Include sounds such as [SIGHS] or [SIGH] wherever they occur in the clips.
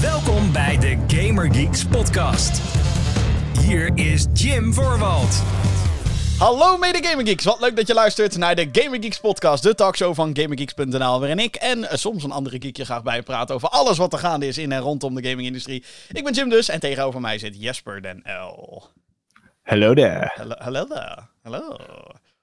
Welkom bij de Gamer Geeks podcast. Hier is Jim Voorwald. Hallo mede Gamer Geeks, wat leuk dat je luistert naar de Gamer Geeks podcast, de talkshow van GamerGeeks.nl, waarin ik en eh, soms een andere geek je graag bijpraten over alles wat er gaande is in en rondom de gamingindustrie. Ik ben Jim dus en tegenover mij zit Jesper den L. Hallo there. Hallo, hallo daar. Hallo.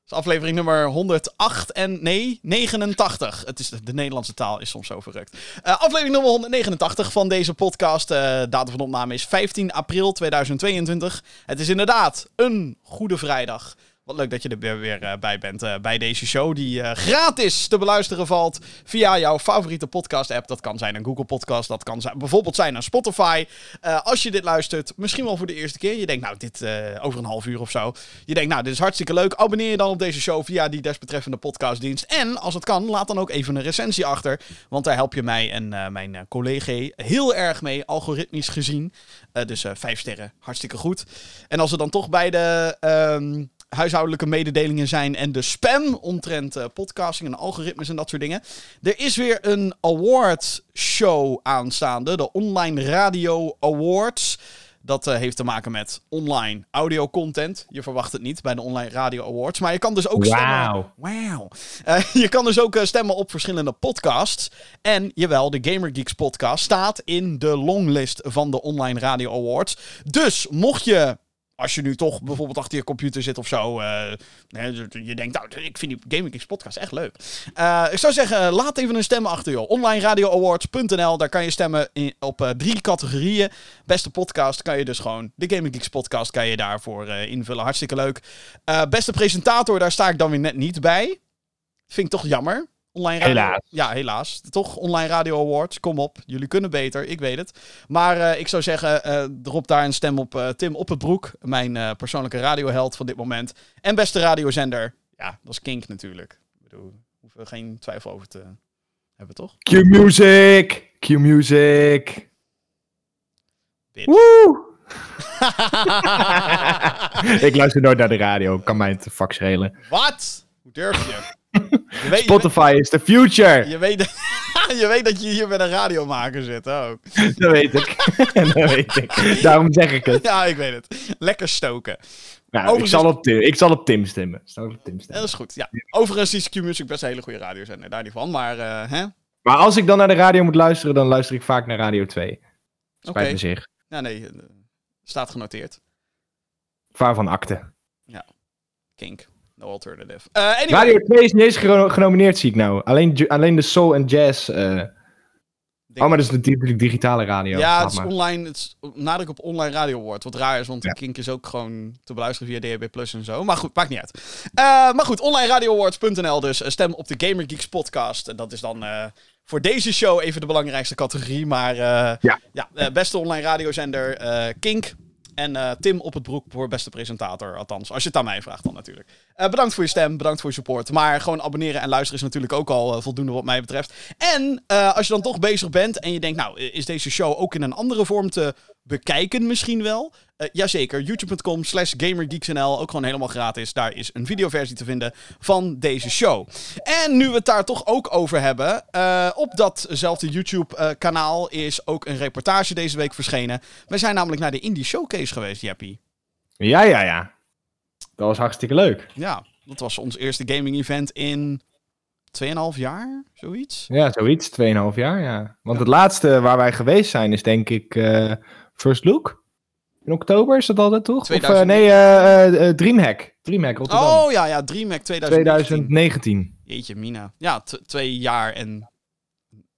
Is aflevering nummer 108 en nee, 89. Het is, de Nederlandse taal is soms zo verrukt. Eh, aflevering nummer 189 van deze podcast. Eh datum van opname is 15 april 2022. Het is inderdaad een goede vrijdag. Wat leuk dat je er weer, eh, bij bent eh, bij deze show die eh, gratis te beluisteren valt via jouw favoriete podcast app. Dat kan zijn een Google podcast, dat kan zijn, bijvoorbeeld zijn een Spotify. Als je dit luistert, misschien wel voor de eerste keer. Je denkt nou dit over een half uur of zo. Je denkt nou dit is hartstikke leuk. Abonneer je dan op deze show via die desbetreffende podcastdienst. En als het kan, laat dan ook even een recensie achter. Want daar help je mij en mijn collega heel erg mee, algoritmisch gezien. Dus vijf sterren, hartstikke goed. En als we dan toch bij de ehm, huishoudelijke mededelingen zijn en de spam omtrent eh, podcasting en algoritmes en dat soort dingen. Er is weer een award show aanstaande, de Online Radio Awards. Dat eh, heeft te maken met online audio content. Je verwacht het niet bij de Online Radio Awards. Maar je kan dus ook stemmen. Wauw. Wauw. Eh, [LAUGHS] je kan dus ook stemmen op verschillende podcasts. En jawel, de Gamer Geeks podcast staat in de longlist van de Online Radio Awards. Dus mocht je als je nu toch bijvoorbeeld achter je computer zit of zo. eh, je denkt, nou, ik vind die Gaming Geeks podcast echt leuk. Eh, ik zou zeggen, laat even een stem achter, joh. OnlineRadioAwards.nl, daar kan je stemmen in, op eh, drie categorieën. Beste podcast kan je dus gewoon, de Gaming Geeks podcast kan je daarvoor invullen. Hartstikke leuk. Beste presentator, daar sta ik dan weer net niet bij. Vind ik toch jammer. Online radio, Helaas. Ja, helaas. Toch, Online Radio Awards, kom op. Jullie kunnen beter, ik weet het. Maar eh, ik zou zeggen, eh drop daar een stem op eh, Tim Op het Broek. Mijn eh, persoonlijke radioheld van dit moment. En beste radiozender, ja, dat is Kink natuurlijk. Ik bedoel, hoeven we geen twijfel over te hebben, toch? Q-music. Q-music. Woe! [LAUGHS] ik luister nooit naar de radio. Kan mij het vak schelen. Wat? Hoe durf je? Weet, Spotify is the future. Je weet, [LAUGHS] je weet dat je hier met een radiomaker zit ook. [LAUGHS] Dat weet ik. [LAUGHS] dat weet ik. Daarom zeg ik het. Ja, ik weet het. Lekker stoken. Nou, ik, zal op Tim, ik zal op Tim stemmen. Zal op Tim Ja, stemmen. dat is goed. Ja. Overigens is Q-Music best een hele goede radiozender, daar niet van. Maar, eh, hè? Maar als ik dan naar de radio moet luisteren, dan luister ik vaak naar Radio 2. Spijt me zich. Ja, nee, eh, staat genoteerd. Vaar van akte. Kink. No alternative. Eh anyway. Radio 2 is niet eens geno- genomineerd, zie ik nou. Alleen, alleen de soul en jazz. Denk- Oh, maar dat is natuurlijk digitale radio. Ja, het is maar. online. Het is nadruk op online radio wordt. Wat raar is, want Ja. Kink is ook gewoon te beluisteren via DHB Plus en zo. Maar goed, maakt niet uit. Maar goed, onlineradioawards.nl dus. Eh, Stem op de Gamer Geeks podcast. En dat is dan voor deze show even de belangrijkste categorie. Maar Ja. ja beste online radiozender Kink. En eh, Tim op het broek voor beste presentator. Althans, als je het aan mij vraagt dan natuurlijk. Eh, bedankt voor je stem, bedankt voor je support. Maar gewoon abonneren en luisteren is natuurlijk ook al eh, voldoende wat mij betreft. En als je dan toch bezig bent en je denkt, nou, is deze show ook in een andere vorm te bekijken misschien wel? Eh, jazeker, youtube.com slash gamergeeksnl, ook gewoon helemaal gratis. Daar is een videoversie te vinden van deze show. En nu we het daar toch ook over hebben, eh, op datzelfde YouTube-kanaal is ook een reportage deze week verschenen. We zijn namelijk naar de Indie Showcase geweest, Jeppie. Ja, ja, ja. Dat was hartstikke leuk. Ja, dat was ons eerste gaming-event in 2,5 jaar, zoiets. Ja, zoiets. 2,5 jaar, ja. Want het laatste waar wij geweest zijn is denk ik eh, First Look. In oktober is dat altijd, toch? 2000. Of eh, nee, eh, eh, Dreamhack. Dreamhack Rotterdam. Oh ja, ja, DreamHack 2019. 2019. Jeetje, Mina. Ja, twee jaar en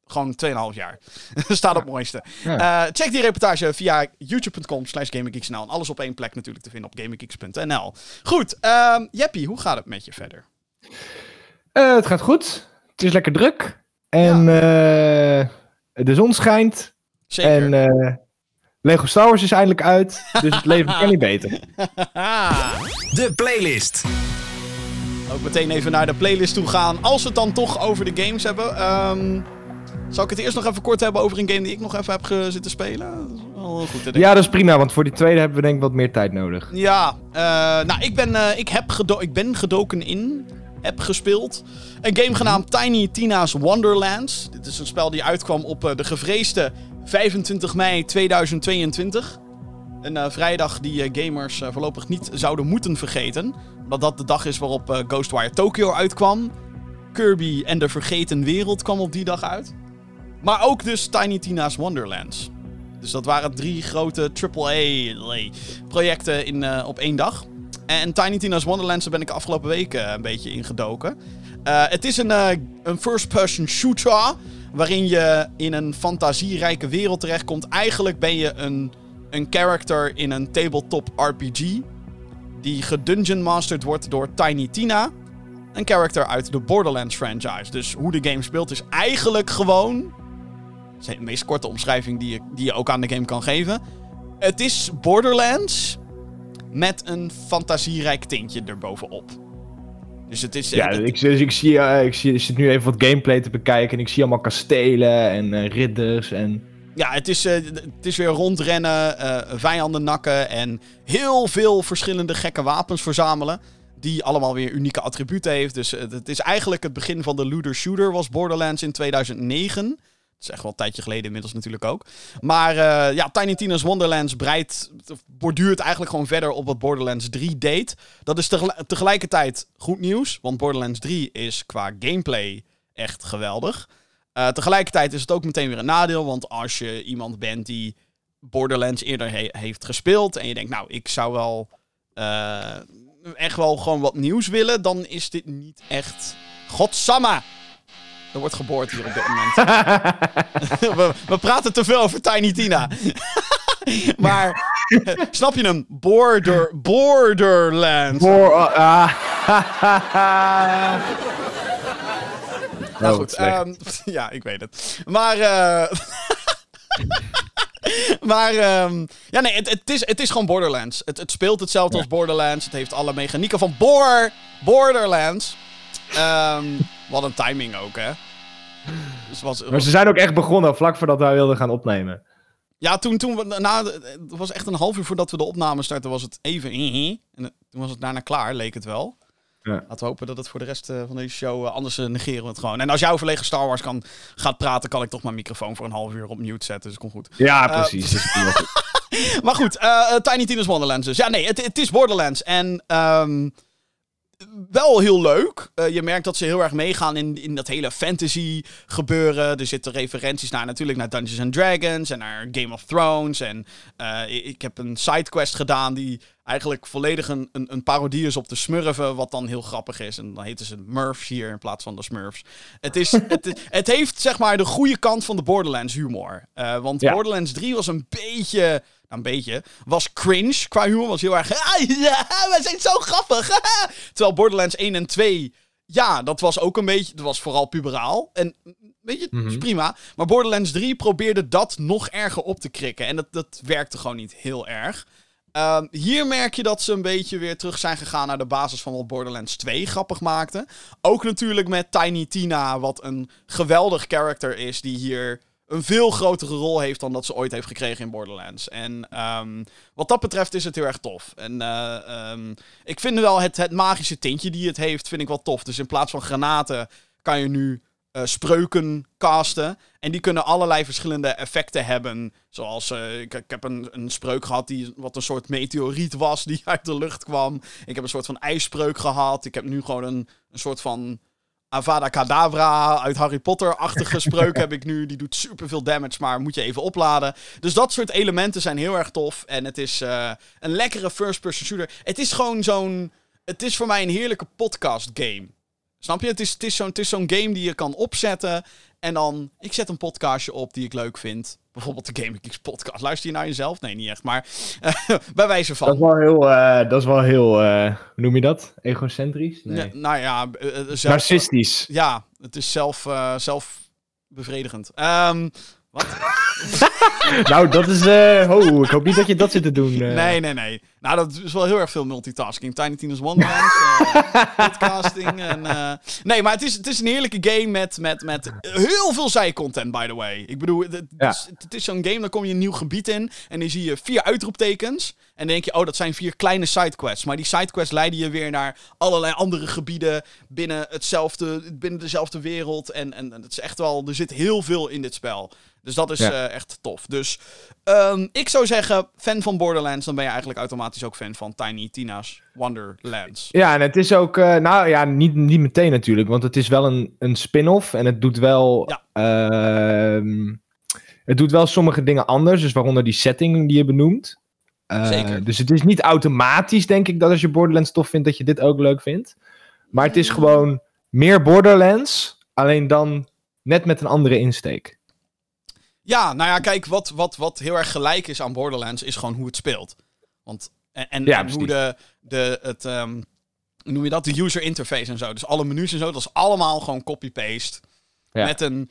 gewoon 2,5 jaar. [LAUGHS] Staat op het mooiste. Ja. Check die reportage via youtube.com slash. En alles op één plek natuurlijk te vinden op gaminggeeks.nl. Goed, Jeppie, hoe gaat het met je verder? Het gaat goed. Het is lekker druk. En de zon schijnt. Zeker. En Lego Star Wars is eindelijk uit. Dus het leven kan niet beter. [LAUGHS] De playlist. Ook meteen even naar de playlist toe gaan. Als we het dan toch over de games hebben. ehm, zal ik het eerst nog even kort hebben over een game die ik nog even heb zitten spelen? Dat is wel goed te denken. Ja, dat is prima. Want voor die tweede hebben we denk ik wat meer tijd nodig. Ja, eh, nou, ik ben, eh, ik, heb gedo ik ben gedoken in heb gespeeld. Een game genaamd Tiny Tina's Wonderlands. Dit is een spel die uitkwam op eh, de gevreesde 25 mei 2022. Een eh, vrijdag die eh, gamers eh, voorlopig niet zouden moeten vergeten. Omdat dat de dag is waarop Ghostwire Tokyo uitkwam. Kirby en de Vergeten Wereld kwam op die dag uit. Maar ook dus Tiny Tina's Wonderlands. Dus dat waren drie grote AAA-projecten in, op één dag. En Tiny Tina's Wonderlands, daar ben ik afgelopen week eh, een beetje in gedoken. Eh, het is een, een first-person shooter. Waarin je in een fantasierijke wereld terechtkomt. Eigenlijk ben je een, een character in een tabletop RPG. Die gedungeon mastered wordt door Tiny Tina. Een character uit de Borderlands franchise. Dus hoe de game speelt is eigenlijk gewoon. Dat is de meest korte omschrijving die je, die je ook aan de game kan geven. Het is Borderlands met een fantasierijk tintje erbovenop. Dus het is... Ja, ik, dus ik, zie, eh, ik, zie, ik zit nu even wat gameplay te bekijken en ik zie allemaal kastelen en eh, ridders en... Ja, het is, eh, het is weer rondrennen, vijanden nakken en heel veel verschillende gekke wapens verzamelen. Die allemaal weer unieke attributen heeft. Dus het is eigenlijk het begin van de looter shooter was Borderlands in 2009. Dat is echt wel een tijdje geleden inmiddels natuurlijk ook. Maar eh, ja, Tiny Tina's Wonderlands breidt, borduurt eigenlijk gewoon verder op wat Borderlands 3 deed. Dat is tegel- tegelijkertijd goed nieuws, want Borderlands 3 is qua gameplay echt geweldig. Eh, tegelijkertijd is het ook meteen weer een nadeel, want als je iemand bent die Borderlands eerder he- heeft gespeeld en je denkt, nou, ik zou wel eh, echt wel gewoon wat nieuws willen, dan is dit niet echt... Godsamme! Er wordt geboord hier op dit moment. [LAUGHS] we, we praten te veel over Tiny Tina. [LAUGHS] maar, eh, snap je hem? Border, Borderlands. Ah, Nou Oh, goed, ehm, [LAUGHS] ja, ik weet het. Maar, eh maar, ehm, ja, nee, het, het, is, het is gewoon Borderlands. Het, het speelt hetzelfde als Borderlands. Het heeft alle mechanieken van Bor Borderlands. Ehm, wat een timing ook, hè. Dus was, Maar ze zijn ook echt begonnen vlak voordat wij wilden gaan opnemen. ja, toen, toen we, na, het was echt een half uur voordat we de opname starten, was het even. En toen was het daarna klaar, leek het wel. Ja. Laten we hopen dat het voor de rest eh, van deze show eh, anders eh, negeren we het gewoon. En als jouw verlegen Star Wars kan, gaat praten, kan ik toch mijn microfoon voor een half uur op mute zetten. Dus komt goed. Ja, precies. goed. [LAUGHS] Maar goed, eh, Tiny Tina's Wonderlands dus. Ja, nee, het, het is Borderlands. En ehm, wel heel leuk. Eh, je merkt dat ze heel erg meegaan in, in dat hele fantasy gebeuren. Er zitten referenties naar natuurlijk naar Dungeons and Dragons en naar Game of Thrones. En eh, ik, heb een sidequest gedaan die eigenlijk volledig een, een, een parodie is op de Smurfen, wat dan heel grappig is. En dan heten ze Murfs hier in plaats van de Smurfs. Het, is, [LAUGHS] het, het heeft zeg maar de goede kant van de Borderlands humor. Eh, want Ja. Borderlands 3 was een beetje, een beetje, was cringe qua humor. Was heel erg, ah, ja, we zijn zo grappig. [LAUGHS] Terwijl Borderlands 1 en 2, ja, dat was ook een beetje, dat was vooral puberaal. En weet je, dat is Mhm. prima. Maar Borderlands 3 probeerde dat nog erger op te krikken. En dat, dat werkte gewoon niet heel erg. Ehm, hier merk je dat ze een beetje weer terug zijn gegaan naar de basis van wat Borderlands 2 grappig maakte. Ook natuurlijk met Tiny Tina, wat een geweldig character is, die hier een veel grotere rol heeft dan dat ze ooit heeft gekregen in Borderlands. En ehm, wat dat betreft is het heel erg tof. En eh, ehm, ik vind wel het, het magische tintje die het heeft, vind ik wel tof. Dus in plaats van granaten kan je nu eh, spreuken casten. En die kunnen allerlei verschillende effecten hebben. Zoals, eh, ik, ik heb een, een spreuk gehad die wat een soort meteoriet was die [LAUGHS] uit de lucht kwam. Ik heb een soort van ijsspreuk gehad. Ik heb nu gewoon een, een soort van Avada Kedavra uit Harry Potter-achtige spreuk [LAUGHS] heb ik nu. Die doet superveel damage, maar moet je even opladen. Dus dat soort elementen zijn heel erg tof. En het is eh, een lekkere first-person shooter. Het is gewoon zo'n... Het is voor mij een heerlijke podcast game. Snap je? Het is, het is zo'n het is zo'n game die je kan opzetten. En dan, ik zet een podcastje op die ik leuk vind. Bijvoorbeeld de Gaming Geeks podcast. Luister je naar jezelf? Nee, niet echt. Maar eh, [LAUGHS] bij wijze van. Dat is wel heel, eh, dat is wel heel eh, hoe noem je dat? Egocentrisch? Nee. Ja, nou ja, zelf, Narcistisch. Ja, het is zelf, zelfbevredigend. Ehm, wat? [LAUGHS] nou, dat is... oh, ik hoop niet dat je dat zit te doen. Nee, nee, nee. Nou, dat is wel heel erg veel multitasking. Tiny Tina's Wonderlands, eh, [LAUGHS] podcasting en... eh, Nee, maar het is, het is een heerlijke game met, met, met heel veel zijcontent, by the way. Ik bedoel, het, Ja. is, het is zo'n game, dan kom je een nieuw gebied in en dan zie je vier uitroeptekens. En dan denk je, oh, dat zijn vier kleine sidequests. Maar die sidequests leiden je weer naar allerlei andere gebieden binnen, hetzelfde, binnen dezelfde wereld. En, en, en het is echt wel, er zit heel veel in dit spel. Dus dat is Ja. eh, echt tof. Dus ehm, ik zou zeggen, fan van Borderlands, dan ben je eigenlijk automatisch ook fan van Tiny Tina's Wonderlands. Ja, en het is ook, eh, nou ja, niet, niet meteen natuurlijk, want het is wel een, een spin-off en het doet wel, Ja. ehm, het doet wel sommige dingen anders, dus waaronder die setting die je benoemt. Eh, Zeker. Dus het is niet automatisch, denk ik, dat als je Borderlands tof vindt, dat je dit ook leuk vindt. Maar het is gewoon meer Borderlands, alleen dan net met een andere insteek. Ja, nou ja, kijk, wat, wat, wat heel erg gelijk is aan Borderlands is gewoon hoe het speelt. Want, en en, Ja, en hoe de, de, het, ehm, hoe noem je dat, de user interface en zo. Dus alle menus en zo, dat is allemaal gewoon copy-paste. Ja. Met een,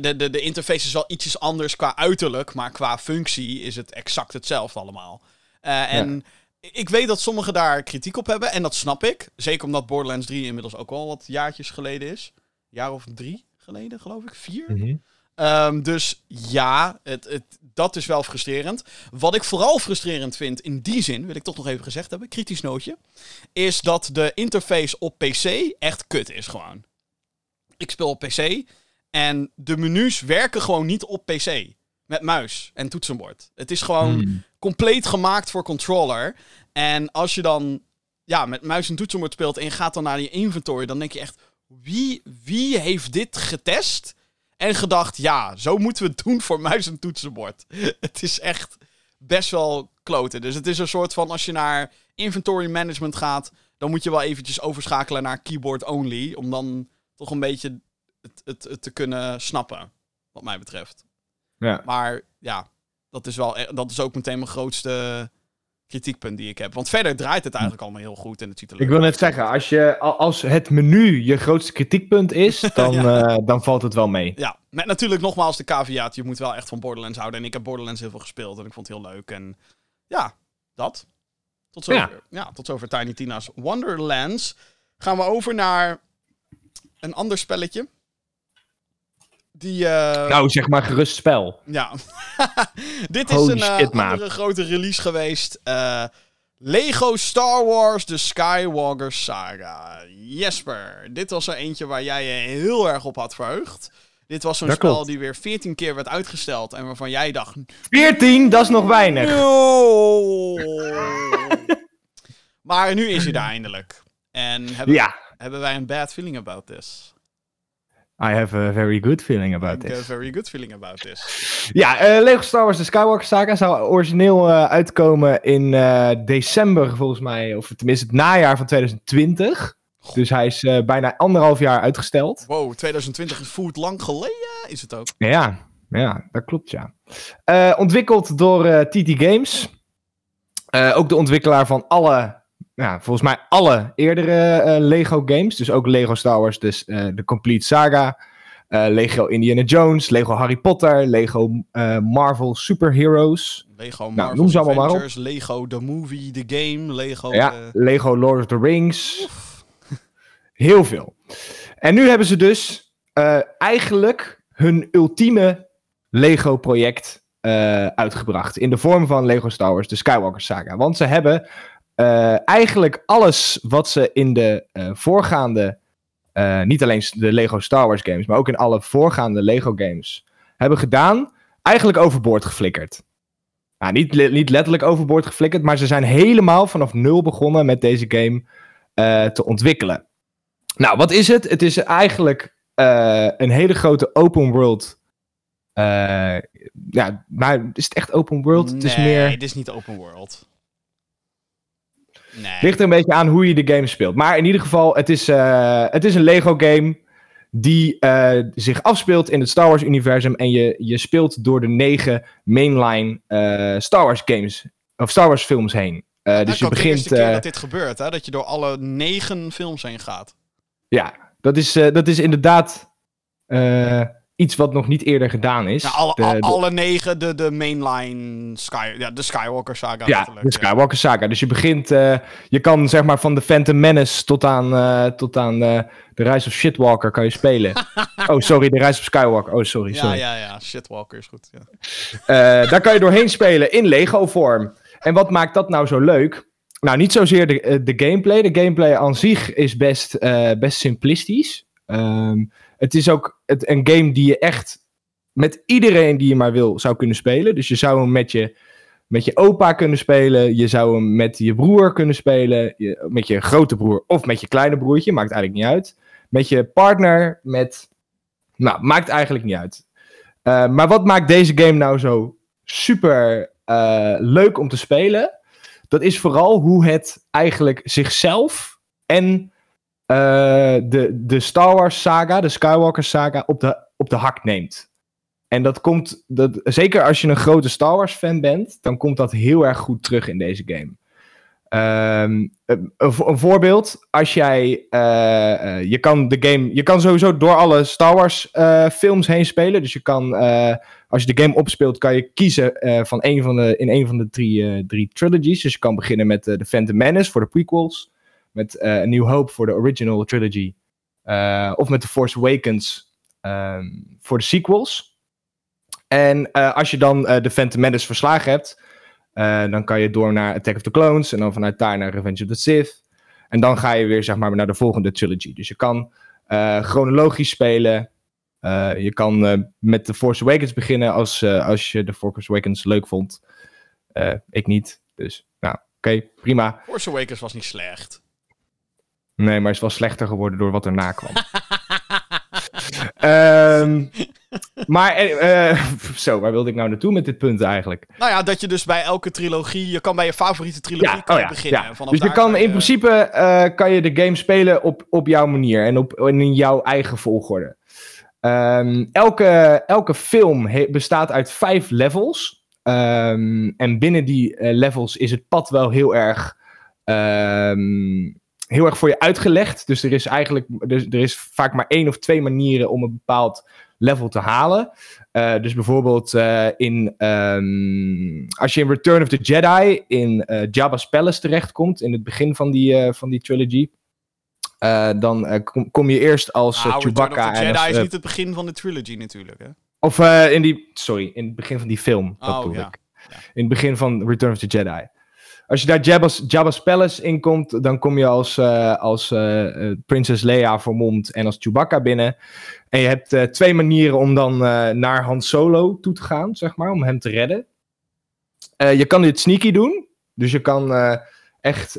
de, de, de interface is wel ietsjes anders qua uiterlijk, maar qua functie is het exact hetzelfde allemaal. Eh, en ik weet dat sommigen daar kritiek op hebben en dat snap ik. Zeker omdat Borderlands 3 inmiddels ook al wat jaartjes geleden is. Een jaar of drie geleden, geloof ik. Vier? Mhm. Ehm, dus ja, het, het, dat is wel frustrerend. Wat ik vooral frustrerend vind in die zin, wil ik toch nog even gezegd hebben, kritisch nootje, is dat de interface op PC echt kut is gewoon. Ik speel op PC en de menus werken gewoon niet op PC. Met muis en toetsenbord. Het is gewoon Hmm. compleet gemaakt voor controller. En als je dan ja, met muis en toetsenbord speelt en je gaat dan naar je inventory, dan denk je echt, wie, wie heeft dit getest? En gedacht, ja, zo moeten we het doen voor muis en toetsenbord. [LAUGHS] het is echt best wel kloten. Dus het is een soort van, als je naar inventory management gaat, dan moet je wel eventjes overschakelen naar keyboard only. Om dan toch een beetje het, het, het te kunnen snappen, wat mij betreft. Ja. Maar ja, dat is, wel, e- dat is ook meteen mijn grootste kritiekpunt die ik heb. Want verder draait het eigenlijk allemaal heel goed en het ziet er Ik wil net zeggen, als, je, al- als het menu je grootste kritiekpunt is, [LAUGHS] dan, eh, dan valt het wel mee. Ja, met natuurlijk nogmaals de caveat. Je moet wel echt van Borderlands houden. En ik heb Borderlands heel veel gespeeld en ik vond het heel leuk. En ja, dat. Tot zover, ja. tot zover Tiny Tina's Wonderlands. Gaan we over naar een ander spelletje. Die, eh, Nou, zeg maar gerust spel. ja. [LAUGHS] Dit is Holy een eh, shit, andere grote release geweest. Eh, Lego Star Wars The Skywalker Saga. Jesper, dit was er eentje waar jij je heel erg op had verheugd. Dit was zo'n spel klopt. die weer 14 keer werd uitgesteld en waarvan jij dacht... 14, dat is nog weinig. No! [LAUGHS] maar nu is hij er eindelijk. En hebben, Ja, hebben wij een bad feeling about this? I have a very good feeling about heb a this. very good feeling about this. Ja, eh, Lego Star Wars The Skywalker Saga zou origineel eh, uitkomen in eh, december volgens mij, of tenminste het najaar van 2020. Dus hij is bijna anderhalf jaar uitgesteld. Wow, 2020 is voelt lang geleden, is het ook. Ja, ja, dat klopt ja. Ontwikkeld door TT Games. Ook de ontwikkelaar van alle, ja, volgens mij alle eerdere eh, Lego games. Dus ook Lego Star Wars, dus eh, de Complete Saga. eh, Lego Indiana Jones, Lego Harry Potter, Lego Marvel Superheroes. Lego Nou, Marvel's noem ze allemaal maar op. Avengers, Lego The Movie, The Game, Lego... Ja, Lego Lord of the Rings. [LAUGHS] Heel veel. En nu hebben ze dus eigenlijk hun ultieme Lego-project eh, uitgebracht. In de vorm van Lego Star Wars, de Skywalker Saga. Want ze hebben eh, eigenlijk alles wat ze in de eh, voorgaande, eh, niet alleen de Lego Star Wars games, maar ook in alle voorgaande Lego games hebben gedaan, eigenlijk overboord geflikkerd. Nou, niet, le- niet letterlijk overboord geflikkerd, maar ze zijn helemaal vanaf nul begonnen met deze game te ontwikkelen. Nou, wat is het? Het is eigenlijk een hele grote open world. ja, maar is het echt open world? het is nee, meer. dit is niet open world. Nee. Ligt er een beetje aan hoe je de game speelt. Maar in ieder geval, het is, eh, het is een Lego game die eh, zich afspeelt in het Star Wars universum. En je, je speelt door de negen mainline eh, Star Wars games, of Star Wars films heen. Dus je de begint... eerste keer dat dit gebeurt, hè? Dat je door alle negen films heen gaat. Ja, dat is, dat is inderdaad iets wat nog niet eerder gedaan is. Nou, alle, De- al- de- alle negen, de, de mainline Sky, ja, de Skywalker saga. ja, de Skywalker saga. Dus je begint, eh, je kan zeg maar van de Phantom Menace tot aan, eh, tot aan eh, de Rise of Shitwalker kan je spelen. [LAUGHS] oh, sorry, de Rise of Skywalker. Oh, sorry, Ja, sorry. ja, ja. Shitwalker is goed. Ja. Daar kan je doorheen spelen in Lego-vorm. En wat maakt dat nou zo leuk? Nou, niet zozeer de, de gameplay. De gameplay aan zich is best, best simplistisch. Ehm, het is ook een game die je echt met iedereen die je maar wil zou kunnen spelen. Dus je zou hem met je, met je opa kunnen spelen. Je zou hem met je broer kunnen spelen. Je, met je grote broer of met je kleine broertje. Maakt eigenlijk niet uit. Met je partner. Met. Nou, maakt eigenlijk niet uit. Uh, maar wat maakt deze game nou zo super uh, leuk om te spelen? Dat is vooral hoe het eigenlijk zichzelf en de, de Star Wars saga, de Skywalker saga, op de, op de hak neemt. En dat komt, dat, zeker als je een grote Star Wars fan bent, dan komt dat heel erg goed terug in deze game. Um, een, voorbeeld, als jij, uh, je kan de game, je kan sowieso door alle Star Wars films heen spelen. Dus je kan, als je de game opspeelt, kan je kiezen van een van de, in een van de drie, drie trilogies. Dus je kan beginnen met de Phantom Menace voor de prequels, met A New Hope voor de original trilogy, of met The Force Awakens um, voor de sequels. En als je dan de Phantom Menace verslagen hebt, dan kan je door naar Attack of the Clones en dan vanuit daar naar Revenge of the Sith. En dan ga je weer zeg maar naar de volgende trilogy. Dus je kan chronologisch spelen. Je kan met The Force Awakens beginnen als, als je The Force Awakens leuk vond. ik niet, dus nou, oké, prima. Force Awakens was niet slecht. Nee, maar het is wel slechter geworden door wat erna kwam. um, [LAUGHS] maar, uh, [LAUGHS] zo, waar wilde ik nou naartoe met dit punt eigenlijk? Nou ja, dat je dus bij elke trilogie, je kan bij je favoriete trilogie ja, kan oh ja, beginnen. Ja. Vanaf dus je kan je... in principe, uh, kan je de game spelen op, op jouw manier en, op, en in jouw eigen volgorde. Um, elke, elke film bestaat uit vijf levels. Um, en binnen die uh, levels is het pad wel heel erg heel erg voor je uitgelegd. Dus er is eigenlijk dus er is vaak maar één of twee manieren om een bepaald level te halen. Uh, dus bijvoorbeeld uh, in, um, als je in Return of the Jedi in uh, Jabba's Palace terechtkomt, in het begin van die, van die trilogy, dan kom, kom, je eerst als nou, Chewbacca. Return of the Jedi is niet het begin van de trilogy natuurlijk, hè? Of in die, sorry, in het begin van die film, dat oh, bedoel ja. ik. Ja. In het begin van Return of the Jedi. Als je daar Jabba's, Jabba's Palace in komt, dan kom je als, uh, als uh, prinses Leia vermomd en als Chewbacca binnen. En je hebt twee manieren om dan naar Han Solo toe te gaan, zeg maar, om hem te redden. je kan dit sneaky doen, dus je kan echt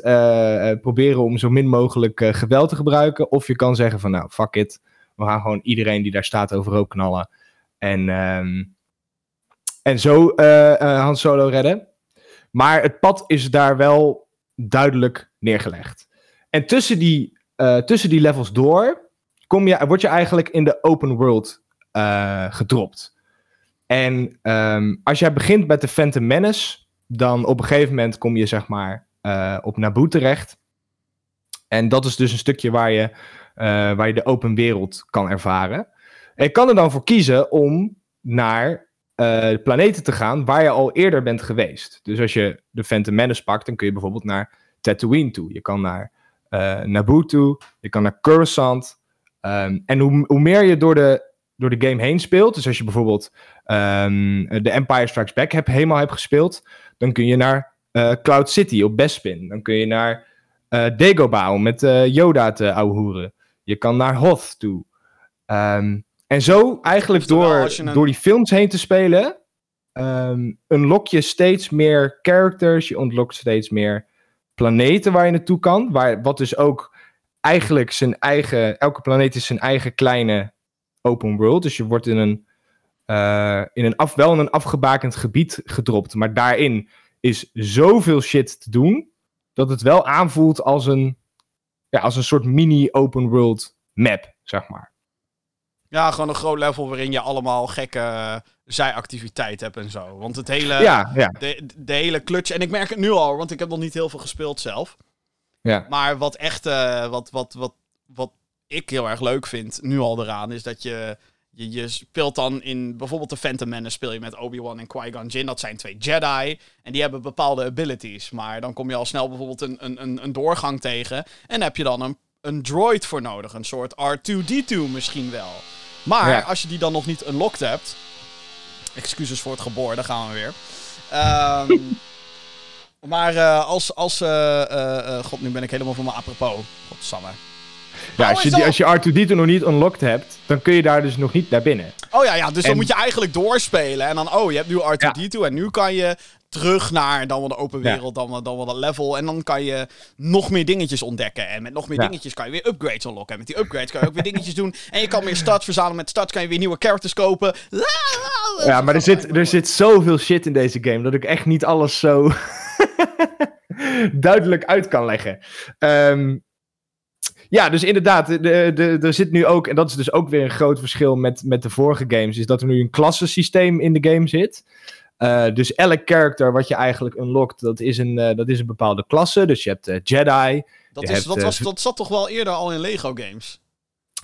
proberen om zo min mogelijk geweld te gebruiken. Of je kan zeggen van, nou, fuck it, we gaan gewoon iedereen die daar staat overhoop knallen. En, um, en zo Han Solo redden. Maar het pad is daar wel duidelijk neergelegd. En tussen die, uh, tussen die levels door kom je, word je eigenlijk in de open world uh, gedropt. En um, als jij begint met de Phantom Menace, dan op een gegeven moment kom je zeg maar uh, op Naboo terecht. En dat is dus een stukje waar je, waar je de open wereld kan ervaren. En je kan er dan voor kiezen om naar uh, planeten te gaan waar je al eerder bent geweest. Dus als je de Phantom Menace pakt, dan kun je bijvoorbeeld naar Tatooine toe. Je kan naar uh, Naboo toe, je kan naar Coruscant. Um, en hoe, hoe, meer je door de, door de game heen speelt, dus als je bijvoorbeeld de Empire Strikes Back heb, helemaal hebt gespeeld, dan kun je naar uh, Cloud City op Bespin. Dan kun je naar Dagobah om met Yoda te ouwehoeren. Je kan naar Hoth toe. Um, en zo, eigenlijk door, een... door die films heen te spelen, um, unlock je steeds meer characters, je unlockt steeds meer planeten waar je naartoe kan. Waar, wat dus ook eigenlijk zijn eigen, elke planeet is zijn eigen kleine open world. Dus je wordt in een, uh, in een af, wel in een afgebakend gebied gedropt. Maar daarin is zoveel shit te doen, dat het wel aanvoelt als een, ja, als een soort mini open world map, zeg maar. Ja, gewoon een groot level waarin je allemaal gekke zijactiviteit hebt en zo. Want het hele, ja, ja. De, de hele clutch... En ik merk het nu al, want ik heb nog niet heel veel gespeeld zelf. Ja. Maar wat echt... Uh, wat, wat, wat, wat ik heel erg leuk vind, nu al eraan, is dat je... je, je speelt dan in bijvoorbeeld de Phantom Menace speel je met Obi-Wan en Qui-Gon Jinn. Dat zijn twee Jedi en die hebben bepaalde abilities. Maar dan kom je al snel bijvoorbeeld een, een, een doorgang tegen. En heb je dan een, een droid voor nodig. Een soort R2-D2 misschien wel. Maar Ja. als je die dan nog niet unlocked hebt... Excuses voor het geboor, daar gaan we weer. Ehm, [LAUGHS] maar eh, als... als eh, eh, God, nu ben ik helemaal van mijn apropos. Godsamme. Ja, Oh, als je, die, als je R2D2 nog niet unlocked hebt, dan kun je daar dus nog niet naar binnen. Oh ja, ja dus dan moet je eigenlijk doorspelen. En dan, oh, je hebt nu R2D2 en nu kan je terug naar dan wel de open Ja. wereld, dan wel, dan wel dat level. En dan kan je nog meer dingetjes ontdekken. En met nog meer Ja. dingetjes kan je weer upgrades unlocken. En met die upgrades kan je ook weer dingetjes doen. En je kan meer stats verzamelen. Met stats kan je weer nieuwe characters kopen. Ja, maar er zit, er zit zoveel shit in deze game dat ik echt niet alles zo [LAUGHS] duidelijk uit kan leggen. Ehm, ja, dus inderdaad, de, de, er zit nu ook, en dat is dus ook weer een groot verschil met, met de vorige games, is dat er nu een klassensysteem in de game zit. Eh, dus elk character wat je eigenlijk unlockt, dat is een, eh, dat is een bepaalde klasse. Dus je hebt eh, Jedi. Dat, je is, hebt, dat, was, dat zat toch wel eerder al in Lego games?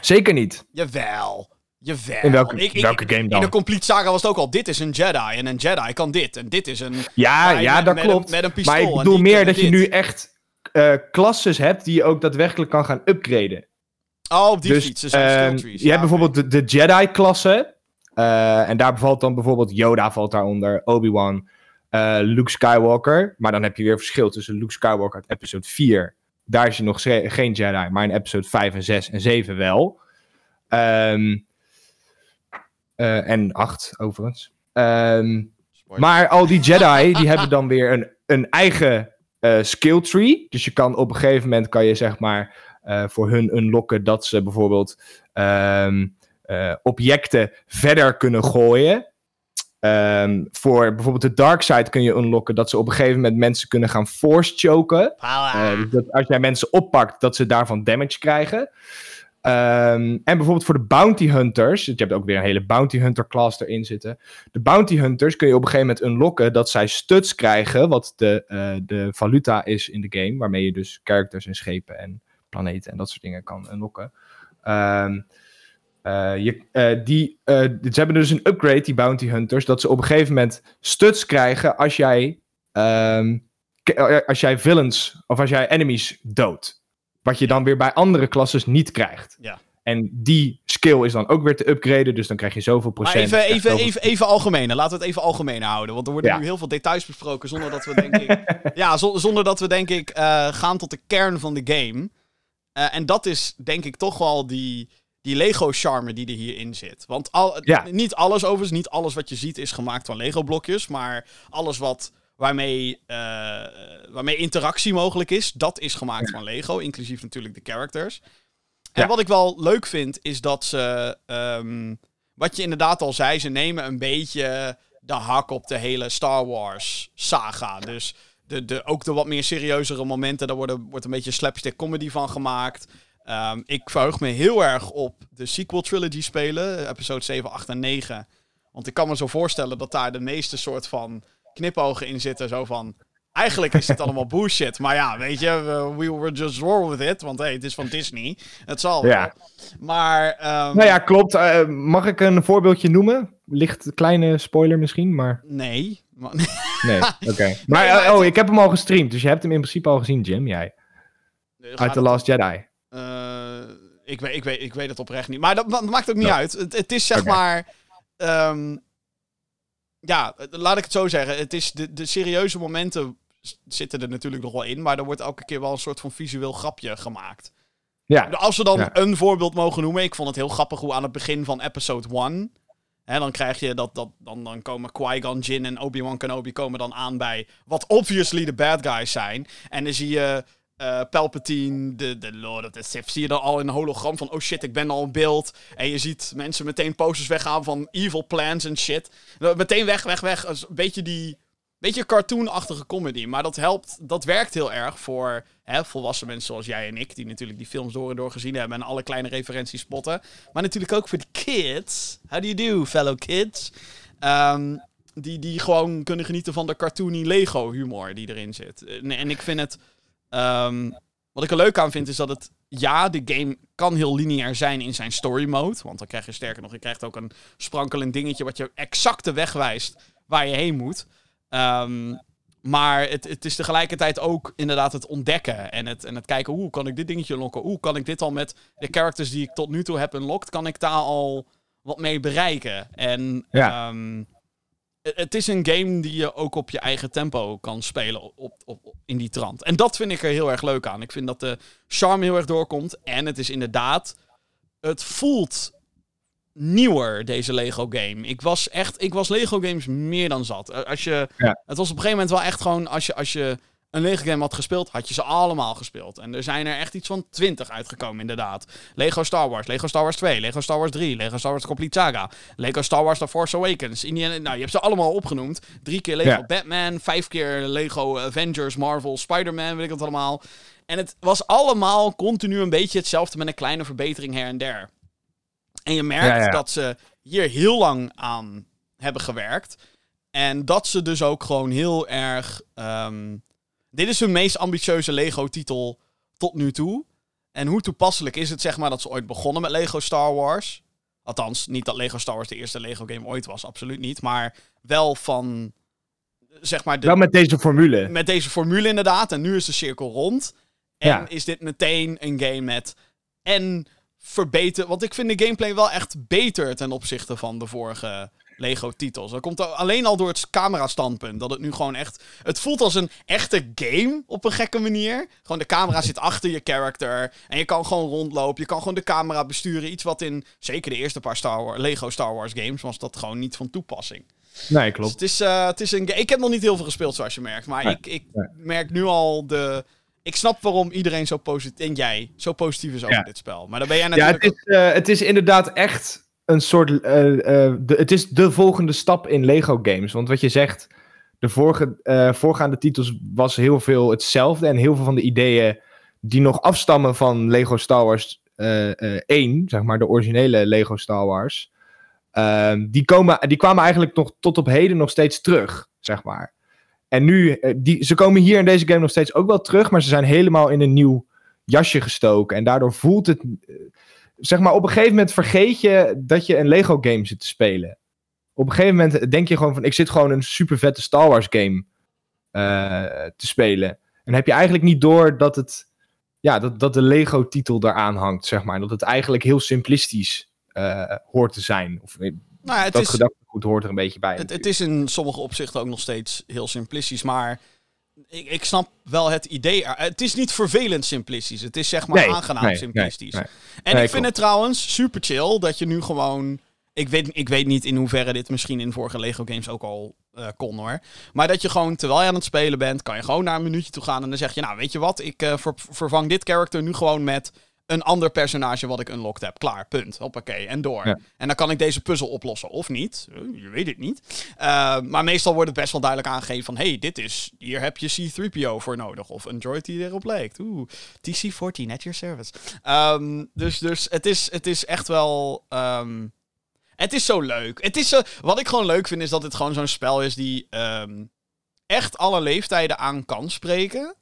Zeker niet. Jawel. Jawel. In welke, Ik- ik- welke game In dan? de Complete Saga was het ook al. Dit is een Jedi. En een Jedi kan dit. En dit is een... Ja, ja, met- dat met klopt. Een, met een pistool. maar ik bedoel meer dat je dit. nu echt eh klasses hebt die je ook daadwerkelijk kan gaan upgraden. Oh, op die dus fiets. Dus skill ehm, trees. je hebt bijvoorbeeld de, de Jedi-klasse. Eh, en daar valt dan bijvoorbeeld Yoda valt daaronder, Obi-Wan, eh, Luke Skywalker. Maar dan heb je weer verschil tussen Luke Skywalker uit episode 4. Daar is je nog geen Jedi, maar in episode 5 en 6 en 7 wel. Ehm, eh, en 8 overigens. Ehm, maar al die Jedi, die hebben dan weer een, een eigen skill tree. Dus je kan op een gegeven moment, kan je zeg maar, voor hun unlocken dat ze bijvoorbeeld ehm, eh, objecten verder kunnen gooien. Ehm, voor bijvoorbeeld de dark side kun je unlocken dat ze op een gegeven moment mensen kunnen gaan force choken. Eh, dus dat als jij mensen oppakt, dat ze daarvan damage krijgen. Ehm, en bijvoorbeeld voor de bounty hunters, je hebt ook weer een hele bounty hunter class erin zitten. De bounty hunters kun je op een gegeven moment unlocken dat zij studs krijgen, wat de, eh, de valuta is in de game, waarmee je dus characters en schepen en planeten en dat soort dingen kan unlocken. Ehm, eh, je, eh, die, eh, ze hebben dus een upgrade, die bounty hunters, dat ze op een gegeven moment studs krijgen als jij ehm, eh, als jij villains of als jij enemies doodt. Wat je dan weer bij andere klasses niet krijgt. Ja. En die skill is dan ook weer te upgraden, dus dan krijg je zoveel Maar procent. even, je even, zoveel- even, even algemeen. Laten we het even algemeen houden. Want er worden Ja. nu heel veel details besproken zonder dat we denk ik... [LAUGHS] ja, zo- zonder dat we denk ik gaan tot de kern van de game. En dat is denk ik toch wel die, die Lego-charme die er hierin zit. Want al, Ja. niet alles overigens, niet alles wat je ziet is gemaakt van Lego-blokjes. Maar alles wat, waarmee, eh, waarmee interactie mogelijk is, dat is gemaakt van Lego. Inclusief natuurlijk de characters. En Ja. wat ik wel leuk vind, is dat ze... ehm, wat je inderdaad al zei, ze nemen een beetje de hak op de hele Star Wars saga. Dus de, de, ook de wat meer serieuzere momenten, daar worden, wordt een beetje slapstick comedy van gemaakt. Ehm, ik verheug me heel erg op de sequel trilogy spelen, episode 7, 8 en 9. Want ik kan me zo voorstellen dat daar de meeste soort van knipogen in zitten. Zo van, eigenlijk is het [LAUGHS] allemaal bullshit. Maar ja, weet je, we, we were just roll with it. Want hey, het is van Disney. Het zal wel. Maar, ehm, Nou ja, klopt. Eh, mag ik een voorbeeldje noemen? Licht kleine spoiler misschien, maar nee. Maar- [LAUGHS] nee. Oké. Maar, maar eh, oh, ik heb hem al gestreamd, dus je hebt hem in principe al gezien, Jim, jij. Uit The Last Jedi. Ik, weet, ik, weet, ik weet het oprecht niet. Maar dat, dat maakt ook niet Ja. uit. Het, het is zeg maar. ehm, ja, laat ik het zo zeggen. Het is de, de serieuze momenten zitten er natuurlijk nog wel in. Maar er wordt elke keer wel een soort van visueel grapje gemaakt. Ja. Als we dan Ja. een voorbeeld mogen noemen. Ik vond het heel grappig hoe aan het begin van episode 1. Hè, dan krijg je dat, dat dan, dan komen Qui-Gon Jinn en Obi-Wan Kenobi komen dan aan bij wat obviously de bad guys zijn. En dan zie je eh, Palpatine, de, de Lord of the Sith, zie je dan al in een hologram van oh shit, ik ben al in beeld. En je ziet mensen meteen posters weggaan van evil plans en shit. Meteen weg, weg, weg. Een beetje die, beetje cartoonachtige comedy. Maar dat helpt, dat werkt heel erg voor hè, volwassen mensen zoals jij en ik, die natuurlijk die films door en door gezien hebben en alle kleine referenties spotten. Maar natuurlijk ook voor de kids. How do you do, fellow kids? Ehm, die, die gewoon kunnen genieten van de cartoony Lego humor die erin zit. En ik vind het. Ehm, Wat ik er leuk aan vind is dat het, ja, de game kan heel lineair zijn in zijn story mode. Want dan krijg je sterker nog, je krijgt ook een sprankelend dingetje wat je exact de weg wijst waar je heen moet. Ehm, maar het, het is tegelijkertijd ook inderdaad het ontdekken en het, en het kijken, hoe kan ik dit dingetje lokken? Hoe kan ik dit al met de characters die ik tot nu toe heb unlocked, kan ik daar al wat mee bereiken? En Ja. ehm, het- het is een game die je ook op je eigen tempo kan spelen op, op, op- in die trant. En dat vind ik er heel erg leuk aan. Ik vind dat de charme heel erg doorkomt. En het is inderdaad, het voelt nieuwer, deze Lego game. Ik was echt, ik was Lego games meer dan zat. Eh, Als je, Ja. Het was op een gegeven moment wel echt gewoon, als je, als je een Lego game had gespeeld, had je ze allemaal gespeeld. En er zijn er echt iets van 20 uitgekomen, inderdaad. Lego Star Wars, Lego Star Wars 2, Lego Star Wars 3, Lego Star Wars Complete Saga, Lego Star Wars The Force Awakens. Indiana, nou, je hebt ze allemaal opgenoemd. Drie keer Lego Ja. Batman, vijf keer Lego Avengers, Marvel, Spider-Man, weet ik wat allemaal. En het was allemaal continu een beetje hetzelfde met een kleine verbetering her en der. En je merkt Ja, ja. dat ze hier heel lang aan hebben gewerkt. En dat ze dus ook gewoon heel erg. ehm, dit is hun meest ambitieuze Lego-titel tot nu toe. En hoe toepasselijk is het, zeg maar, dat ze ooit begonnen met Lego Star Wars? Althans, niet dat Lego Star Wars de eerste Lego-game ooit was, absoluut niet. Maar wel van. Zeg maar, de, Wel met deze formule. met deze formule inderdaad. En nu is de cirkel rond. En Ja. is dit meteen een game met. En verbeter. Want ik vind de gameplay wel echt beter ten opzichte van de vorige Lego-titels. Dat komt al- alleen al door het camera-standpunt. Dat het nu gewoon echt. Het voelt als een echte game op een gekke manier. Gewoon de camera zit achter je character. En je kan gewoon rondlopen. Je kan gewoon de camera besturen. Iets wat in zeker de eerste paar Star Wars, Lego Star Wars games was dat gewoon niet van toepassing. Nee, Dus klopt. het is, eh, het is een Ik heb nog niet heel veel gespeeld, zoals je merkt. Maar Nee, ik, ik nee. merk nu al de. Ik snap waarom iedereen zo positief. En jij zo positief is over Ja. dit spel. Maar dan ben jij Ja, natuurlijk. het is, eh, het is inderdaad echt een soort. eh, eh, de, het is de volgende stap in Lego games. Want wat je zegt, de vorige, eh, voorgaande titels was heel veel hetzelfde. En heel veel van de ideeën die nog afstammen van Lego Star Wars eh, eh, 1, zeg maar de originele Lego Star Wars. ehm, die, komen, die kwamen eigenlijk nog tot op heden nog steeds terug, zeg maar. En nu, die, ze komen hier in deze game nog steeds ook wel terug, maar ze zijn helemaal in een nieuw jasje gestoken. En daardoor voelt het zeg maar, op een gegeven moment vergeet je dat je een Lego game zit te spelen. Op een gegeven moment denk je gewoon van, ik zit gewoon een super vette Star Wars game eh, te spelen. En heb je eigenlijk niet door dat het, ja, dat, dat de Lego titel daaraan hangt, zeg maar. Dat het eigenlijk heel simplistisch eh, hoort te zijn. Of eh, nou, ja, het, dat is, gedachtegoed hoort er een beetje bij. het, het is in sommige opzichten ook nog steeds heel simplistisch. Maar ik, ik snap wel het idee. Het is niet vervelend simplistisch. Het is zeg maar Nee, aangenaam nee, simplistisch. nee. En ik vind het trouwens super chill dat je nu gewoon. Ik weet, ik weet niet in hoeverre dit misschien in vorige Lego games ook al eh, kon hoor. Maar dat je gewoon, terwijl je aan het spelen bent, kan je gewoon naar een minuutje toe gaan. En dan zeg je, nou weet je wat, ik eh, ver- vervang dit character nu gewoon met een ander personage wat ik unlocked heb. Klaar, punt. Hoppakee, en door. Ja. En dan kan ik deze puzzel oplossen, of niet. Je weet het niet. Eh, maar meestal wordt het best wel duidelijk aangegeven van... hey, dit is, hier heb je C-3PO voor nodig. Of een droid die erop lijkt. Oeh, TC-14 at your service. Ehm, dus dus het, is, het is echt wel... ehm, het is zo leuk. Het is zo, wat ik gewoon leuk vind is dat het gewoon zo'n spel is die ehm, echt alle leeftijden aan kan spreken.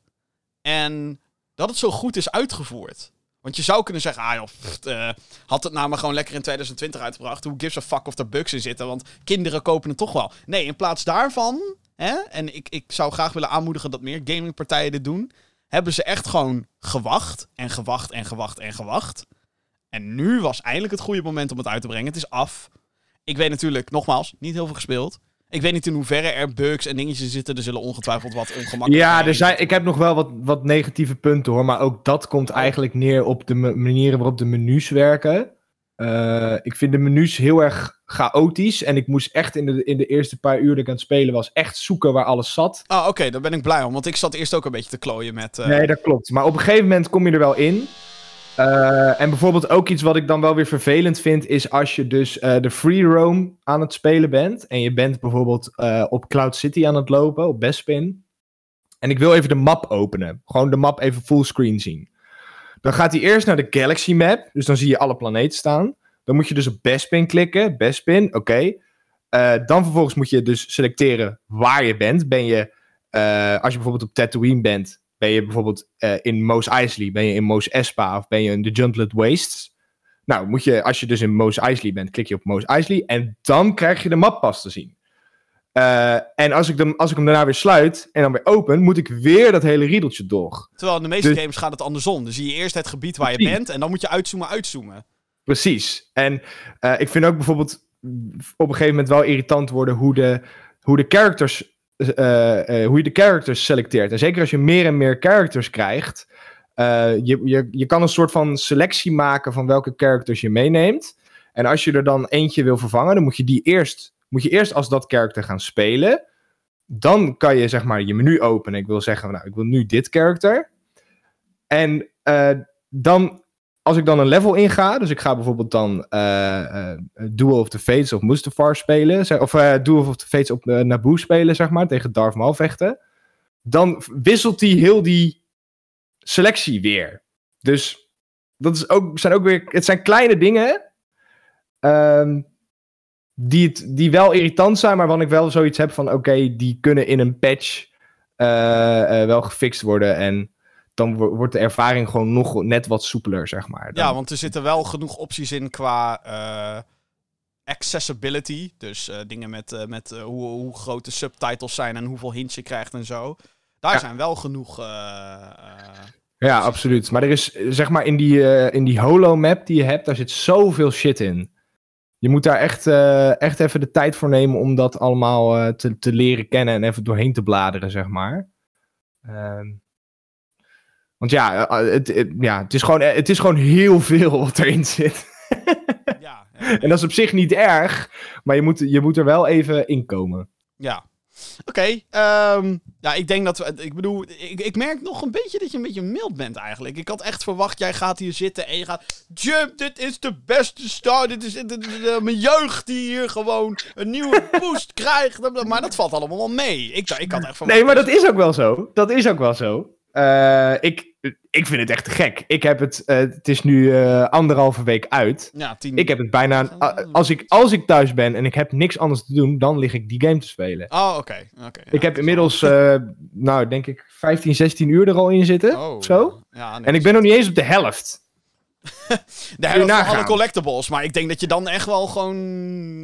En dat het zo goed is uitgevoerd. Want je zou kunnen zeggen, ah joh, eh, had het nou maar gewoon lekker in 2020 uitgebracht. Who gives a fuck of er bugs in zitten, want kinderen kopen het toch wel. Nee, in plaats daarvan, hè, en ik, ik zou graag willen aanmoedigen dat meer gamingpartijen dit doen, hebben ze echt gewoon gewacht en gewacht en gewacht en gewacht. En nu was eindelijk het goede moment om het uit te brengen. Het is af. Ik weet natuurlijk, nogmaals, niet heel veel gespeeld. Ik weet niet in hoeverre er bugs en dingetjes zitten. Er zullen ongetwijfeld wat ongemakkelijk Ja, er zijn, ik heb nog wel wat, wat negatieve punten hoor. Maar ook dat komt eigenlijk neer op de ma- manieren waarop de menus werken. Eh, ik vind de menus heel erg chaotisch. En ik moest echt in de, in de eerste paar uur dat ik aan het spelen was, echt zoeken waar alles zat. Ah, oké, daar ben ik blij om. Want ik zat eerst ook een beetje te klooien met... eh, Nee, dat klopt. Maar op een gegeven moment kom je er wel in. Eh, en bijvoorbeeld ook iets wat ik dan wel weer vervelend vind, is als je dus eh, de free roam aan het spelen bent. En je bent bijvoorbeeld eh, op Cloud City aan het lopen, op Bespin. En ik wil even de map openen. Gewoon de map even fullscreen zien. Dan gaat hij eerst naar de Galaxy Map. Dus dan zie je alle planeten staan. Dan moet je dus op Bespin klikken. Bespin, oké. Dan vervolgens moet je dus selecteren waar je bent. Ben je, als je bijvoorbeeld op Tatooine bent, ben je bijvoorbeeld eh, in Mos Eisley, ben je in Mos Espa of ben je in de Juntlet Wastes. Nou, moet je, als je dus in Mos Eisley bent, klik je op Mos Eisley en dan krijg je de map pas te zien. Eh, en als ik, hem, als ik hem daarna weer sluit en dan weer open, moet ik weer dat hele riedeltje door. Terwijl in de meeste Dus- games gaat het andersom. Dan zie je eerst het gebied waar je bent en dan moet je uitzoomen, uitzoomen. Precies. En eh, ik vind ook bijvoorbeeld op een gegeven moment wel irritant worden hoe de, hoe de characters, hoe je de characters selecteert. En zeker als je meer en meer characters krijgt, eh, je, je, je kan een soort van selectie maken van welke characters je meeneemt. En als je er dan eentje wil vervangen, dan moet je die eerst, moet je eerst als dat character gaan spelen. Dan kan je zeg maar je menu openen. Ik wil zeggen, nou, ik wil nu dit character. En eh, dan als ik dan een level inga, dus ik ga bijvoorbeeld dan eh eh, Duel of the Fates of Mustafar spelen, of eh Duel of the Fates op Naboo spelen, zeg maar, tegen Darth Maul vechten, dan wisselt hij heel die selectie weer. Dus dat is ook, zijn ook weer, het zijn kleine dingen ehm, die, het, die wel irritant zijn, maar waarvan ik wel zoiets heb van, oké, die kunnen in een patch wel gefixt worden en dan wo- wordt de ervaring gewoon nog net wat soepeler, zeg maar. Dan- Ja, want er zitten wel genoeg opties in qua eh, accessibility. Dus eh, dingen met, eh, met hoe, hoe groot de subtitles zijn en hoeveel hints je krijgt en zo. Daar Ja. zijn wel genoeg. Ja, absoluut. Maar er is, zeg maar, in die, in die holo-map die je hebt, daar zit zoveel shit in. Je moet daar echt, echt even de tijd voor nemen om dat allemaal te, te leren kennen en even doorheen te bladeren, zeg maar. Ehm, want ja, eh, het, het- ja het, is gewoon, eh, het is gewoon heel veel wat erin zit. [LAUGHS] ja, ja, En dat is op zich niet erg, maar je moet, je moet er wel even in komen. ja. Oké, ehm, ja, ik denk dat we. Ik bedoel, ik, ik merk nog een beetje dat je een beetje mild bent eigenlijk. Ik had echt verwacht, jij gaat hier zitten en je gaat. Jump, dit is de beste start. Dit is, dit eh, mijn jeugd die hier gewoon een nieuwe [LAUGHS] boost krijgt. Maar dat valt allemaal wel mee. Ik, ik had echt verwacht. Nee, maar dat is ook wel zo. Dat is ook wel zo. Eh, ik, ik vind het echt te gek. Ik heb het, eh, het is nu eh, anderhalve week uit. Ja, tien. Ik heb het bijna, als ik, als ik thuis ben en ik heb niks anders te doen, dan lig ik die game te spelen. Oh, oké. oké, ja. ik heb inmiddels, eh, nou denk ik, 15, 16 uur er al in zitten. Oh, of zo. Ja, nee, En ik ben nog niet eens op de helft. [LAUGHS] de helft van alle collectibles. Maar ik denk dat je dan echt wel gewoon.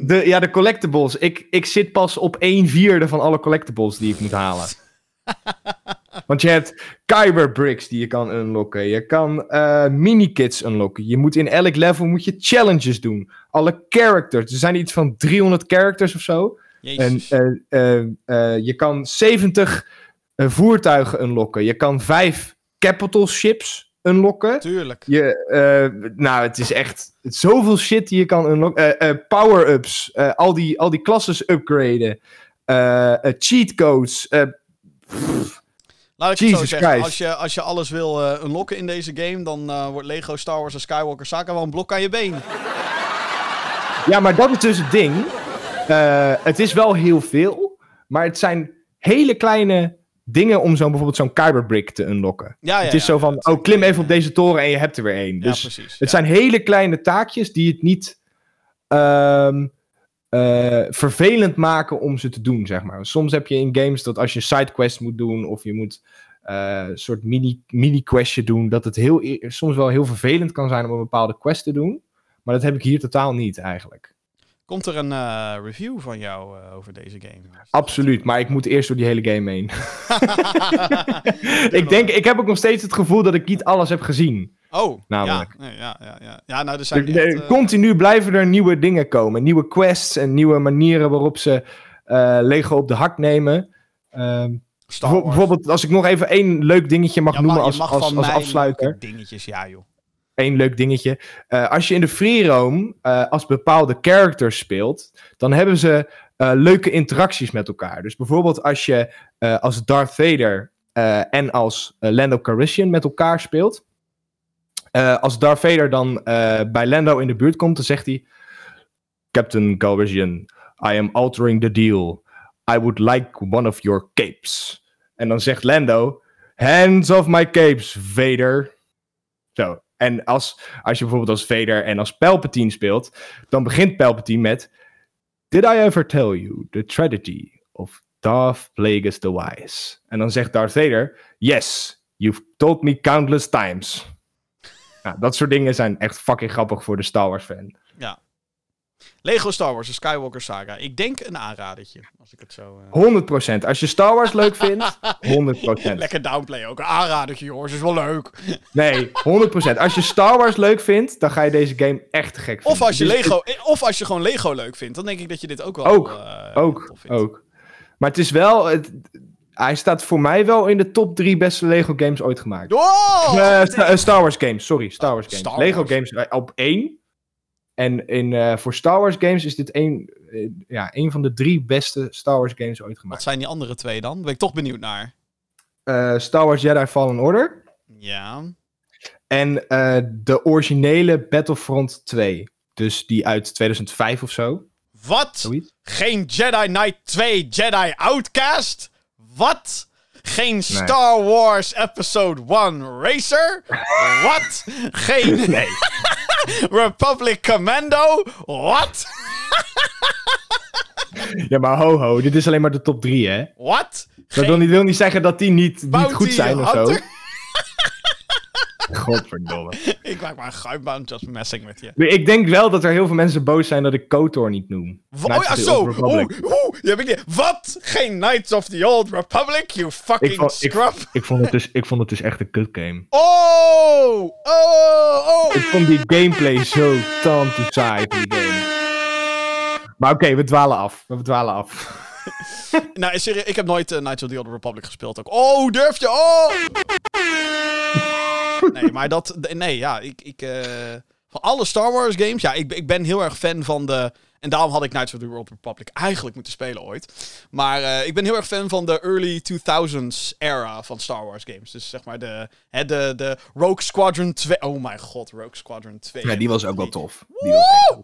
De, ja, de collectibles. Ik, ik zit pas op 1 vierde van alle collectibles die ik moet halen. [LAUGHS] Want je hebt Kyber Bricks die je kan unlocken. Je kan eh mini-kits unlocken. Je moet in elk level moet je challenges doen. Alle characters. Er zijn iets van 300 characters of zo. En Jezus. eh, eh, je kan 70 eh, voertuigen unlocken. Je kan 5 capital ships unlocken. Tuurlijk. Je, nou, het is echt zoveel shit die je kan unlocken. Power-ups, al, die, al die klasses upgraden, cheat codes. eh, Laat ik het zo Jesus zeggen. Christ. Als je, als je alles wil eh, unlocken in deze game, dan eh, wordt Lego Star Wars en Skywalker Saga wel een blok aan je been. ja, maar dat is dus het ding. Eh, het is wel heel veel, maar het zijn hele kleine dingen om zo'n bijvoorbeeld zo'n Kyberbrick te unlocken. Ja, ja, het is ja, zo van, oh, klim even op deze toren en je hebt er weer één. Ja, Dus precies. Het zijn hele kleine taakjes die het niet ehm, eh, vervelend maken om ze te doen, zeg maar. Soms heb je in games dat als je sidequest moet doen of je moet eh, een soort mini- mini-questje doen, dat het heel, i- soms wel heel vervelend kan zijn om een bepaalde quest te doen. Maar dat heb ik hier totaal niet eigenlijk. Komt er een eh, review van jou over deze game? Absoluut, maar ik moet eerst door die hele game heen. [LAUGHS] [LAUGHS] ik, denk, ik heb ook nog steeds het gevoel dat ik niet alles heb gezien. Oh, Namelijk. Ja, nee, ja, ja, ja. ja, nou, er zijn echt, eh, Continu blijven er nieuwe dingen komen. Nieuwe quests en nieuwe manieren waarop ze eh, Lego op de hak nemen. Wars. bijvoorbeeld, als ik nog even één leuk dingetje mag Ja, noemen als, mag als, afsluiter. dingetjes, ja joh. Eén leuk dingetje. Eh, als je in de free roam als bepaalde characters speelt, dan hebben ze leuke interacties met elkaar. Dus bijvoorbeeld als je als Darth Vader en als Lando Calrissian met elkaar speelt. Eh, als Darth Vader dan eh, bij Lando in de buurt komt, dan zegt hij... Captain Calrissian, I am altering the deal. I would like one of your capes. En dan zegt Lando... Hands off my capes, Vader. Zo. En als, als je bijvoorbeeld als Vader en als Palpatine speelt, dan begint Palpatine met... Did I ever tell you the tragedy of Darth Plagueis the Wise? En dan zegt Darth Vader... Yes, You've told me countless times. Nou, dat soort dingen zijn echt fucking grappig voor de Star Wars fan. Ja. Lego Star Wars, de Skywalker Saga. Ik denk een aanradertje, als ik het zo... eh, 100%. Als je Star Wars leuk vindt, [LAUGHS] 100%. Lekker downplay ook. Een aanradertje, jongens. Is wel leuk. Nee, 100%. Als je Star Wars leuk vindt, dan ga je deze game echt gek vinden. Of als je, is- Lego, of als je gewoon Lego leuk vindt, dan denk ik dat je dit ook wel Ook, eh, Ook, ook. Maar het is wel... Het, hij staat voor mij wel in de top drie beste Lego games ooit gemaakt. Oh! Eh, Sta- eh, Star Wars games, sorry. Star Wars games. Star Lego games eh, op één. En in, voor Star Wars games is dit één, ja, één van de drie beste Star Wars games ooit Wat gemaakt. zijn die andere twee dan? Ben ik toch benieuwd naar. Star Wars Jedi Fallen Order. Ja. En de originele Battlefront 2. Dus die uit 2005 of zo. Wat? Zoiets. Geen Jedi Knight 2 Jedi Outcast? Wat? Geen Star Wars Episode 1 Racer? Wat? Geen [LAUGHS] Nee. [LAUGHS] Republic Commando? Wat? Ja, maar ho ho, dit is alleen maar de top 3, hè? Wat? Dat wil niet, wil niet zeggen dat die niet, niet goed zijn of zo. [LAUGHS] Godverdomme. [LAUGHS] Ik maak maar een guimbaan just messing with you. Ik denk wel dat er heel veel mensen boos zijn dat ik KOTOR niet noem. Knights oh ja, zo. Oeh, oeh, die heb ik niet. Wat? Geen Knights of the Old Republic, you fucking Ik vond, scrub. ik, vond het dus, ik vond het dus echt een kut game. [LAUGHS] Oh! Oh! Oh! Ik vond die gameplay zo tante saai die game. Maar oké, we dwalen af. We dwalen af. Nou, serieus, ik heb nooit eh, Knights of the Old Republic gespeeld ook. Oh, durf je? Oh! Nee, maar dat... Nee, ja, ik... ik eh, van alle Star Wars games... Ja, ik, ik ben heel erg fan van de... En daarom had ik Knights of the Old Republic eigenlijk moeten spelen ooit. Maar eh, ik ben heel erg fan van de early 2000s era van Star Wars games. Dus zeg maar de, hè, de, de Rogue Squadron 2... Oh mijn god, Rogue Squadron 2. Ja, die was ook wel tof. Die was echt Woe!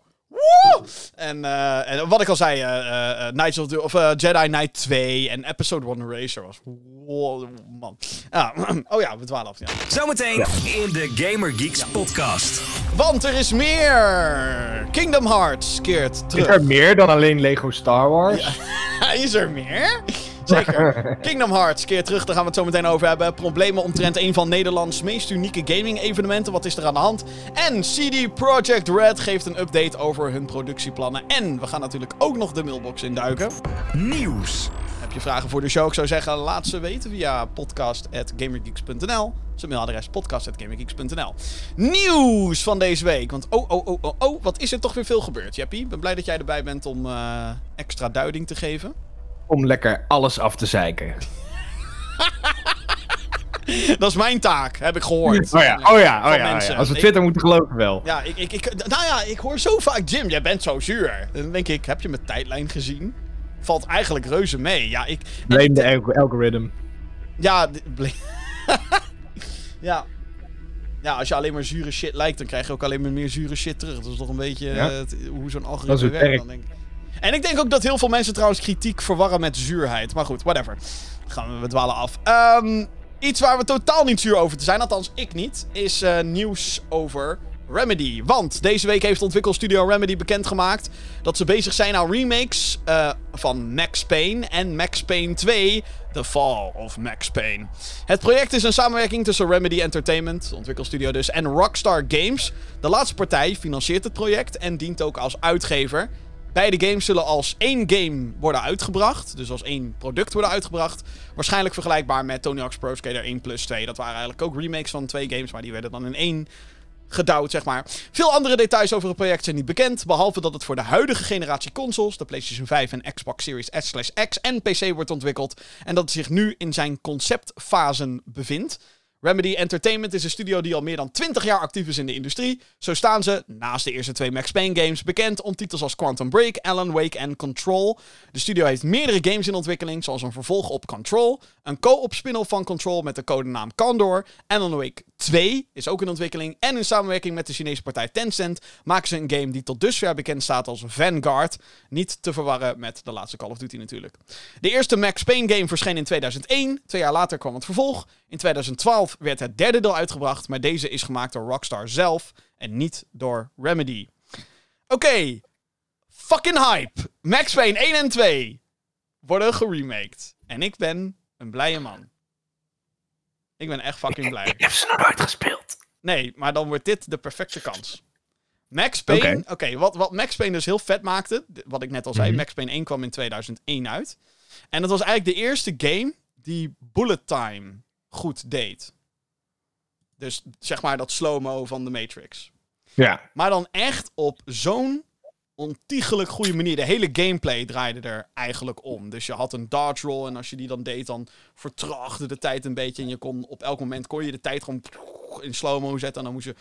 En, eh, en wat ik al zei, eh, eh, eh, Knights of the, of, eh, Jedi Knight 2 en Episode 1 Racer was... Wow, man. [CLEARS THROAT] Oh ja, we dwalen af. Ja. Zometeen in de Gamer Geeks podcast. Want er is meer! Kingdom Hearts keert Is terug. er meer dan alleen Lego Star Wars? [LAUGHS] is er meer? Zeker. [LAUGHS] Kingdom Hearts keert terug, daar gaan we het zo meteen over hebben. Problemen omtrent een van Nederlands meest unieke gaming evenementen. Wat is er aan de hand? En CD Projekt Red geeft een update over hun productieplannen. En we gaan natuurlijk ook nog de mailbox induiken. Nieuws. Heb je vragen voor de show? Ik zou zeggen, laat ze weten via podcast.gamergeeks.nl. Zijn mailadres podcast.gamergeeks.nl. Nieuws van deze week. Want oh, oh, oh, oh, oh, wat is er toch weer veel gebeurd, Jeppie? Ik ben blij dat jij erbij bent om eh, extra duiding te geven. Om lekker alles af te zeiken. [LAUGHS] Dat is mijn taak, heb ik gehoord. Oh ja, oh ja, oh ja, oh ja. Als we Ik- Twitter moeten geloven wel. Ja, ik, ik, ik, nou ja, ik hoor zo vaak, Jim, jij bent zo zuur. Dan denk ik, heb je mijn tijdlijn gezien? Valt eigenlijk reuze mee. Ja, ik... Blame de alg- algorithm. Ja, [LAUGHS] ja. Ja, als je alleen maar zure shit lijkt, dan krijg je ook alleen maar meer zure shit terug. Dat is toch een beetje Ja. eh, het- hoe zo'n algoritme werkt. werk. Dan denk ik. En ik denk ook dat heel veel mensen trouwens kritiek verwarren met zuurheid. Maar goed, whatever. Gaan we, we dwalen af. Ehm, iets waar we totaal niet zuur over te zijn, althans ik niet, is eh, nieuws over Remedy. Want deze week heeft ontwikkelstudio Remedy bekendgemaakt dat ze bezig zijn aan remakes eh, van Max Payne en Max Payne 2, The Fall of Max Payne. Het project is een samenwerking tussen Remedy Entertainment, ontwikkelstudio dus, en Rockstar Games. De laatste partij financiert het project en dient ook als uitgever. Beide games zullen als één game worden uitgebracht. Dus als één product worden uitgebracht. Waarschijnlijk vergelijkbaar met Tony Hawk's Pro Skater 1 plus 2. Dat waren eigenlijk ook remakes van twee games, maar die werden dan in één gedouwd, zeg maar. Veel andere details over het project zijn niet bekend. Behalve dat het voor de huidige generatie consoles, de PlayStation 5 en Xbox Series S/X en PC wordt ontwikkeld. En dat het zich nu in zijn conceptfasen bevindt. Remedy Entertainment is een studio die al meer dan 20 jaar actief is in de industrie. Zo staan ze, naast de eerste twee Max Payne games, bekend om titels als Quantum Break, Alan Wake en Control. De studio heeft meerdere games in ontwikkeling, zoals een vervolg op Control, een co-op spin-off van Control met de codenaam Condor, Alan Wake 2 is ook in ontwikkeling en in samenwerking met de Chinese partij Tencent maken ze een game die tot dusver bekend staat als Vanguard. Niet te verwarren met de laatste Call of Duty natuurlijk. De eerste Max Payne game verscheen in 2001. Twee jaar later kwam het vervolg. In 2012 werd het derde deel uitgebracht, maar deze is gemaakt door Rockstar zelf en niet door Remedy. Oké, fucking hype. Max Payne 1 en 2 worden geremaked. En ik ben een blije man. Ik ben echt fucking blij. Ik heb ze nog nooit gespeeld. Nee, maar dan wordt dit de perfecte kans. Max Payne, oké, wat, wat Max Payne dus heel vet maakte, wat ik net al zei, Mhm. Max Payne 1 kwam in 2001 uit. En dat was eigenlijk de eerste game die bullet time goed deed. Dus zeg maar dat slow-mo van de Matrix. Ja. Maar dan echt op zo'n ontiegelijk goede manier. De hele gameplay draaide er eigenlijk om. Dus je had een dodge roll en als je die dan deed, dan vertraagde de tijd een beetje. En je kon op elk moment kon je de tijd gewoon in slow-mo zetten. En dan moest je...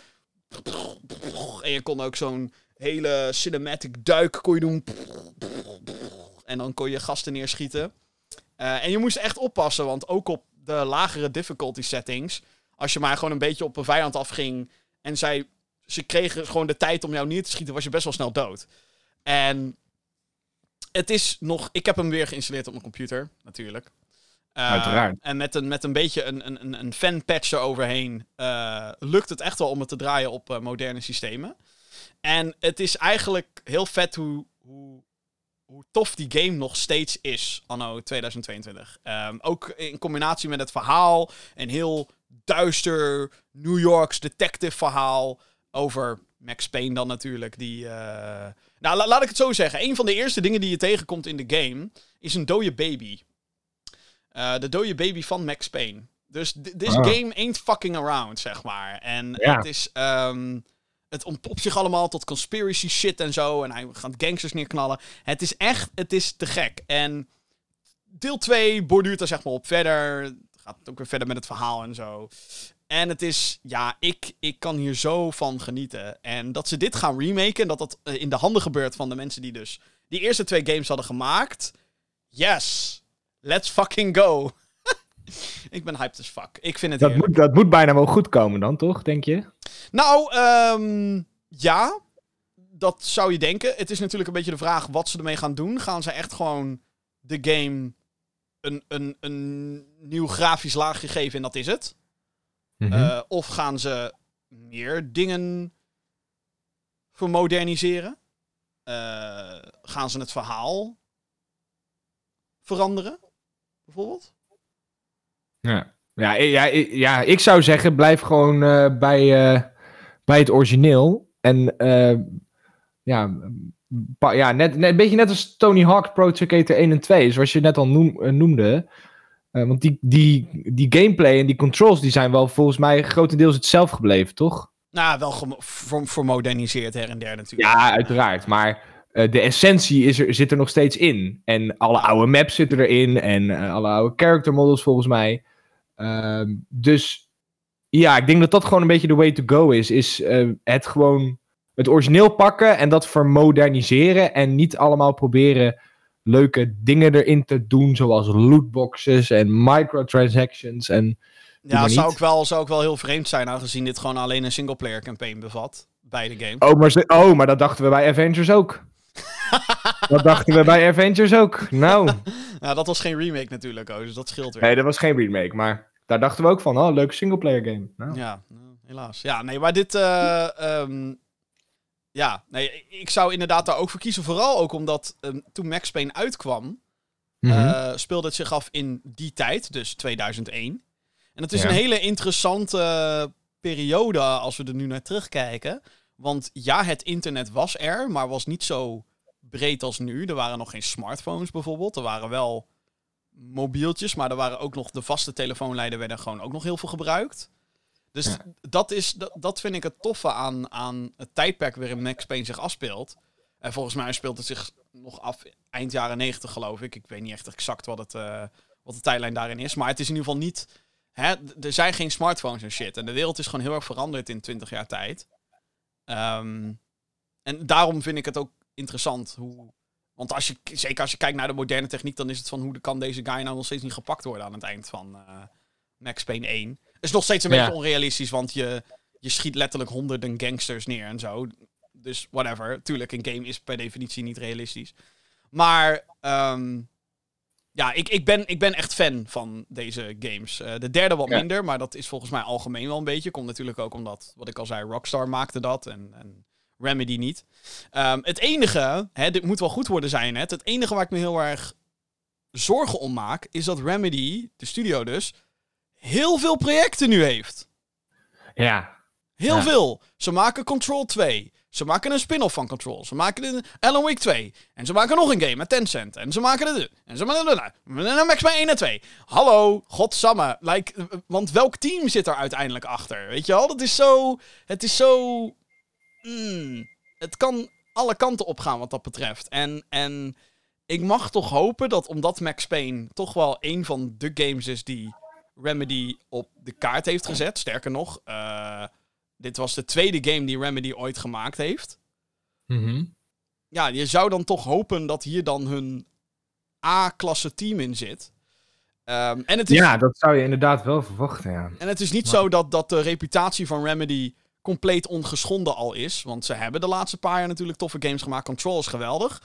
En je kon ook zo'n hele cinematic duik kon je doen. En dan kon je gasten neerschieten. Eh, en je moest echt oppassen, want ook op de lagere difficulty settings... Als je maar gewoon een beetje op een vijand afging en zij ze kregen gewoon de tijd om jou neer te schieten, was je best wel snel dood. En het is nog. Ik heb hem weer geïnstalleerd op mijn computer, natuurlijk. Eh, Uiteraard. En met een, met een beetje een, een, een, een fanpatch eroverheen eh, lukt het echt wel om het te draaien op eh, moderne systemen. En het is eigenlijk heel vet hoe, hoe, hoe tof die game nog steeds is, anno 2022. Ehm, ook in combinatie met het verhaal, een heel duister New Yorks detective verhaal over Max Payne dan natuurlijk. Die, Nou, la- laat ik het zo zeggen. Een van de eerste dingen die je tegenkomt in de game is een dode baby. Eh, de dode baby van Max Payne. Dus th- this Ah. game ain't fucking around, zeg maar. En Ja. het is... ehm, het ontpopt zich allemaal tot conspiracy shit en zo. En hij gaat gangsters neerknallen. Het is echt... Het is te gek. En deel 2 borduurt er zeg maar op verder. Het gaat ook weer verder met het verhaal en zo. En het is, ja, ik, ik kan hier zo van genieten. En dat ze dit gaan remaken en dat dat eh, in de handen gebeurt van de mensen die dus die eerste twee games hadden gemaakt. Yes, let's fucking go. [LAUGHS] ik ben hyped as fuck. Ik vind het Dat heerlijk. moet, dat moet bijna wel goed komen dan, toch, denk je? Nou, ehm, ja, dat zou je denken. Het is natuurlijk een beetje de vraag wat ze ermee gaan doen. Gaan ze echt gewoon de game een, een, een nieuw grafisch laagje geven en dat is het? Mhm. Eh, of gaan ze meer dingen vermoderniseren? Eh, gaan ze het verhaal veranderen? Bijvoorbeeld? Ja. Ja, ja, ja, ik zou zeggen, blijf gewoon eh, bij, bij het origineel. En ja, ja net, net, een beetje net als Tony Hawk Pro Skater 1 en 2, zoals je net al noem, noemde. Eh, want die, die, die gameplay en die controls die zijn wel volgens mij grotendeels hetzelfde gebleven, toch? Nou, wel vermoderniseerd her en der natuurlijk. Ja, uiteraard. Maar eh, de essentie is er, zit er nog steeds in. En alle oude maps zitten erin. En eh, alle oude character models volgens mij. Ehm, dus ja, ik denk dat dat gewoon een beetje de way to go is. Is het gewoon het origineel pakken en dat vermoderniseren. En niet allemaal proberen leuke dingen erin te doen. Zoals lootboxes en microtransactions. En Ja, zou ook, wel, zou ook wel heel vreemd zijn aangezien dit gewoon alleen een singleplayer campaign bevat. Beide games. Oh maar, ze- oh, maar dat dachten we bij Avengers ook. [LAUGHS] dat dachten we bij Avengers ook. Nou, [LAUGHS] Nou, dat was geen remake natuurlijk, oh, dus dat scheelt weer. nee, dat was geen remake, maar daar dachten we ook van. Oh, leuke singleplayer game. Nou. Ja, nou, helaas. Ja, nee, maar dit... eh, ehm, ja, nee, ik zou inderdaad daar ook voor kiezen. Vooral ook omdat ehm, toen Max Payne uitkwam... Mhm. eh, speelde het zich af in die tijd, dus 2001. En het is Ja. een hele interessante periode als we er nu naar terugkijken. Want ja, het internet was er, maar was niet zo breed als nu. Er waren nog geen smartphones bijvoorbeeld. Er waren wel mobieltjes, maar er waren ook nog de vaste telefoonlijnen werden gewoon ook nog heel veel gebruikt. Dus Ja. dat, is, dat, dat vind ik het toffe aan, aan het tijdperk waarin Max Payne zich afspeelt. En volgens mij speelt het zich nog af eind jaren 90, geloof ik. Ik weet niet echt exact wat, het, eh, wat de tijdlijn daarin is. Maar het is in ieder geval niet. Hè, er zijn geen smartphones en shit. En de wereld is gewoon heel erg veranderd in 20 jaar tijd. Ehm, en daarom vind ik het ook interessant hoe. Want als je, zeker als je kijkt naar de moderne techniek, dan is het van hoe kan deze guy nou nog steeds niet gepakt worden aan het eind van eh, Max Payne 1. Is nog steeds een Ja. beetje onrealistisch, want je, je schiet letterlijk honderden gangsters neer en zo. Dus whatever. Tuurlijk, een game is per definitie niet realistisch. Maar ehm, ja, ik, ik, ben, ik ben echt fan van deze games. Eh, de derde wat Ja. minder, maar dat is volgens mij algemeen wel een beetje. Komt natuurlijk ook omdat, wat ik al zei, Rockstar maakte dat en, en Remedy niet. Ehm, het enige, hè, dit moet wel goed worden zijn net. Het enige waar ik me heel erg zorgen om maak, is dat Remedy, de studio dus, heel veel projecten nu heeft. Ja. Heel Ja. veel. Ze maken Control 2. Ze maken een spin-off van Control. Ze maken een Alan Wake 2. En ze maken nog een game met Tencent. En ze maken de... En ze maken. Max Payne 1 en 2. Hallo, godsamme. Like, eh, want welk team zit er uiteindelijk achter? Weet je wel? Dat is zo... Het is zo... mm, het kan alle kanten opgaan wat dat betreft. En, en ik mag toch hopen dat omdat Max Payne toch wel een van de games is die Remedy op de kaart heeft gezet. Sterker nog, eh, dit was de tweede game die Remedy ooit gemaakt heeft. Mhm. Ja, je zou dan toch hopen dat hier dan hun A-klasse team in zit. Ehm, en, het is, Ja, dat zou je inderdaad wel verwachten, ja. en het is niet zo dat, dat de reputatie van Remedy compleet ongeschonden al is. Want ze hebben de laatste paar jaar natuurlijk toffe games gemaakt. Control is geweldig.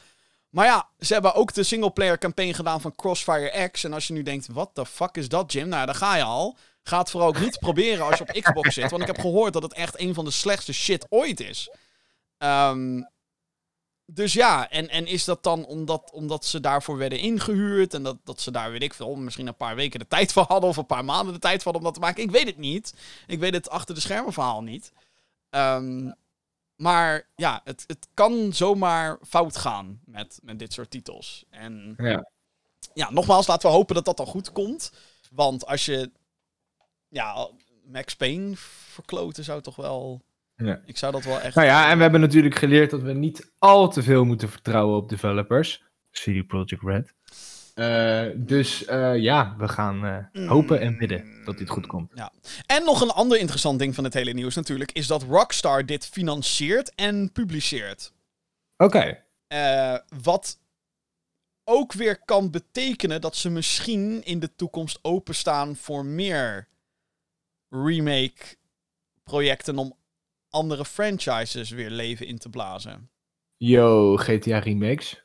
Maar ja, ze hebben ook de singleplayer campaign gedaan van Crossfire X. En als je nu denkt, wat the fuck is dat, Jim? Nou, daar ga je al. Ga het vooral ook niet [LAUGHS] proberen als je op Xbox zit. Want ik heb gehoord dat het echt een van de slechtste shit ooit is. Ehm, dus ja, en, en is dat dan omdat, omdat ze daarvoor werden ingehuurd en dat, dat ze daar, weet ik veel, misschien een paar weken de tijd voor hadden of een paar maanden de tijd voor hadden om dat te maken? Ik weet het niet. Ik weet het achter de schermen verhaal niet. Ehm, maar ja, het, het kan zomaar fout gaan met, met dit soort titels. En Ja. ja, nogmaals, laten we hopen dat dat dan goed komt. Want als je ja, Max Payne verkloten zou toch wel... Ja. Ik zou dat wel echt... Nou ja, en we hebben natuurlijk geleerd dat we niet al te veel moeten vertrouwen op developers. CD Projekt Red. Eh, dus eh, ja, we gaan eh, hopen en bidden dat dit goed komt. En nog een ander interessant ding van het hele nieuws natuurlijk... is dat Rockstar dit financiert en publiceert. Oké. Wat ook weer kan betekenen dat ze misschien in de toekomst openstaan voor meer remake projecten om andere franchises weer leven in te blazen. Yo, GTA remakes.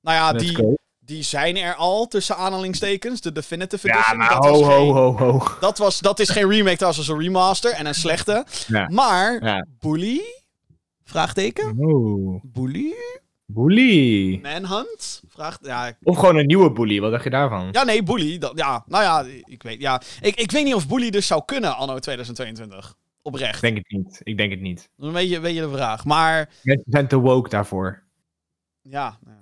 Nou ja, Let's die, go. Die zijn er al tussen aanhalingstekens. De Definitive Ja, Edition. maar dat, ho, ho, geen, ho, ho. Dat, was, dat is geen remake, dat was een remaster en een slechte. Ja. Maar, Ja. Bully? Vraagteken? Oeh. Bully? Bully. Manhunt? Vraag, ja, Of gewoon een nieuwe bully, wat dacht je daarvan? Ja, nee, Bully. Dat, ja, nou ja, ik weet, ja. Ik, ik weet niet of Bully dus zou kunnen anno 2022. Oprecht. Ik denk het niet. Ik denk het niet. Dat is een beetje, beetje de vraag. Maar Mensen zijn te woke daarvoor. ja, dat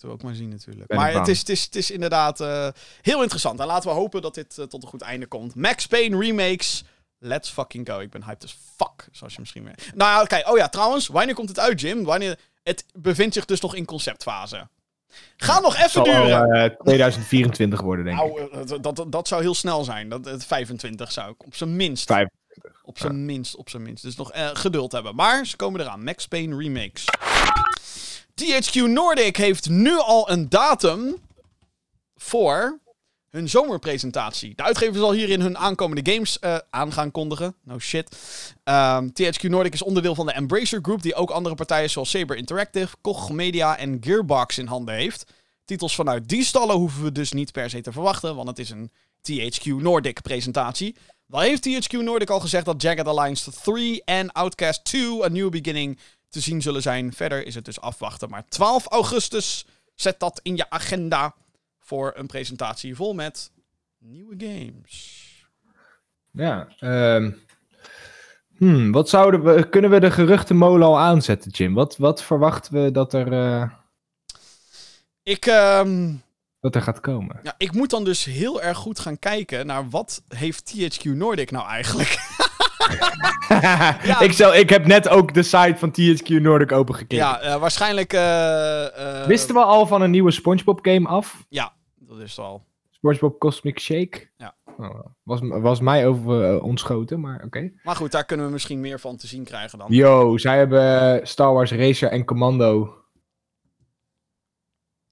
moeten we ook maar zien natuurlijk. Ben maar ik het is, het, is, het is inderdaad eh, heel interessant. En laten we hopen dat dit eh, tot een goed einde komt. Max Payne remakes. Let's fucking go. Ik ben hyped as fuck, zoals je misschien weet. Nou ja, kijk. Oh ja, trouwens. Wanneer komt het uit, Jim? Wanneer... Het bevindt zich dus nog in conceptfase. Ga nog even duren. wel, eh, 2024 worden, denk ik. Nou, eh, dat, dat, dat zou heel snel zijn. Dat, het 25 zou ik op zijn minst. Vijf. Op zijn minst, op zijn minst. Dus nog geduld hebben. Maar ze komen eraan. Max Payne remakes. THQ Nordic heeft nu al een datum voor hun zomerpresentatie. De uitgever zal hierin hun aankomende games eh, aan gaan kondigen. No shit. Ehm, THQ Nordic is onderdeel van de Embracer Group, die ook andere partijen zoals Saber Interactive, Koch Media en Gearbox in handen heeft. Titels vanuit die stallen hoeven we dus niet per se te verwachten, want het is een THQ Nordic presentatie. Wel heeft THQ Nordic al gezegd dat Jagged Alliance 3 en Outcast 2 A New Beginning te zien zullen zijn. Verder is het dus afwachten. Maar 12 augustus, zet dat in je agenda voor een presentatie vol met nieuwe games. Ja. hmm, wat zouden we... Kunnen we de geruchtenmolen al aanzetten, Jim? Wat, wat verwachten we dat er, eh, Ik, ehm, dat er gaat komen? ja, ik moet dan dus heel erg goed gaan kijken naar wat heeft THQ Nordic nou eigenlijk. [LAUGHS] ik, zal, ik heb net ook de site van THQ Nordic opengekeken. ja, eh, waarschijnlijk... eh, eh, Wisten we al van een nieuwe SpongeBob game af? Ja, dat is het al. SpongeBob Cosmic Shake? Ja. Oh, was, was mij over eh, ontschoten, maar oké. Maar goed, daar kunnen we misschien meer van te zien krijgen dan. Yo, zij hebben Star Wars Racer en Commando.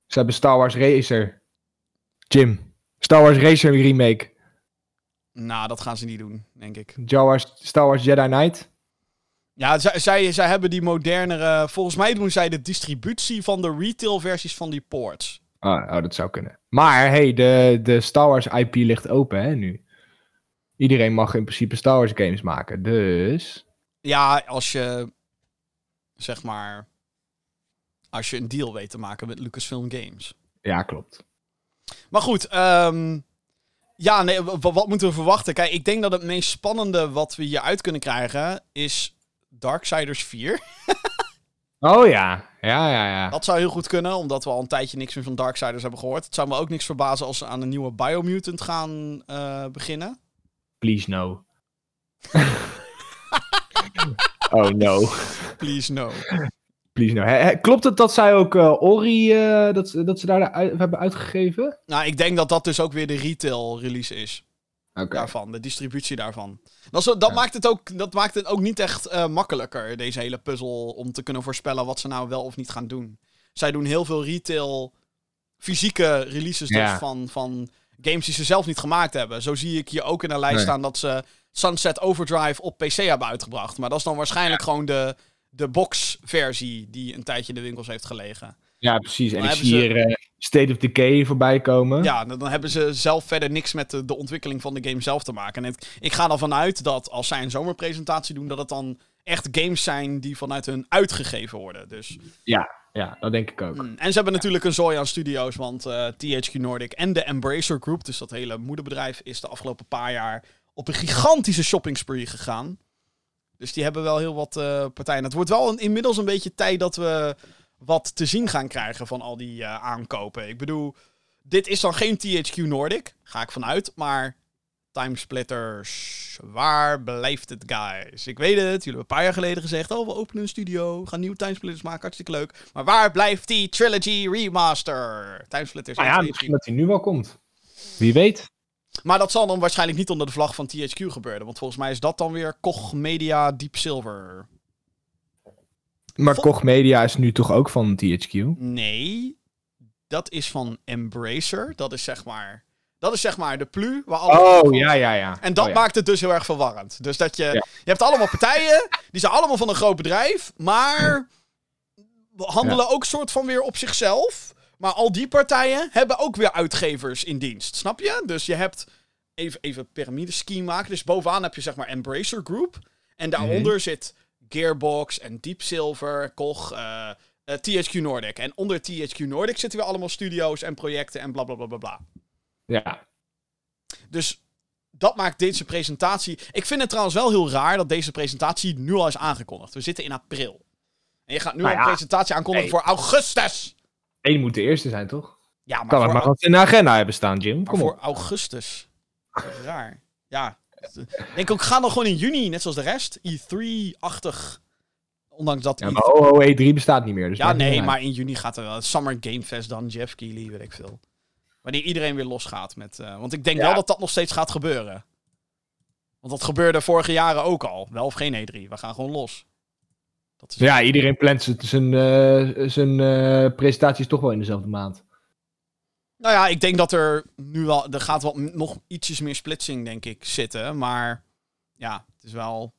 Ze hebben Star Wars Racer. Jim. Star Wars Racer remake. Nou, dat gaan ze niet doen, denk ik. Star Wars, Star Wars Jedi Knight. Ja, zij, zij, zij hebben die modernere... Volgens mij doen zij de distributie van de retail-versies van die ports. Oh, oh, dat zou kunnen. Maar hey, de, de Star Wars IP ligt open hè, nu. Iedereen mag in principe Star Wars games maken. Dus. Ja, als je... Zeg maar... Als je een deal weet te maken met Lucasfilm Games. Ja, klopt. Maar goed, ehm, Ja, nee, wa- wat moeten we verwachten? Kijk, ik denk dat het meest spannende wat we hieruit kunnen krijgen is Darksiders 4. [LAUGHS] Oh ja, ja, ja, ja. Dat zou heel goed kunnen, omdat we al een tijdje niks meer van Darksiders hebben gehoord. Het zou me ook niks verbazen als ze aan een nieuwe Biomutant gaan eh, beginnen. Please no. [LAUGHS] oh no. Please no. Please no. Klopt het dat zij ook eh, Ori, eh, dat, dat ze daar uit- hebben uitgegeven? Nou, ik denk dat dat dus ook weer de retail release is. Oké. Daarvan, de distributie daarvan. Dat, zo- dat, Ja. maakt, het ook, dat maakt het ook niet echt eh, makkelijker, deze hele puzzel, om te kunnen voorspellen wat ze nou wel of niet gaan doen. Zij doen heel veel retail, fysieke releases dus van, van games die ze zelf niet gemaakt hebben. Zo zie ik hier ook in de lijst Nee. staan dat ze Sunset Overdrive op PC hebben uitgebracht. Maar dat is dan waarschijnlijk gewoon de, de box-versie die een tijdje in de winkels heeft gelegen. Ja, precies. En ik zie ze- hier eh, State of Decay voorbij komen. Ja, dan dan hebben ze zelf verder niks met de, de ontwikkeling van de game zelf te maken. En het- ik ga ervan uit dat als zij een zomerpresentatie doen, dat het dan echt games zijn die vanuit hun uitgegeven worden. Dus, Ja, dat denk ik ook. mm. En ze hebben natuurlijk een zooi aan studio's, want eh, THQ Nordic en de Embracer Group, dus dat hele moederbedrijf, is de afgelopen paar jaar op een gigantische shopping spree gegaan. Dus die hebben wel heel wat eh, partijen. Het wordt wel een, inmiddels een beetje tijd dat we wat te zien gaan krijgen van al die eh, aankopen. Ik bedoel, dit is dan geen THQ Nordic, ga ik vanuit, maar Timesplitters, waar blijft het, guys? Ik weet het, jullie hebben een paar jaar geleden gezegd, oh, we openen een studio, we gaan nieuwe Timesplitters maken, hartstikke leuk. Maar waar blijft die Trilogy Remaster? Timesplitters. Nou ja, misschien dat hij nu wel komt. Wie weet. Maar dat zal dan waarschijnlijk niet onder de vlag van THQ gebeuren, want volgens mij is dat dan weer Koch Media Deep Silver. Maar Vol- Koch Media is nu toch ook van THQ? Nee, dat is van Embracer. Dat is zeg maar, dat is zeg maar de plu waar alle Oh, ja, ja, ja. En dat Oh, ja. maakt het dus heel erg verwarrend. Dus dat je, Ja. je hebt allemaal partijen, die zijn allemaal van een groot bedrijf, maar handelen ook soort van weer op zichzelf. Maar al die partijen hebben ook weer uitgevers in dienst, snap je? Dus je hebt, even, even piramidescheme maken, dus bovenaan heb je zeg maar Embracer Group. En daaronder Mhm. zit Gearbox en Deep Silver, Koch, eh, eh, THQ Nordic. En onder THQ Nordic zitten weer allemaal studio's en projecten en bla bla bla bla bla. Ja. Dus dat maakt deze presentatie. Ik vind het trouwens wel heel raar dat deze presentatie nu al is aangekondigd. We zitten in april. En je gaat nu Nou al een presentatie aankondigen hey. voor augustus. Eén moet de eerste zijn, toch? Ja, maar, Kan het maar wat in de agenda hebben staan, Jim. maar Kom voor op. augustus. Raar. Ja. Ik denk ook, ga dan gewoon in juni, net zoals de rest. E3-achtig. Ondanks dat. Ja, E3 maar OO E3 bestaat niet meer. Dus ja, nee, maar in juni gaat er wel. Summer Game Fest dan, Jeff Keighley, weet ik veel. Wanneer iedereen weer losgaat met... eh, want ik denk Ja. wel dat dat nog steeds gaat gebeuren. Want dat gebeurde vorige jaren ook al. Wel of geen E3. We gaan gewoon los. Dat is... Ja, iedereen plant zijn- eh, zijn eh, presentaties toch wel in dezelfde maand. Nou ja, ik denk dat er nu wel... Er gaat wel m- nog ietsjes meer splitsing, denk ik, zitten. Maar ja, het is wel...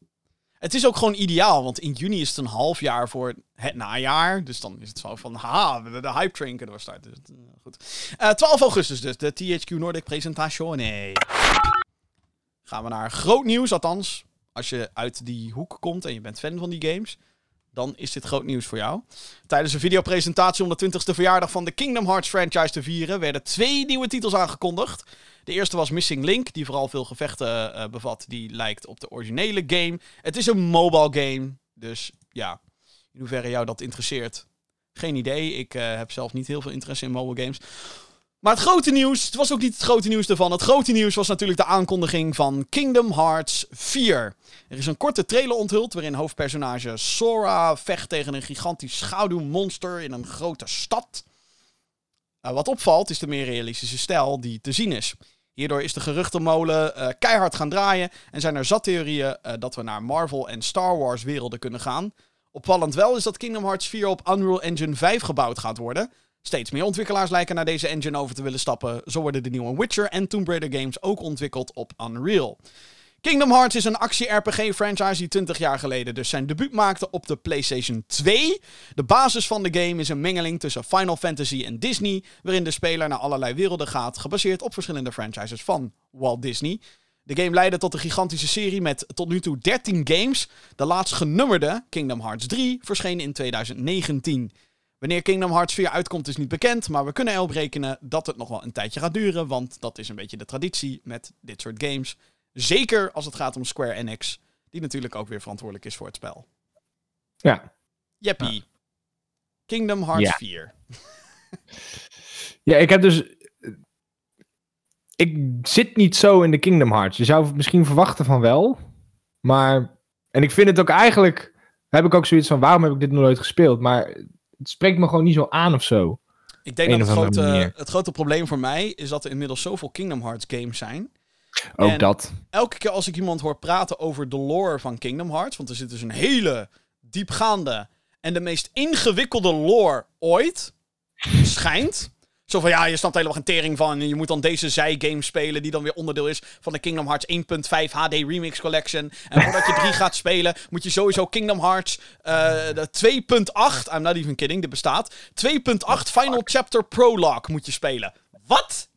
Het is ook gewoon ideaal, want in juni is het een half jaar voor het najaar. Dus dan is het zo van, haha, de, de hype train kunnen we starten. Dus, eh, goed. Eh, 12 augustus dus, de THQ Nordic presentatie. Nee. Gaan we naar groot nieuws, althans. Als je uit die hoek komt en je bent fan van die games, dan is dit groot nieuws voor jou. Tijdens een videopresentatie om de 20ste verjaardag van de Kingdom Hearts franchise te vieren, werden twee nieuwe titels aangekondigd. De eerste was Missing Link, die vooral veel gevechten eh, bevat, die lijkt op de originele game. Het is een mobile game, dus ja, in hoeverre jou dat interesseert, geen idee. Ik eh, heb zelf niet heel veel interesse in mobile games. Maar het grote nieuws, het was ook niet het grote nieuws ervan. Het grote nieuws was natuurlijk de aankondiging van Kingdom Hearts 4. Er is een korte trailer onthuld waarin hoofdpersonage Sora vecht tegen een gigantisch schaduwmonster in een grote stad. Uh, wat opvalt is de meer realistische stijl die te zien is. Hierdoor is de geruchtenmolen uh, keihard gaan draaien en zijn er zat theorieën uh, dat we naar Marvel en Star Wars werelden kunnen gaan. Opvallend wel is dat Kingdom Hearts 4 op Unreal Engine 5 gebouwd gaat worden. Steeds meer ontwikkelaars lijken naar deze engine over te willen stappen. Zo worden de nieuwe Witcher en Tomb Raider games ook ontwikkeld op Unreal. Kingdom Hearts is een actie-RPG-franchise die 20 jaar geleden dus zijn debuut maakte op de PlayStation 2. De basis van de game is een mengeling tussen Final Fantasy en Disney, waarin de speler naar allerlei werelden gaat, gebaseerd op verschillende franchises van Walt Disney. De game leidde tot een gigantische serie met tot nu toe 13 games. De laatst genummerde, Kingdom Hearts 3, verscheen in 2019. Wanneer Kingdom Hearts 4 uitkomt is niet bekend, maar we kunnen erop rekenen dat het nog wel een tijdje gaat duren, want dat is een beetje de traditie met dit soort games. Zeker als het gaat om Square Enix, die natuurlijk ook weer verantwoordelijk is voor het spel. Ja. Jeppie. Kingdom Hearts Ja. 4. Ja, ik heb dus. Ik zit niet zo in de Kingdom Hearts. Je zou misschien verwachten van wel. Maar. En ik vind het ook eigenlijk. Heb ik ook zoiets van: waarom heb ik dit nog nooit gespeeld? Maar het spreekt me gewoon niet zo aan of zo. Ik denk dat het grote, manier. het grote probleem voor mij is dat er inmiddels zoveel Kingdom Hearts games zijn. Ook En- dat. elke keer als ik iemand hoor praten over de lore van Kingdom Hearts, want er zit dus een hele diepgaande en de meest ingewikkelde lore ooit, schijnt. Zo van ja, je snapt helemaal geen tering van en je moet dan deze zijgame spelen die dan weer onderdeel is van de Kingdom Hearts 1.5 HD Remix Collection. En [LAUGHS] voordat je 3 gaat spelen, moet je sowieso Kingdom Hearts eh, de 2.8, I'm not even kidding, dit bestaat, 2.8 Final Chapter Prologue moet je spelen. Wat?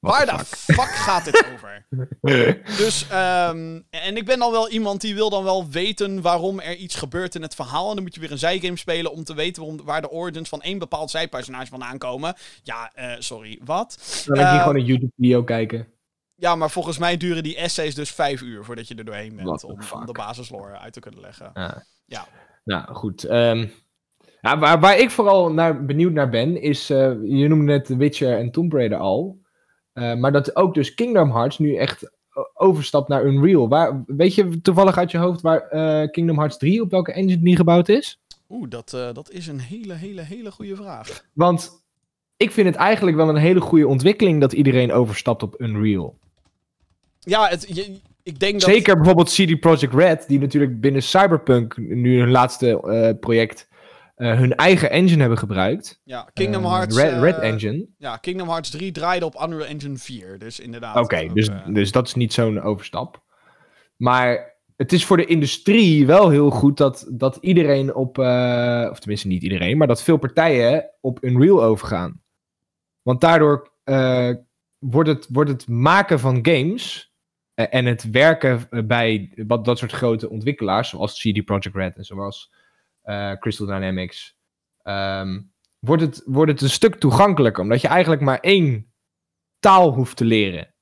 Waar de fuck gaat dit over? [LAUGHS] Dus, ehm, en ik ben dan wel iemand die wil dan wel weten waarom er iets gebeurt in het verhaal. En dan moet je weer een zijgame spelen om te weten waarom, waar de origins van één bepaald zijpersonage vandaan komen. Ja, eh, sorry, wat? Dan moet je Eh, gewoon een YouTube-video kijken. Ja, maar volgens mij duren die essays dus vijf uur voordat je er doorheen bent. Om, de basislore uit te kunnen leggen. Ja. Ja. Nou, goed. ehm, ja, waar, waar ik vooral naar, benieuwd naar ben, is... eh, je noemde net The Witcher en Tomb Raider al. Eh, maar dat ook dus Kingdom Hearts nu echt o- overstapt naar Unreal. Waar, weet je toevallig uit je hoofd waar eh, Kingdom Hearts 3, op welke engine die gebouwd is? Oeh, dat, eh, dat is een hele, hele, hele goede vraag. Want ik vind het eigenlijk wel een hele goede ontwikkeling dat iedereen overstapt op Unreal. Ja, het, je- ik denk dat... Zeker bijvoorbeeld CD Projekt Red, die natuurlijk binnen Cyberpunk, nu hun laatste eh, project, eh, hun eigen engine hebben gebruikt. Ja, Kingdom Eh, Hearts... Red, eh, Red Engine. Ja, Kingdom Hearts 3 draaide op Unreal Engine 4. Dus inderdaad. Oké, ook, dus, eh, dus dat is niet zo'n overstap. Maar het is voor de industrie wel heel goed dat, dat iedereen op, eh, of tenminste niet iedereen, maar dat veel partijen op Unreal overgaan. Want daardoor eh, wordt, het, wordt het maken van games eh, en het werken eh, bij wat, dat soort grote ontwikkelaars, zoals CD Projekt Red en zoals eh, Crystal Dynamics, ehm, wordt, het, wordt het een stuk toegankelijker, omdat je eigenlijk maar één taal hoeft te leren.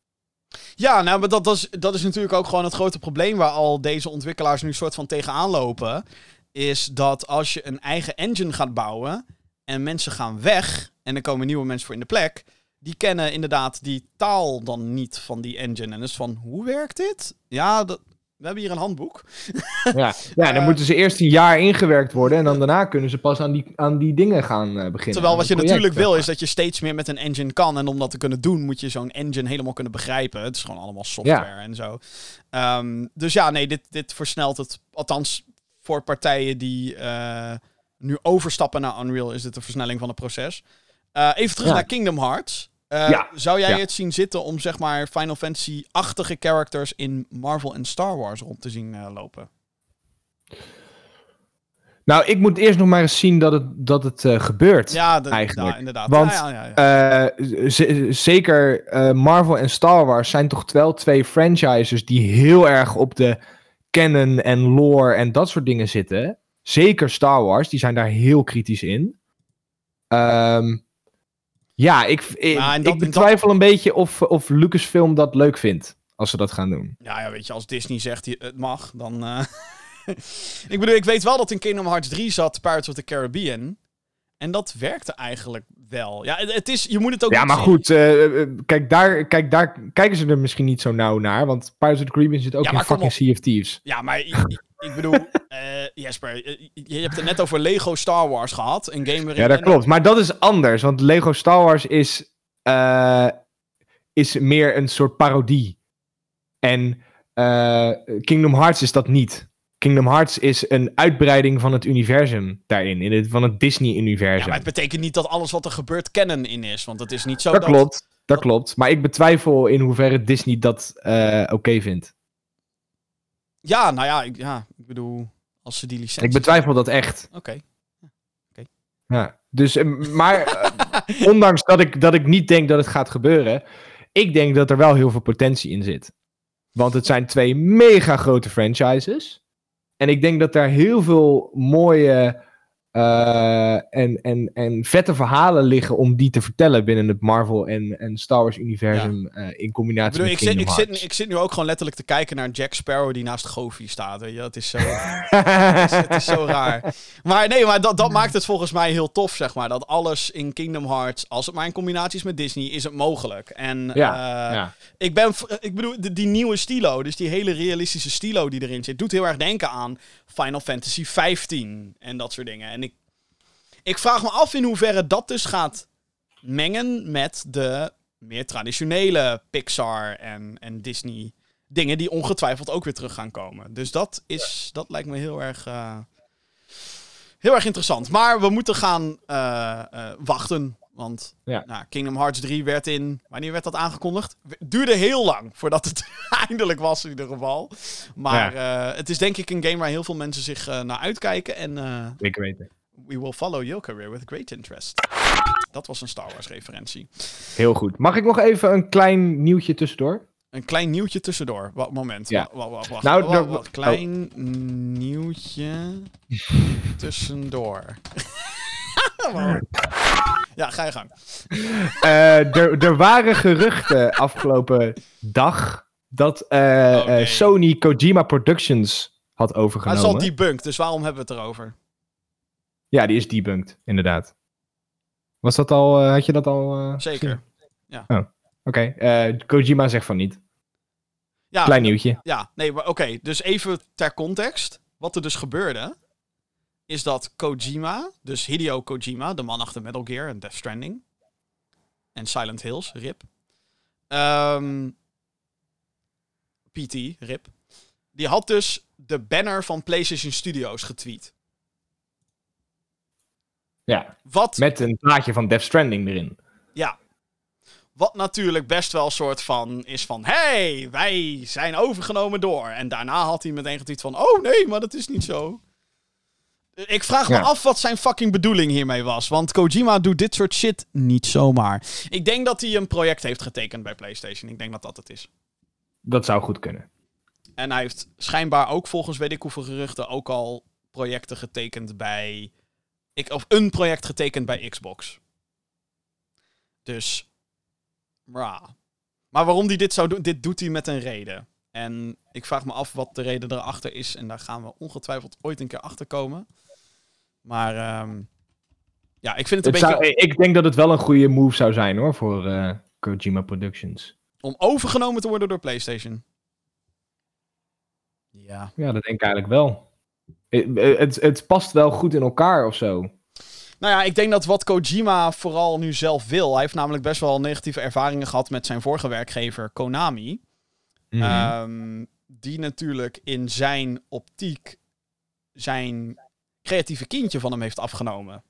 Ja, nou, maar dat, dat, is, dat is natuurlijk ook gewoon het grote probleem waar al deze ontwikkelaars nu soort van tegenaan lopen. Is dat als je een eigen engine gaat bouwen en mensen gaan weg en er komen nieuwe mensen voor in de plek, die kennen inderdaad die taal dan niet van die engine. En dus van, hoe werkt dit? Ja, dat, we hebben hier een handboek. Ja, ja [LAUGHS] dan Eh, moeten ze eerst een jaar ingewerkt worden en dan daarna kunnen ze pas aan die, aan die dingen gaan eh, beginnen. Terwijl wat je natuurlijk wil is dat je steeds meer met een engine kan. En om dat te kunnen doen moet je zo'n engine helemaal kunnen begrijpen. Het is gewoon allemaal software en zo. Ehm, dus ja, nee, dit, dit versnelt het. Althans, voor partijen die eh, nu overstappen naar Unreal is dit een versnelling van het proces. Even terug Ja. naar Kingdom Hearts. Eh, Ja, Zou jij ja. het zien zitten om zeg maar Final Fantasy-achtige characters in Marvel en Star Wars rond te zien eh, lopen? Nou, ik moet eerst nog maar eens zien dat het, dat het eh, gebeurt. Ja, de, eigenlijk. ja, inderdaad. Want, ja, ja, zeker Marvel en Star Wars zijn toch wel twee franchises die heel erg op de canon en lore en dat soort dingen zitten. Zeker Star Wars, die zijn daar heel kritisch in. Ehm, ja, ik, ik, Nou, dat- ik betwijfel een beetje of, of Lucasfilm dat leuk vindt. Als ze dat gaan doen. Ja, ja, weet je, als Disney zegt het mag, dan. eh, [LAUGHS] ik bedoel, ik weet wel dat in Kingdom Hearts 3 zat Pirates of the Caribbean. En dat werkte eigenlijk wel. Ja, het, is, je moet het ook Ja, maar zien- goed, eh, eh, kijk, daar, kijk, daar kijken ze er misschien niet zo nauw naar. Want Pirates of the Caribbean zit ook Ja, in fucking Sea of Thieves. Ja, maar ik, ik- bedoel, [LAUGHS] Jesper, je hebt het net over Lego Star Wars gehad. Een game waarin Ja, dat klopt. Maar dat is anders. Want Lego Star Wars is, eh, is meer een soort parodie. En eh, Kingdom Hearts is dat niet. Kingdom Hearts is een uitbreiding van het universum daarin. In het, van het Ja, Disney-universum. maar het betekent niet dat alles wat er gebeurt canon in is. Want het is niet zo dat, dat... klopt. Dat klopt. Maar ik betwijfel in hoeverre Disney dat eh, oké vindt. Ja, nou ja ik, ja, ik bedoel, als ze die licentie... Ik betwijfel dat echt. Oké. Ja. Dus, eh, maar eh, [LAUGHS] ondanks dat ik, dat ik niet denk dat het gaat gebeuren, ik denk dat er wel heel veel potentie in zit. Want het zijn twee mega grote franchises. En ik denk dat daar heel veel mooie en, en, en vette verhalen liggen om die te vertellen binnen het Marvel en, en Star Wars universum eh, in Ik, combinatie bedoel, met ik, zit, ik, zit, Hearts. ik zit nu ook gewoon letterlijk te kijken naar Jack Sparrow die naast Goofy staat. Weet je? Dat is zo, [LAUGHS] het, is, het is zo raar. Maar nee, maar dat, dat maakt het volgens mij heel tof, zeg maar. Dat alles in Kingdom Hearts, als het maar in combinatie is met Disney, is het mogelijk. En Ja, eh, ja. ik ben, ik bedoel, die, die nieuwe stilo, dus die hele realistische stilo die erin zit, doet heel erg denken aan Final Fantasy 15 en dat soort dingen. En ik, ik vraag me af in hoeverre dat dus gaat mengen met de meer traditionele Pixar en, en Disney dingen die ongetwijfeld ook weer terug gaan komen. Dus dat, is, dat lijkt me heel erg, eh, heel erg interessant. Maar we moeten gaan eh, eh, wachten. Want Ja. nou, Kingdom Hearts 3 werd in... Wanneer werd dat aangekondigd? Het duurde heel lang voordat het [LAUGHS] eindelijk was in ieder geval. Maar het is denk ik een game waar heel veel mensen zich naar uitkijken. En eh, Zeker weten. We will follow your career with great interest. Dat was een Star Wars referentie. Heel goed. Mag ik nog even een klein nieuwtje tussendoor? Een klein nieuwtje tussendoor. Wat moment. Ja. Wa- wa- wa- wacht. Nou, Wa- er- wa- klein nieuwtje [LAUGHS] tussendoor. [LAUGHS] ja, ga je gang. Eh, er, er waren geruchten afgelopen dag dat Oh, nee. Sony Kojima Productions had overgenomen. is al debunked, dus waarom hebben we het erover? Ja, die is debunked, inderdaad. Was dat al, eh, had je dat al? eh, Zeker. gezien? Oké, eh, Kojima zegt van niet. Ja, Klein nieuwtje. ja nee, maar oké. dus even ter context. Wat er dus gebeurde, is dat Kojima, dus Hideo Kojima, de man achter Metal Gear en Death Stranding, en Silent Hills, RIP. Ehm, PT, RIP. Die had dus de banner van PlayStation Studios getweet. Ja, Wat met een plaatje van Death Stranding erin. Ja. Wat natuurlijk best wel een soort van is van... hey, wij zijn overgenomen door. En daarna had hij meteen getweet van... Oh nee, maar dat is niet zo. Ik vraag me Ja. af wat zijn fucking bedoeling hiermee was. Want Kojima doet dit soort shit niet zomaar. Ik denk dat hij een project heeft getekend bij PlayStation. Ik denk dat dat het is. Dat zou goed kunnen. En hij heeft schijnbaar ook volgens weet ik hoeveel geruchten... ook al projecten getekend bij... Ik, of een project getekend bij Xbox. Dus... Ja. Maar waarom hij dit zou doen, dit doet hij met een reden. En ik vraag me af wat de reden erachter is. En daar gaan we ongetwijfeld ooit een keer achter komen. Maar ehm, ja, ik vind het een Het beetje zou, ik denk dat het wel een goede move zou zijn hoor, voor eh, Kojima Productions. om overgenomen te worden door PlayStation. Ja. Ja, dat denk ik eigenlijk wel. Het, het, het past wel goed in elkaar of zo. Nou ja, ik denk dat wat Kojima vooral nu zelf wil. Hij heeft namelijk best wel negatieve ervaringen gehad met zijn vorige werkgever Konami. Mhm. Ehm, die natuurlijk in zijn optiek zijn creatieve kindje van hem heeft afgenomen.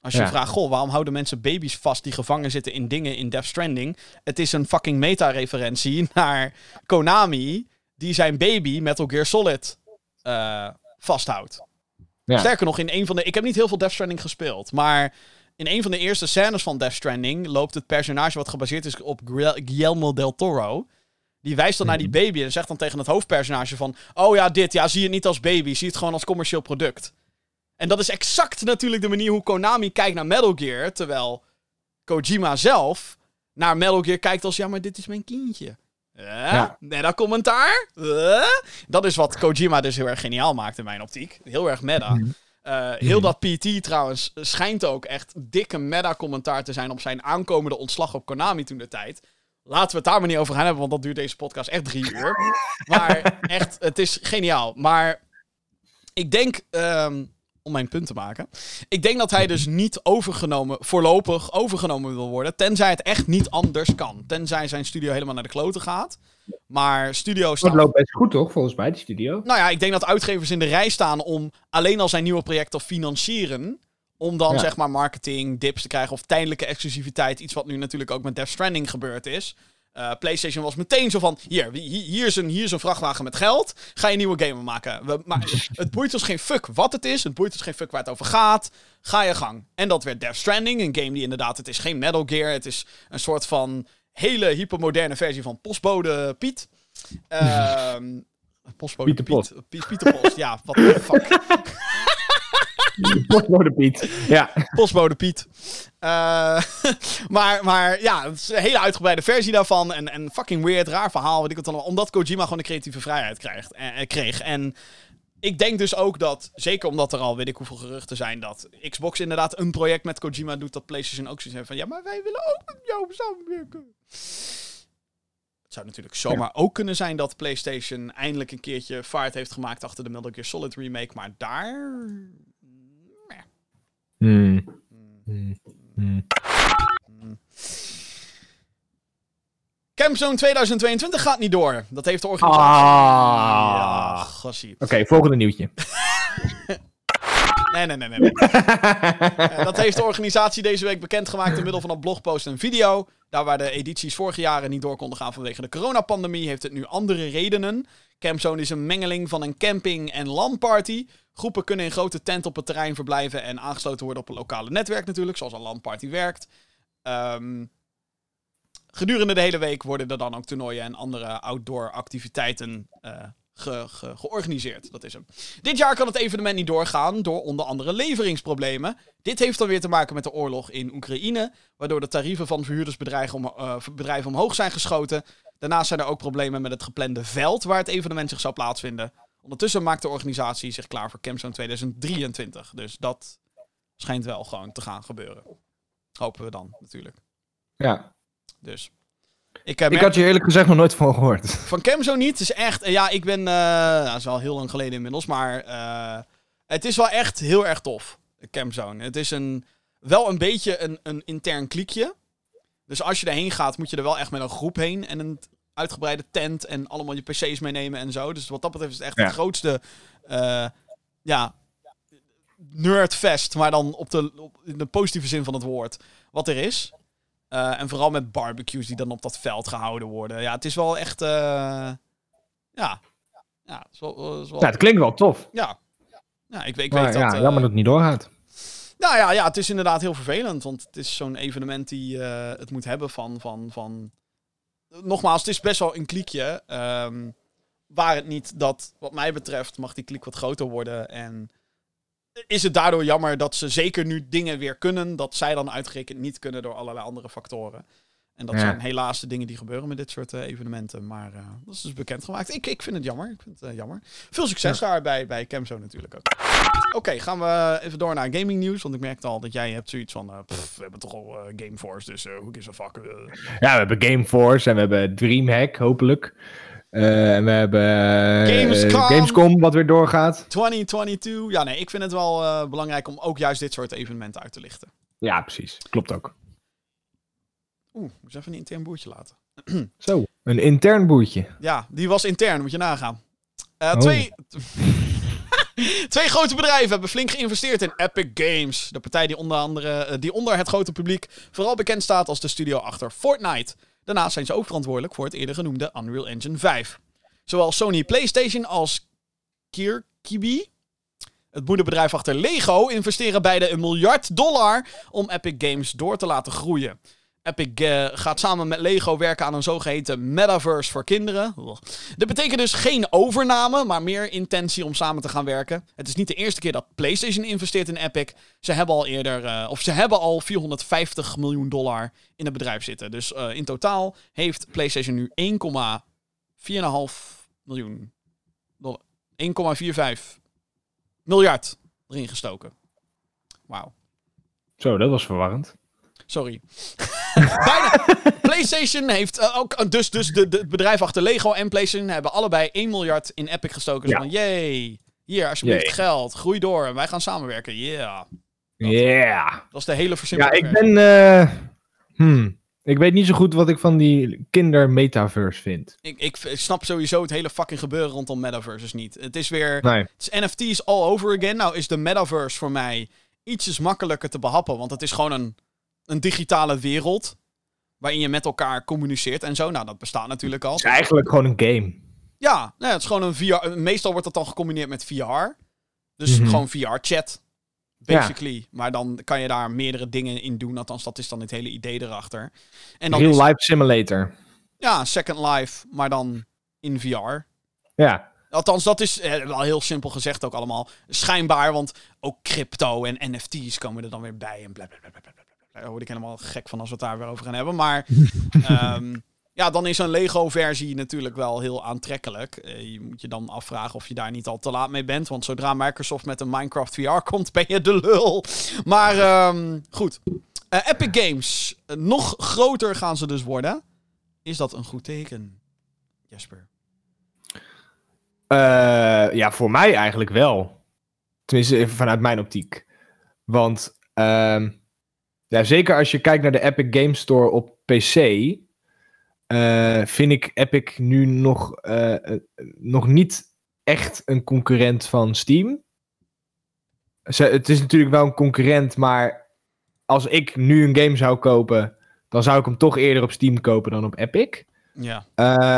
Als je Ja. vraagt, goh, waarom houden mensen baby's vast die gevangen zitten in dingen in Death Stranding? Het is een fucking meta-referentie [LAUGHS] naar Konami, die zijn baby Metal Gear Solid eh, vasthoudt. Ja. Sterker nog, in een van de. Ik heb niet heel veel Death Stranding gespeeld, maar in een van de eerste scènes van Death Stranding loopt het personage wat gebaseerd is op Guil- Guillermo del Toro. Die wijst dan naar die baby en zegt dan tegen het hoofdpersonage van... Oh ja, dit, ja, zie je het niet als baby, zie het gewoon als commercieel product. En dat is exact natuurlijk de manier hoe Konami kijkt naar Metal Gear, terwijl Kojima zelf naar Metal Gear kijkt als... Ja, maar dit is mijn kindje. Eh? Ja. Net dat commentaar? Eh? Dat is wat Kojima dus heel erg geniaal maakt in mijn optiek. Heel erg meta. Eh, heel dat PT trouwens schijnt ook echt dikke meta-commentaar te zijn op zijn aankomende ontslag op Konami toen de tijd. Laten we het daar maar niet over gaan hebben, want dat duurt deze podcast echt drie uur. Maar [LAUGHS] echt, het is geniaal. Maar ik denk, ehm, om mijn punt te maken. Ik denk dat hij dus niet overgenomen, voorlopig overgenomen wil worden. Tenzij het echt niet anders kan. Tenzij zijn studio helemaal naar de kloten gaat. Maar studio's Het loopt best goed toch, volgens mij, die studio? nou ja, ik denk dat uitgevers in de rij staan om alleen al zijn nieuwe project te financieren. Om dan Ja. zeg maar marketing, dips te krijgen of tijdelijke exclusiviteit. Iets wat nu natuurlijk ook met Death Stranding gebeurd is. Eh, PlayStation was meteen zo van: hier, hier, is een, hier is een vrachtwagen met geld. Ga je nieuwe game maken. We, maar het boeit ons geen fuck wat het is. Het boeit ons geen fuck waar het over gaat. Ga je gang. En dat werd Death Stranding. Een game die inderdaad, het is geen Metal Gear. Het is een soort van hele hypermoderne versie van Postbode Piet. Ehm [LAUGHS] postbode Pieter Piet. Piet Pieter Post, ja, wat de fuck. [LAUGHS] Postbode Piet. Ja. Postbode Piet. Eh, [LAUGHS] maar, maar ja, het is een hele uitgebreide versie daarvan. En, en fucking weird, raar verhaal. Weet ik wat dan, omdat Kojima gewoon de creatieve vrijheid krijgt, eh, kreeg. En ik denk dus ook dat, zeker omdat er al weet ik hoeveel geruchten zijn, dat Xbox inderdaad een project met Kojima doet, dat PlayStation ook zoiets heeft van, ja, maar wij willen ook met jou samenwerken. Het zou natuurlijk zomaar ook kunnen zijn dat PlayStation eindelijk een keertje vaart heeft gemaakt achter de Metal Gear Solid remake, maar daar... Hmm. Campzone 2022 gaat niet door. Dat heeft de organisatie... Ah. Ja, gassie. Oké, volgende nieuwtje. Nee, nee, nee, nee. nee. Eh, dat heeft de organisatie deze week bekendgemaakt door middel van een blogpost en video. Daar waar de edities vorige jaren niet door konden gaan vanwege de coronapandemie, heeft het nu andere redenen. Campzone is een mengeling van een camping- en LAN-party. Groepen kunnen in grote tent op het terrein verblijven en aangesloten worden op een lokale netwerk natuurlijk, zoals een LAN-party werkt. Ehm, gedurende de hele week worden er dan ook toernooien en andere outdoor activiteiten eh, ge- ge- georganiseerd. Dat is hem. Dit jaar kan het evenement niet doorgaan door onder andere leveringsproblemen. Dit heeft dan weer te maken met de oorlog in Oekraïne, waardoor de tarieven van verhuurdersbedrijven om, eh, bedrijven omhoog zijn geschoten. Daarnaast zijn er ook problemen met het geplande veld waar het evenement zich zou plaatsvinden. Ondertussen maakt de organisatie zich klaar voor Campzone 2023. Dus dat schijnt wel gewoon te gaan gebeuren. Hopen we dan natuurlijk. Ja. Dus. Ik, heb Ik had je eerlijk gezegd nog nooit van gehoord. van Camzo niet. Het is echt. eh, Ja, ik ben. eh nou, dat is wel heel lang geleden inmiddels. Maar. eh, het is wel echt heel erg tof. Camzone. Het is een. Wel een beetje een, een intern kliekje. Dus als je erheen gaat, moet je er wel echt met een groep heen. En een uitgebreide tent. En allemaal je PC's meenemen en zo. Dus wat dat betreft is het echt Ja. het grootste. eh, ja. Nerdfest. Maar dan op de, op, in de positieve zin van het woord. Wat er is. Eh, en vooral met barbecues die dan op dat veld gehouden worden. Ja, het is wel echt. eh, ja. Ja, het is wel, het is wel- Ja, het klinkt wel tof. ja. Ja, ik, weet- ik Maar weet ja, dat. eh, jammer dat het niet doorgaat. nou ja, ja, het is inderdaad heel vervelend. Want het is zo'n evenement die het moet hebben van, van, van... Nogmaals, het is best wel een kliekje. Ehm waar het niet dat, wat mij betreft, mag die kliek wat groter worden. En is het daardoor jammer dat ze zeker nu dingen weer kunnen... dat zij dan uitgerekend niet kunnen door allerlei andere factoren. En dat Ja. zijn helaas de dingen die gebeuren met dit soort eh, evenementen. Maar eh, dat is dus bekendgemaakt. Ik, ik vind het jammer. Ik vind het eh, jammer. Veel succes daar bij, bij Camzo natuurlijk ook. Oké, gaan we even door naar gaming nieuws. Want ik merkte al dat jij hebt zoiets van... pff, we hebben toch al Gameforce, dus hoe is een fuck? Ja, we hebben Gameforce en we hebben Dreamhack, hopelijk. En we hebben Gamescom. Gamescom, wat weer doorgaat. 2022. Ja, nee, ik vind het wel belangrijk om ook juist dit soort evenementen uit te lichten. Ja, precies. Klopt ook. Oeh, moet even een intern boertje laten. [CLEARS THROAT] Zo, een intern boertje. Ja, die was intern, moet je nagaan. Eh, Oh. Twee... [LAUGHS] Twee grote bedrijven hebben flink geïnvesteerd in Epic Games. De partij die onder, andere, eh, die onder het grote publiek vooral bekend staat als de studio achter Fortnite. Daarnaast zijn ze ook verantwoordelijk voor het eerder genoemde Unreal Engine 5. Zowel Sony PlayStation als Kirkby, het moederbedrijf achter Lego, investeren beide een miljard dollar om Epic Games door te laten groeien. Epic eh, gaat samen met Lego werken aan een zogeheten metaverse voor kinderen. Dit betekent dus geen overname, maar meer intentie om samen te gaan werken. Het is niet de eerste keer dat PlayStation investeert in Epic. Ze hebben al eerder, eh, of ze hebben al 450 miljoen dollar in het bedrijf zitten. Dus eh, in totaal heeft PlayStation nu 1,4,5 miljoen dollar. 1,45 miljard erin gestoken. Wauw. Zo, dat was verwarrend. Sorry. [LAUGHS] Bijna. PlayStation heeft eh, ook. Dus, dus de, de, het bedrijf achter Lego en PlayStation hebben allebei 1 miljard in Epic gestoken. Ja. van, yay. Hier, alsjeblieft, Yay. geld. Groei door. En wij gaan samenwerken. Yeah. Ja. Dat is de hele Ja, versimpelde ik ben... eh, hmm. Ik weet niet zo goed wat ik van die kinder-metaverse vind. Ik, ik, ik snap sowieso het hele fucking gebeuren rondom metaverses niet. Het is weer. Nee. Het is NFT's all over again. Nou is de metaverse voor mij ietsjes makkelijker te behappen. Want het is gewoon een, een digitale wereld. Waarin je met elkaar communiceert en zo. Nou, dat bestaat natuurlijk al. Het is eigenlijk gewoon een game. Ja, nou, het is gewoon een VR. Meestal wordt dat dan gecombineerd met VR. Dus Mhm. gewoon VR-chat. Basically. Maar dan kan je daar meerdere dingen in doen. Althans, dat is dan het hele idee erachter. En dan Real is, Life Simulator. ja, Second Life, maar dan in VR. Ja. Althans, dat is eh, wel heel simpel gezegd ook allemaal. Schijnbaar, want ook crypto en NFT's komen er dan weer bij. En blablabla. Daar word ik helemaal gek van als we het daar weer over gaan hebben. Maar [LAUGHS] ehm, ja, dan is een Lego-versie natuurlijk wel heel aantrekkelijk. Eh, je moet je dan afvragen of je daar niet al te laat mee bent. Want zodra Microsoft met een Minecraft VR [LAUGHS] komt, ben je de lul. Maar ehm, goed. Eh, Epic Games. Eh, nog groter gaan ze dus worden. Is dat een goed teken, Jesper? Eh, ja, voor mij eigenlijk wel. Tenminste, even vanuit mijn optiek. Want ehm, ja, zeker als je kijkt naar de Epic Game Store op PC, eh, vind ik Epic nu nog, eh, eh, nog niet echt een concurrent van Steam. Ze, het is natuurlijk wel een concurrent, maar als ik nu een game zou kopen, dan zou ik hem toch eerder op Steam kopen dan op Epic. Ja.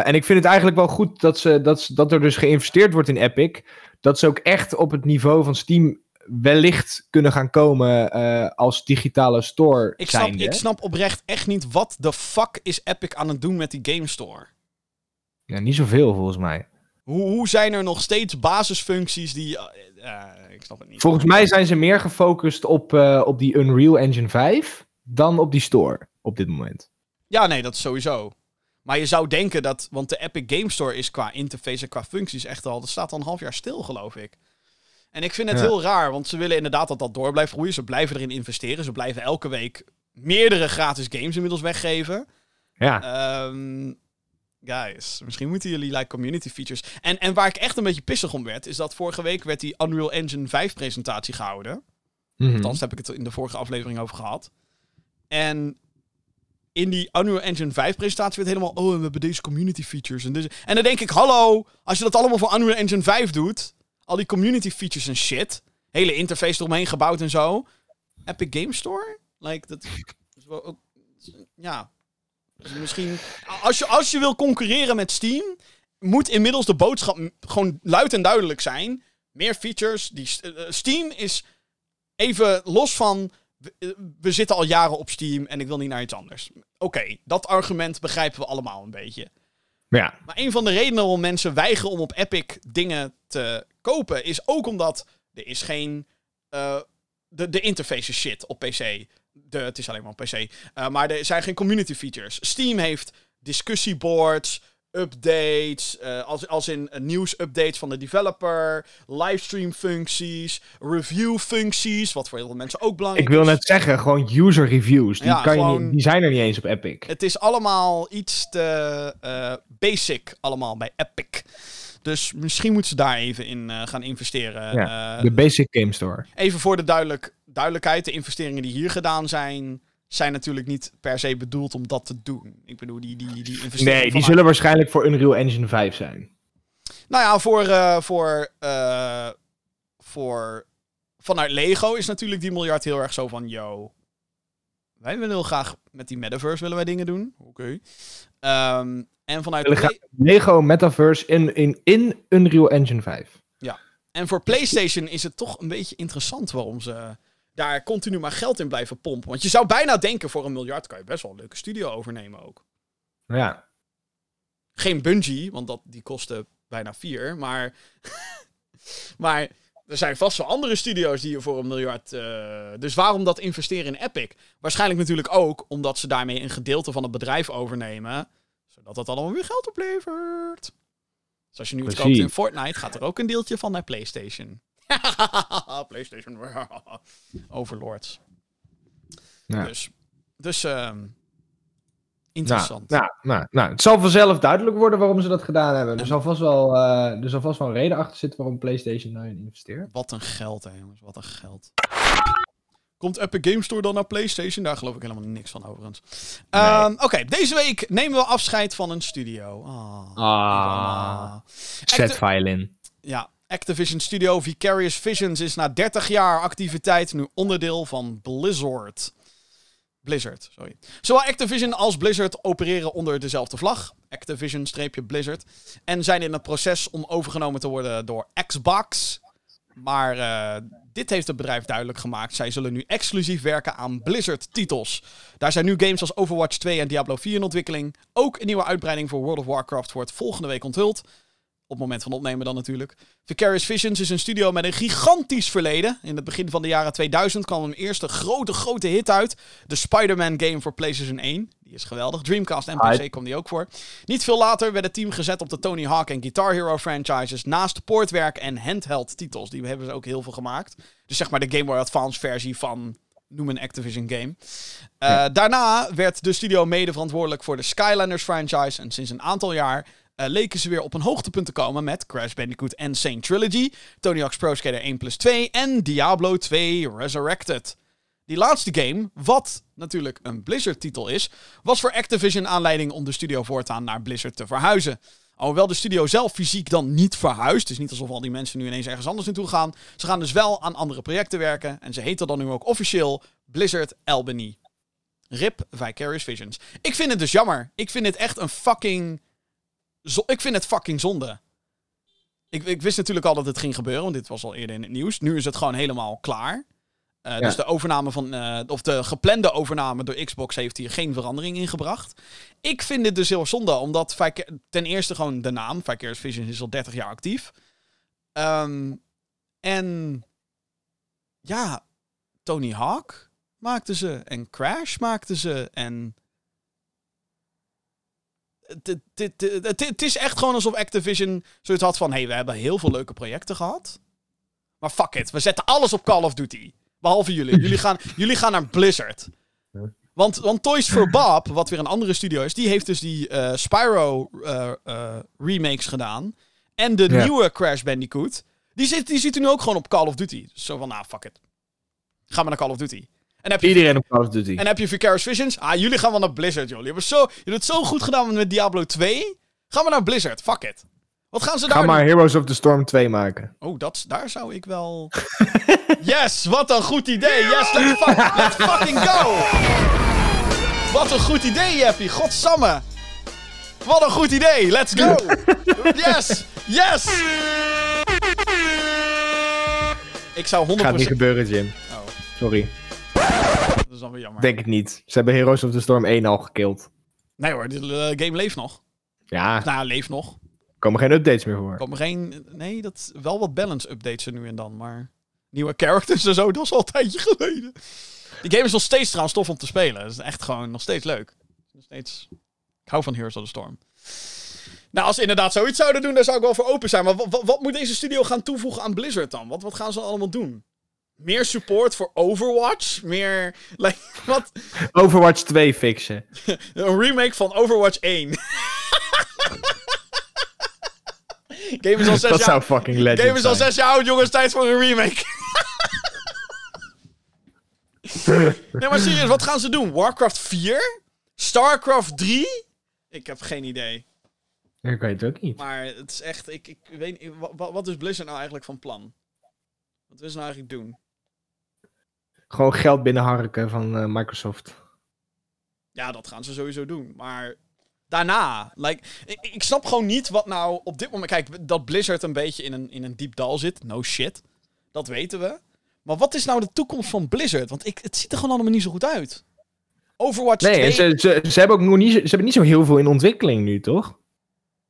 En ik vind het eigenlijk wel goed dat, ze, dat, dat er dus geïnvesteerd wordt in Epic. Dat ze ook echt op het niveau van Steam wellicht kunnen gaan komen eh, als digitale store Ik snap, ik snap oprecht echt niet wat de fuck is Epic aan het doen met die Game Store. Ja, niet zoveel volgens mij. Hoe, hoe zijn er nog steeds basisfuncties die... eh, eh, ik snap het niet. Volgens mij zijn ze meer gefocust op, eh, op die Unreal Engine 5 dan op die store op dit moment. Ja, nee, dat is sowieso. Maar je zou denken dat... Want de Epic Game Store is qua interface en qua functies echt al... Dat staat al een half jaar stil, geloof ik. En ik vind het Ja. heel raar, want ze willen inderdaad dat dat door blijft groeien. Ze blijven erin investeren. Ze blijven elke week meerdere gratis games inmiddels weggeven. Ja, Ehm, guys, misschien moeten jullie like community features. En, en waar ik echt een beetje pissig om werd, is dat vorige week werd die Unreal Engine 5 presentatie gehouden. Mhm. Althans, daar heb ik het in de vorige aflevering over gehad. En in die Unreal Engine 5 presentatie werd helemaal, oh, we hebben deze community features. En, dus, en dan denk ik, hallo, als je dat allemaal voor Unreal Engine 5 doet, al die community features en shit, hele interface eromheen gebouwd en zo. Epic Game Store? Like, dat is ook, ja. Misschien, als je, als je wil concurreren met Steam, moet inmiddels de boodschap gewoon luid en duidelijk zijn. Meer features. Die, eh, Steam is even los van. Eh, we zitten al jaren op Steam en ik wil niet naar iets anders. Oké, dat argument begrijpen we allemaal een beetje. Ja. Maar een van de redenen waarom mensen weigeren om op Epic dingen te kopen, is ook omdat er is geen. eh, de, de interface is shit op PC. De, het is alleen maar op PC. Eh, maar er zijn geen community features. Steam heeft discussieboards, updates, eh, als, als in nieuwsupdates van de developer, livestream functies, review functies, wat voor heel veel mensen ook belangrijk Ik wil is. net zeggen, gewoon user reviews. Die, Ja, kan je niet, die zijn er niet eens op Epic. Het is allemaal iets te eh, basic allemaal bij Epic. Dus misschien moeten ze daar even in eh, gaan investeren. Ja, de Basic Game Store. even voor de duidelijk, duidelijkheid, de investeringen die hier gedaan zijn, zijn natuurlijk niet per se bedoeld om dat te doen. Ik bedoel, die, die, die investeringen... Nee, die zullen waarschijnlijk voor Unreal Engine 5 zijn. Nou ja, voor, eh, voor, eh, voor... Vanuit Lego is natuurlijk die miljard heel erg zo van, yo... Wij willen heel graag met die metaverse willen wij dingen doen. Oké. Ehm, en vanuit... Lego Metaverse in, in, in Unreal Engine 5. En voor PlayStation is het toch een beetje interessant waarom ze daar continu maar geld in blijven pompen. Want je zou bijna denken, voor een miljard kan je best wel een leuke studio overnemen ook. Ja. Geen Bungie, want dat, die kostte bijna vier. Maar, [LAUGHS] maar er zijn vast wel andere studio's die je voor een miljard... eh, dus waarom dat investeren in Epic? Waarschijnlijk natuurlijk ook omdat ze daarmee een gedeelte van het bedrijf overnemen. Zodat dat allemaal weer geld oplevert. Dus als je nu iets koopt in Fortnite, gaat er ook een deeltje van naar PlayStation. [LAUGHS] PlayStation. [LAUGHS] Overlords. Ja. Dus, dus ehm, Nou, interessant. nou, nou, nou, het zal vanzelf duidelijk worden waarom ze dat gedaan hebben. Er zal vast wel, eh, er zal vast wel een reden achter zitten waarom PlayStation daarin investeert. Wat een geld, hè, jongens. Wat een geld. Komt Epic Game Store dan naar PlayStation? Daar geloof ik helemaal niks van, overigens. Ehm, Oké, deze week nemen we afscheid van een studio. Ah. Ah, violin. ja, Activision Studio Vicarious Visions is na 30 jaar activiteit nu onderdeel van Blizzard. Blizzard, sorry. Zowel Activision als Blizzard opereren onder dezelfde vlag. Activision-Blizzard. En zijn in het proces om overgenomen te worden door Xbox. Maar eh, dit heeft het bedrijf duidelijk gemaakt. Zij zullen nu exclusief werken aan Blizzard-titels. Daar zijn nu games als Overwatch 2 en Diablo 4 in ontwikkeling. Ook een nieuwe uitbreiding voor World of Warcraft wordt volgende week onthuld. Op het moment van opnemen dan natuurlijk. Vicarious Visions is een studio met een gigantisch verleden. In het begin van de jaren 2000 kwam een eerste grote, grote hit uit. De Spider-Man game voor PlayStation 1. Die is geweldig. Dreamcast en PC kwam die ook voor. Niet veel later werd het team gezet op de Tony Hawk en Guitar Hero franchises. Naast poortwerk en handheld titels. Die hebben ze ook heel veel gemaakt. Dus zeg maar de Game Boy Advance versie van... Noem een Activision game. Eh, Daarna werd de studio mede verantwoordelijk voor de Skylanders franchise. En sinds een aantal jaar eh, leken ze weer op een hoogtepunt te komen met Crash Bandicoot en Sane Trilogy, Tony Hawk's Pro Skater 1 plus 2 en Diablo 2 Resurrected. Die laatste game, wat natuurlijk een Blizzard-titel is, was voor Activision aanleiding om de studio voortaan naar Blizzard te verhuizen. Alhoewel de studio zelf fysiek dan niet verhuist, het is niet alsof al die mensen nu ineens ergens anders naartoe gaan. Ze gaan dus wel aan andere projecten werken en ze heten dan nu ook officieel Blizzard Albany. RIP Vicarious Visions. Ik vind het dus jammer. Ik vind het echt een fucking. Zo- ik vind het fucking zonde. Ik, ik wist natuurlijk al dat het ging gebeuren, want dit was al eerder in het nieuws. Nu is het gewoon helemaal klaar. Eh, Dus de overname van. eh, of de geplande overname door Xbox heeft hier geen verandering in gebracht. Ik vind dit dus heel zonde, omdat ten eerste gewoon de naam. Vicarious Visions is al 30 jaar actief. Ehm, en. Ja, Tony Hawk maakten ze. En Crash maakten ze. En. Het- is echt gewoon alsof Activision zoiets had van... hé, hey, we hebben heel veel leuke projecten gehad. Maar fuck it, we zetten alles op Call of Duty. Behalve jullie. Jullie gaan, [LAUGHS] jullie gaan naar Blizzard. Want, want Toys for Bob, wat weer een andere studio is... die heeft dus die eh, Spyro eh, eh, remakes gedaan. En de nieuwe Crash Bandicoot... Die zit, die zit nu ook gewoon op Call of Duty. Dus zo van, nou, fuck it. Gaan we naar Call of Duty. En heb je Iedereen op Call of Duty. en heb je Vicarious Visions? Ah, jullie gaan wel naar Blizzard, joh. Jullie hebben, zo, jullie hebben het zo goed gedaan met Diablo 2. Gaan we naar Blizzard. Fuck it. Wat gaan ze Ga daar maar doen? Heroes of the Storm 2 maken. Oh, dat, daar zou ik wel... [LAUGHS] yes, wat een goed idee. Yes, let's, fuck, let's fucking go. Wat een goed idee, Jeppy. Godsamme. Wat een goed idee. Let's go. [LAUGHS] Yes, yes. Ik zou 100%... Gaat niet gebeuren, Jim. Oh, Sorry. Dat is dan weer jammer. Denk het niet. Ze hebben Heroes of the Storm 1 al gekild. Nee hoor, de eh, game leeft nog. Ja, Nou, leeft nog. er komen geen updates meer voor. Komen geen. Nee, dat wel wat balance updates er nu en dan. Maar nieuwe characters en zo, [LAUGHS] dat is al een tijdje geleden. Die game is nog steeds trouwens tof om te spelen. Het is echt gewoon nog steeds leuk. Nog steeds. Ik hou van Heroes of the Storm. Nou, als ze inderdaad zoiets zouden doen, daar zou ik wel voor open zijn. Maar wat, wat, wat moet deze studio gaan toevoegen aan Blizzard dan? Wat, wat gaan ze allemaal doen? Meer support voor Overwatch? Meer. Like, [LAUGHS] wat? Overwatch 2 fixen. [LAUGHS] Een remake van Overwatch 1. [LAUGHS] game is al zes Dat jaar zou fucking legend Game is al zijn. zes jaar oud, jongens. Tijd voor een remake. nee, maar serieus, wat gaan ze doen? Warcraft 4? Starcraft 3? Ik heb geen idee. Ik weet het ook niet. Maar het is echt... Ik, ik weet niet... Wat, wat is Blizzard nou eigenlijk van plan? Wat willen ze nou eigenlijk doen? Gewoon geld binnenharken van eh, Microsoft. Ja, dat gaan ze sowieso doen. Maar daarna... Like, ik, ik snap gewoon niet wat nou op dit moment... Kijk, dat Blizzard een beetje in een, in een diep dal zit. No shit. Dat weten we. Maar wat is nou de toekomst van Blizzard? Want ik, het ziet er gewoon allemaal niet zo goed uit. Overwatch Nee, 2... en ze, ze, ze hebben ook nog niet, ze hebben niet zo heel veel in ontwikkeling nu, toch?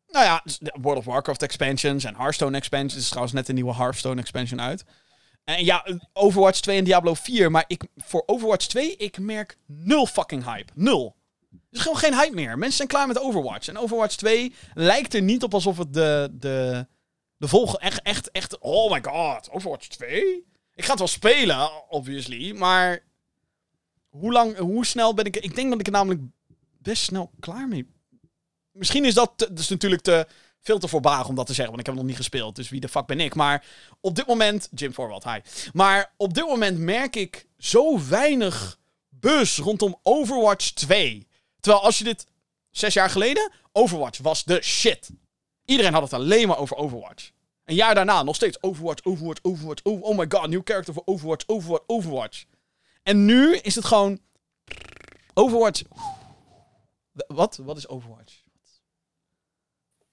Nou ja, World of Warcraft expansions en Hearthstone expansions. Er is trouwens net een nieuwe Hearthstone expansion uit. En ja, Overwatch 2 en Diablo 4. Maar ik, voor Overwatch 2, ik merk nul fucking hype. Nul. Er is gewoon geen hype meer. Mensen zijn klaar met Overwatch. En Overwatch 2 lijkt er niet op alsof het de, de, de volgende... Echt, echt, echt... Oh my god, Overwatch 2? Ik ga het wel spelen, obviously. Maar hoe lang, hoe snel ben ik... Ik denk dat ik er namelijk best snel klaar mee misschien is dat, dus natuurlijk te, veel te voorbarig om dat te zeggen, want ik heb het nog niet gespeeld. Dus wie de fuck ben ik? Maar op dit moment, Jim Forwald, hi. Maar op dit moment merk ik zo weinig buzz rondom Overwatch 2. Terwijl als je dit zes jaar geleden, Overwatch was de shit. Iedereen had het alleen maar over Overwatch. Een jaar daarna nog steeds Overwatch, Overwatch, Overwatch. Oh, oh my god, nieuw character voor Overwatch, Overwatch, Overwatch. En nu is het gewoon Overwatch. Wat? Wat is Overwatch?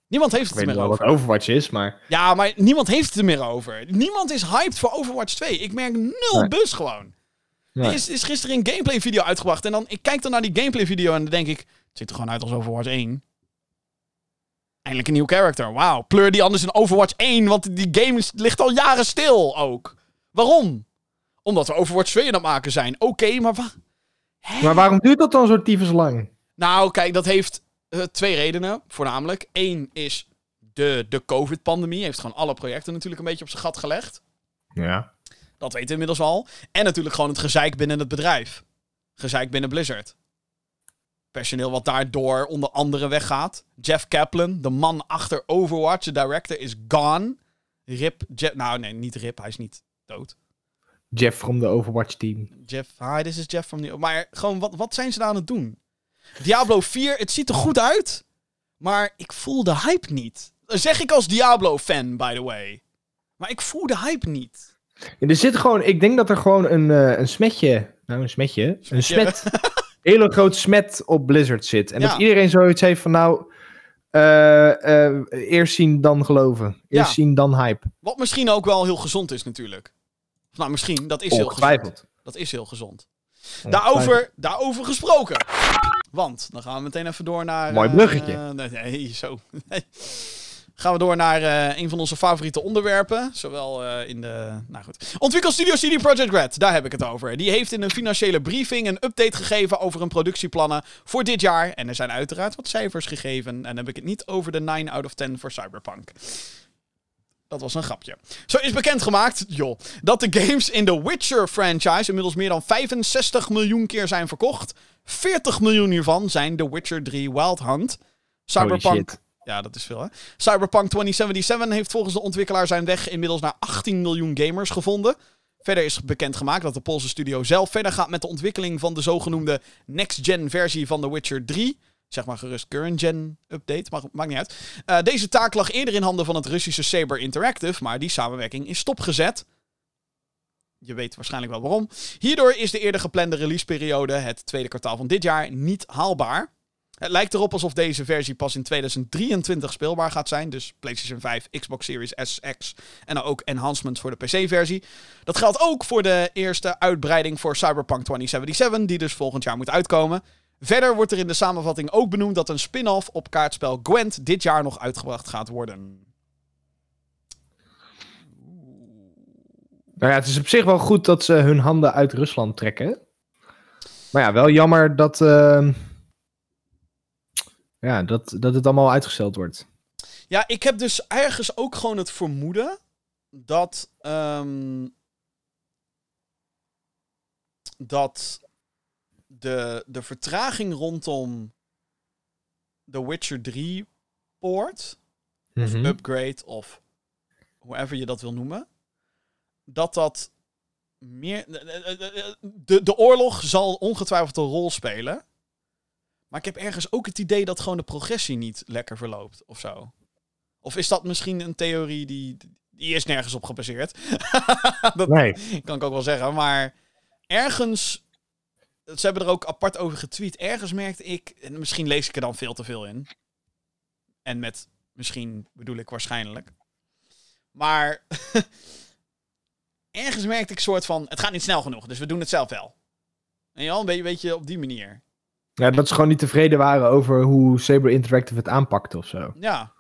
Niemand heeft Ik het weet er meer wel wat over. Overwatch is, maar... Ja, maar niemand heeft het er meer over. Niemand is hyped voor Overwatch 2. Ik merk nul Nee. buzz gewoon. Nee. Er is, is gisteren een gameplay video uitgebracht. En dan, ik kijk dan naar die gameplay video en dan denk ik... Het ziet er gewoon uit als Overwatch 1. Eindelijk een nieuw character. Wauw. Pleur die anders in Overwatch 1, want die game ligt al jaren stil ook. Waarom? Omdat we Overwatch 2 aan het maken zijn. Oké, maar wa- Maar waarom duurt dat dan zo tyfus lang? Nou, kijk, dat heeft eh, twee redenen. Voornamelijk. Eén is de, de COVID-pandemie. Heeft gewoon alle projecten natuurlijk een beetje op zijn gat gelegd. Ja. Dat weten we inmiddels al. En natuurlijk gewoon het gezeik binnen het bedrijf. Gezeik binnen Blizzard. Personeel wat daardoor onder andere weggaat. Jeff Kaplan, de man achter Overwatch, de director, is gone. Rip, Jeff, nou nee, niet Rip, hij is niet dood. Jeff from the Overwatch team. Jeff, hi, this is Jeff from the... Maar gewoon, wat, wat zijn ze daar aan het doen? Diablo 4, het ziet er goed uit. Maar ik voel de hype niet. Dat zeg ik als Diablo-fan, by the way. Maar ik voel de hype niet. Ja, er zit gewoon, ik denk dat er gewoon een, eh, een smetje, nou een smetje, een smet, [LAUGHS] hele groot smet op Blizzard zit. En Ja. dat iedereen zoiets heeft van nou, eh, eh, eerst zien dan geloven. Eerst Ja. zien dan hype. Wat misschien ook wel heel gezond is natuurlijk. Of nou, misschien, dat is heel gezond. Ongetwijfeld. Dat is heel gezond. Daarover, daarover gesproken. Want, dan gaan we meteen even door naar... Mooi eh, bruggetje. nee, nee, zo. [LAUGHS] Nee. Gaan we door naar eh, een van onze favoriete onderwerpen. Zowel eh, in de... Nou goed. Ontwikkelstudio CD Projekt Red, daar heb ik het over. Die heeft in een financiële briefing een update gegeven over hun productieplannen voor dit jaar. En er zijn uiteraard wat cijfers gegeven. En dan heb ik het niet over de 9 out of 10 voor Cyberpunk. Dat was een grapje. Zo is bekendgemaakt, joh, dat de games in de Witcher franchise inmiddels meer dan 65 miljoen keer zijn verkocht. 40 miljoen hiervan zijn The Witcher 3 Wild Hunt. Cyberpunk. Ja, dat is veel, hè? Cyberpunk 2077 heeft volgens de ontwikkelaar zijn weg inmiddels naar 18 miljoen gamers gevonden. Verder is bekendgemaakt dat de Poolse studio zelf verder gaat met de ontwikkeling van de zogenoemde next-gen versie van The Witcher 3. Zeg maar gerust current-gen update, maar maakt niet uit. Eh, deze taak lag eerder in handen van het Russische Saber Interactive, maar die samenwerking is stopgezet. Je weet waarschijnlijk wel waarom. Hierdoor is de eerder geplande releaseperiode, het tweede kwartaal van dit jaar, niet haalbaar. Het lijkt erop alsof deze versie pas in 2023 speelbaar gaat zijn. Dus PlayStation 5, Xbox Series S, X en dan ook enhancements voor de PC-versie. Dat geldt ook voor de eerste uitbreiding voor Cyberpunk 2077, die dus volgend jaar moet uitkomen. Verder wordt er in de samenvatting ook benoemd dat een spin-off op kaartspel Gwent dit jaar nog uitgebracht gaat worden. Nou ja, het is op zich wel goed dat ze hun handen uit Rusland trekken. Maar ja, wel jammer dat, ehm, ja, dat, dat het allemaal uitgesteld wordt. Ja, ik heb dus ergens ook gewoon het vermoeden dat. ehm, dat de, de vertraging rondom The Witcher 3 poort, of Mhm. upgrade, of hoever je dat wil noemen, dat dat meer. De, de oorlog zal ongetwijfeld een rol spelen. Maar ik heb ergens ook het idee dat gewoon de progressie niet lekker verloopt of zo. Of is dat misschien een theorie die. Die is nergens op gebaseerd. [LAUGHS] dat Nee. kan ik ook wel zeggen. Maar ergens. Ze hebben er ook apart over getweet. Ergens merkte ik. En misschien lees ik er dan veel te veel in. En met misschien bedoel ik waarschijnlijk. Maar. [LAUGHS] ergens merkte ik een soort van. Het gaat niet snel genoeg, dus we doen het zelf wel. En ja, een beetje, weet je op die manier. Ja, dat ze gewoon niet tevreden waren over hoe Saber Interactive het aanpakte of zo. Ja.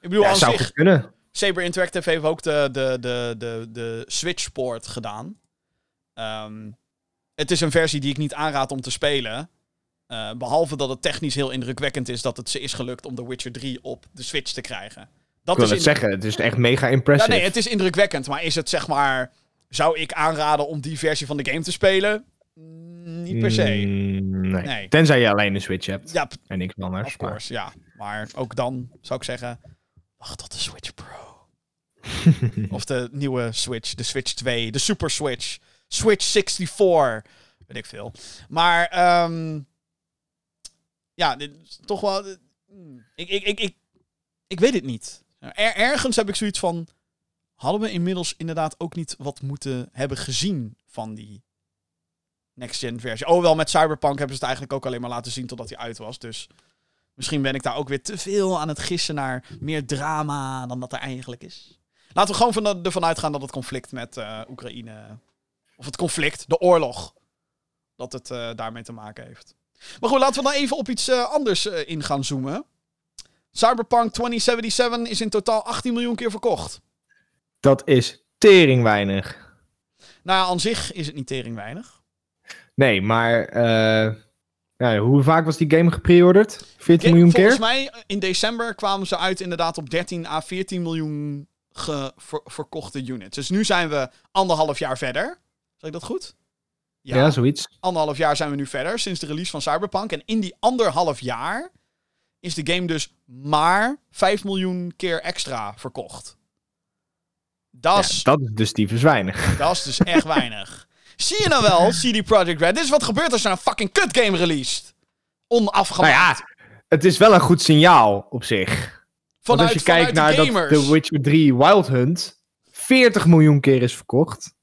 Ik bedoel, Ja, zou zich, kunnen. Saber Interactive heeft ook de, de, de, de, de Switch-port gedaan. Ehm, het is een versie die ik niet aanraad om te spelen. Eh, behalve dat het technisch heel indrukwekkend is dat het ze is gelukt om The Witcher 3 op de Switch te krijgen. Ik Dat wil is het zeggen, het is echt mega Ja, impressive. nee, het is indrukwekkend. Maar is het zeg maar. Zou ik aanraden om die versie van de game te spelen? Mm, Niet per se. Mm, nee. Nee. Tenzij je alleen een Switch hebt. Ja, En niks anders. of maar- ja. Maar ook dan zou ik zeggen. Wacht tot de Switch Pro. [LAUGHS] Of de nieuwe Switch, de Switch 2, de Super Switch, Switch 64, weet ik veel. Maar ehm, ja, dit is toch wel. eh, hmm, Ik, ik, ik, ik, ik weet het niet. Er- ergens heb ik zoiets van. Hadden we inmiddels inderdaad ook niet wat moeten hebben gezien van die next-gen versie? Oh, wel met Cyberpunk hebben ze het eigenlijk ook alleen maar laten zien totdat hij uit was. Dus misschien ben ik daar ook weer te veel aan het gissen naar meer drama dan dat er eigenlijk is. Laten we gewoon van, ervan uitgaan dat het conflict met eh, Oekraïne. Of het conflict, de oorlog. Dat het eh, daarmee te maken heeft. Maar goed, laten we dan even op iets eh, anders in gaan zoomen. Cyberpunk 2077 is in totaal 18 miljoen keer verkocht. Dat is tering weinig. Nou ja, aan zich is het niet tering weinig. Nee, maar eh, hoe vaak was die game gepreorderd? 14 miljoen Volgens keer? mij in december kwamen ze uit inderdaad op 13 à 14 miljoen ge- ver- verkochte units. Dus nu zijn we anderhalf jaar verder. Zeg ik dat goed? Ja. zoiets. anderhalf jaar zijn we nu verder sinds de release van Cyberpunk. En in die anderhalf jaar is de game dus maar 5 miljoen keer extra verkocht. Dat is, Ja, dat is dus tyfus weinig. [LAUGHS] dat is dus echt weinig. Zie je nou wel, [LAUGHS] CD Projekt Red? Dit is wat gebeurt als je een fucking kut game released. Nou Onafgemaakt. ja, het is wel een goed signaal op zich. Want vanuit, als je kijkt naar dat. The Witcher 3 Wild Hunt 40 miljoen keer is verkocht.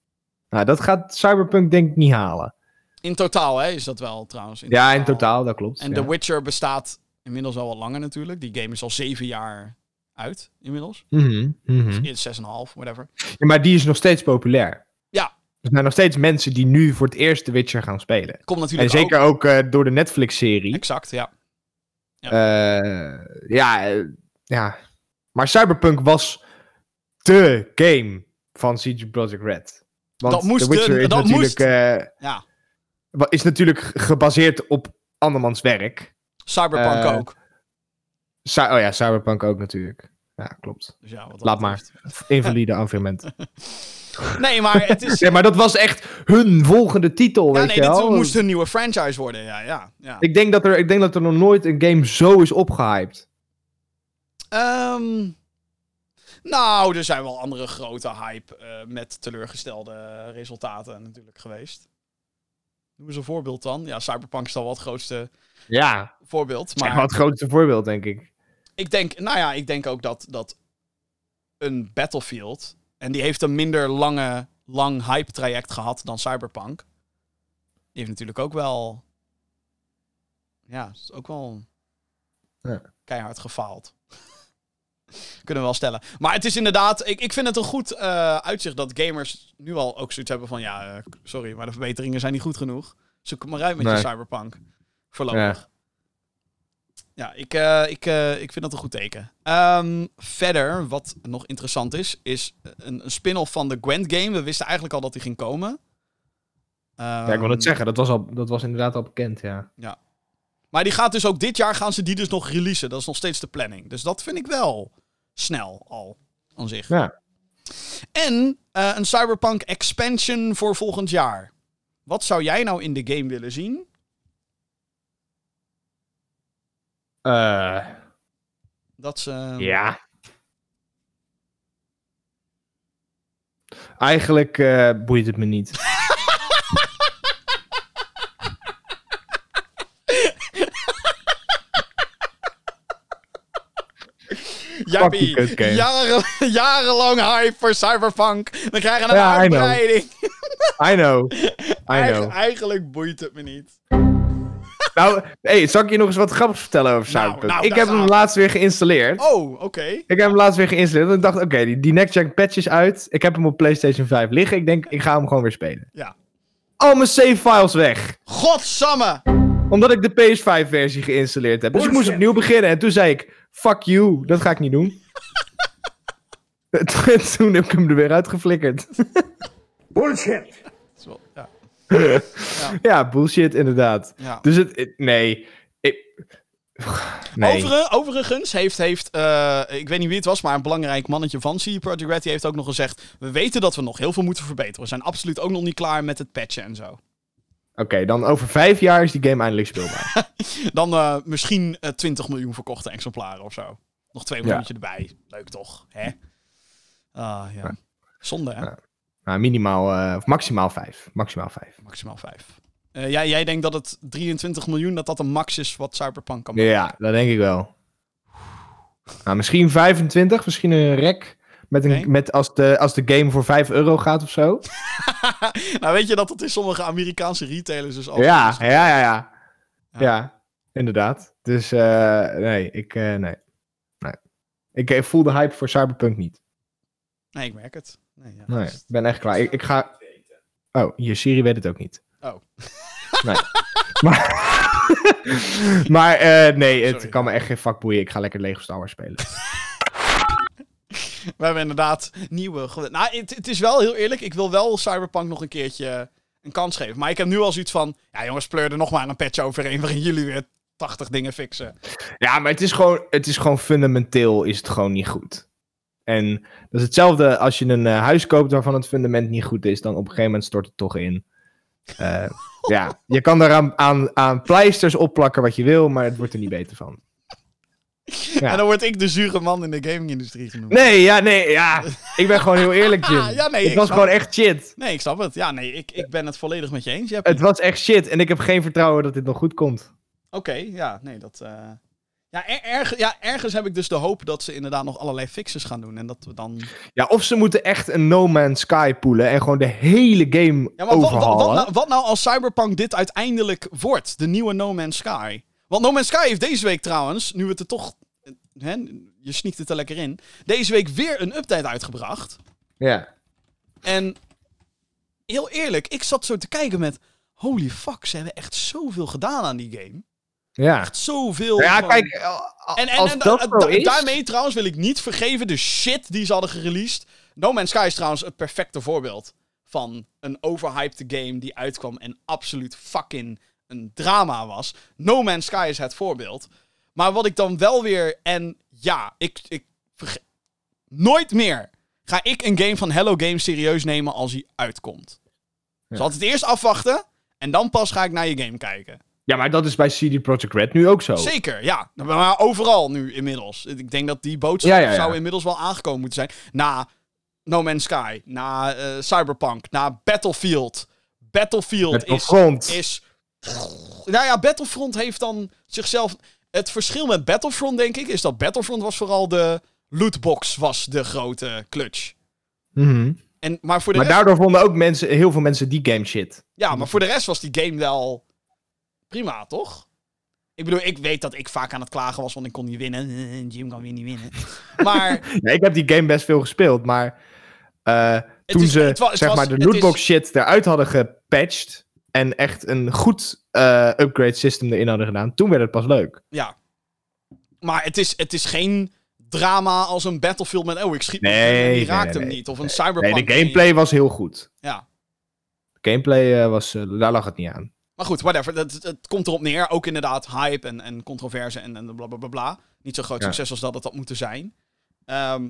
Nou, dat gaat Cyberpunk denk ik niet halen. In totaal hè, is dat wel trouwens. Ja, in totaal, dat klopt. En ja. The Witcher bestaat inmiddels al wat langer natuurlijk. Die game is al zeven jaar uit inmiddels. Mhm, mhm. Is 6,5, whatever. Ja, maar die is nog steeds populair. Ja. Er zijn nog steeds mensen die nu voor het eerst The Witcher gaan spelen. Komt En natuurlijk zeker ook. ook, eh, door de Netflix-serie. Exact, ja. Eh, ja, eh, ja. Maar Cyberpunk was de game van CG Projekt Red. Want Dat moest The Witcher is dat natuurlijk, moest. Ja. is natuurlijk gebaseerd op andermans werk. Cyberpunk Eh, ook. Oh ja, Cyberpunk ook natuurlijk. Ja, klopt. Dus ja, wat Laat maar. [LAUGHS] Invalide argument. [LAUGHS] Nee, maar het is... Nee, maar dat was echt hun volgende titel, ja, weet nee, je dit wel. moest een nieuwe franchise worden. Ja, ja, ja. Ik denk, dat er, ik denk dat er nog nooit een game zo is opgehyped. Ehm, nou, er zijn wel andere grote hype eh, met teleurgestelde resultaten natuurlijk geweest. Noem eens een voorbeeld dan. Ja, Cyberpunk is dan wel het grootste Ja, voorbeeld. zeg maar het grootste voorbeeld, denk ik. ik denk, nou ja, ik denk ook dat, dat een Battlefield, en die heeft een minder lange, lang hype traject gehad dan Cyberpunk. Die heeft natuurlijk ook wel, ja, is ook wel Ja. keihard gefaald. [LAUGHS] Kunnen we wel stellen. Maar het is inderdaad, ik, ik vind het een goed eh, uitzicht dat gamers nu al ook zoiets hebben van, ja, eh, sorry, maar de verbeteringen zijn niet goed genoeg. Zoek maar uit met Nee. je Cyberpunk. Voorlopig. Ja, ik, eh, ik, eh, ik vind dat een goed teken. Ehm, verder, wat nog interessant is, is een, een spin-off van de Gwent game. We wisten eigenlijk al dat die ging komen. Ja, ik wil Ehm, het zeggen. Dat was, al, dat was inderdaad al bekend, ja. Maar die gaat dus ook dit jaar gaan ze die dus nog releasen. Dat is nog steeds de planning. Dus dat vind ik wel snel al aan zich. Ja. En eh, een Cyberpunk expansion voor volgend jaar. Wat zou jij nou in de game willen zien? Eh, Dat ze. ja. Eigenlijk eh, boeit het me niet. [LAUGHS] Jappie, jaren, jarenlang hype voor Cyberpunk. We krijgen een Ja, I know. uitbreiding. I know. [LAUGHS] I Eigen- know. eigenlijk boeit het me niet. Nou, hey, zal ik je nog eens wat grappigs vertellen over Nou, Cyberpunk? nou, ik heb hem laatst weer geïnstalleerd. Oh, oké. Ik heb hem laatst weer geïnstalleerd. En ik dacht, oké, die, die next-gen patch is uit. Ik heb hem op PlayStation 5 liggen. Ik denk, ik ga hem gewoon weer spelen. Ja. Al mijn save files weg. Godsamme! Omdat ik de PS5-versie geïnstalleerd heb. Dus ik moest opnieuw beginnen. En toen zei ik, fuck you, dat ga ik niet doen. En [LAUGHS] [LAUGHS] toen heb ik hem er weer uitgeflikkerd. Bullshit. Ja. ja, bullshit inderdaad. Ja. Dus het, het- nee. Ik, nee. Overigens, overigens heeft, heeft eh, ik weet niet wie het was, maar een belangrijk mannetje van CD Projekt Red, die heeft ook nog gezegd, we weten dat we nog heel veel moeten verbeteren. We zijn absoluut ook nog niet klaar met het patchen en zo. Oké, dan over vijf jaar is die game eindelijk speelbaar. [LAUGHS] Dan eh, misschien eh 20 miljoen verkochte exemplaren of zo. Nog twee Ja. miljoentje erbij. Leuk toch, hè? Ah, ja. Zonde, hè? Ja. Nou, minimaal, eh, of maximaal vijf. Maximaal vijf. Maximaal vijf. Eh, jij, jij denkt dat het 23 miljoen, dat dat een max is wat Cyberpunk kan maken? Ja, dat denk ik wel. Nou, misschien 25, misschien een rek. Met een, met als, de, als de game voor 5 euro gaat of zo. [LAUGHS] nou, weet je dat het in sommige Amerikaanse retailers dus ook Ja, ja, ja, ja. Ja. Ja, inderdaad. Dus eh, nee, ik, eh, nee. nee. Ik voel de hype voor Cyberpunk niet. Nee, ik merk het. Nee, ja, Nee, ik ben echt klaar. Ik, ik ga... Oh, je Siri weet het ook niet. Oh. [LAUGHS] Nee. maar... [LAUGHS] maar eh, nee, het Sorry. kan me echt geen vak boeien. Ik ga lekker Lego Star Wars spelen. [LAUGHS] We hebben inderdaad nieuwe... Nou, het, het is wel heel eerlijk. Ik wil wel Cyberpunk nog een keertje een kans geven. Maar ik heb nu al zoiets van... Ja jongens, pleur er nog maar een patch overheen... waarin jullie weer 80 dingen fixen. Ja, maar het is gewoon, het is gewoon fundamenteel is het gewoon niet goed. En dat is hetzelfde als je een eh, huis koopt waarvan het fundament niet goed is, dan op een gegeven moment stort het toch in. Eh, ja, je kan daar aan, aan, aan pleisters opplakken wat je wil, maar het wordt er niet beter van. Ja. En dan word ik de zure man in de gaming-industrie genoemd. Nee, ja, nee, ja. Ik ben gewoon heel eerlijk, [LAUGHS] Jim. Ja, nee, het ik was gewoon echt shit. Nee, ik snap het. Ja, nee, ik, ik ben het volledig met je eens. Je hebt... Het was echt shit en ik heb geen vertrouwen dat dit nog goed komt. Oké, ja, nee, dat... eh, Ja, er- erg- ja, ergens heb ik dus de hoop dat ze inderdaad nog allerlei fixes gaan doen. En dat we dan... Ja, of ze moeten echt een No Man's Sky poelen en gewoon de hele game Ja, maar wat, wat, nou, wat nou als Cyberpunk dit uiteindelijk wordt? De nieuwe No Man's Sky. Want No Man's Sky heeft deze week trouwens, nu het er toch... Hè, je sneakt het er lekker in. Deze week weer een update uitgebracht. Ja. En heel eerlijk, ik zat zo te kijken met... Holy fuck, ze hebben echt zoveel gedaan aan die game. Ja. Echt zoveel. Ja, van- kijk, eh, En, en, als en dat da- zo da- is... daarmee trouwens wil ik niet vergeven de shit die ze hadden gereleased. No Man's Sky is trouwens het perfecte voorbeeld van een overhyped game die uitkwam en absoluut fucking een drama was. No Man's Sky is het voorbeeld. Maar wat ik dan wel weer... En ja, ik... ik verge- nooit meer ga ik een game van Hello Games serieus nemen als hij uitkomt. Ja. Zal het eerst afwachten en dan pas ga ik naar je game kijken. Ja, maar dat is bij CD Projekt Red nu ook zo. Zeker, ja. Maar overal nu inmiddels. Ik denk dat die boodschap Ja, ja, ja. zou inmiddels wel aangekomen moeten zijn. Na No Man's Sky, na eh, Cyberpunk, na Battlefield. Battlefield is, Battlefront. is... Nou ja, Battlefront heeft dan zichzelf... Het verschil met Battlefront, denk ik, is dat Battlefront was vooral de lootbox was de grote clutch. Mhm. En, maar, voor de Maar rest, daardoor vonden ook mensen, heel veel mensen die game shit. ja, maar voor de rest was die game wel prima, toch? Ik bedoel, ik weet dat ik vaak aan het klagen was, want ik kon niet winnen. [LAUGHS] Jim kan weer niet winnen. Maar [LAUGHS] Ja, ik heb die game best veel gespeeld, maar eh, toen is- ze zeg was- maar de lootbox is- shit eruit hadden gepatcht en echt een goed eh, upgrade system erin hadden gedaan, toen werd het pas leuk. ja. Maar het is, het is geen drama als een Battlefield met... Oh, ik schiet Nee, die nee, raakt nee, hem nee. niet. Of een Nee, Cyberpunk. de gameplay was heel goed. Ja. De gameplay eh, was, daar lag het niet aan. Maar goed, whatever. Het, het komt erop neer. Ook inderdaad hype en, en controverse en, en bla bla bla bla. Niet zo groot Ja. succes als dat het had moeten zijn. Ehm,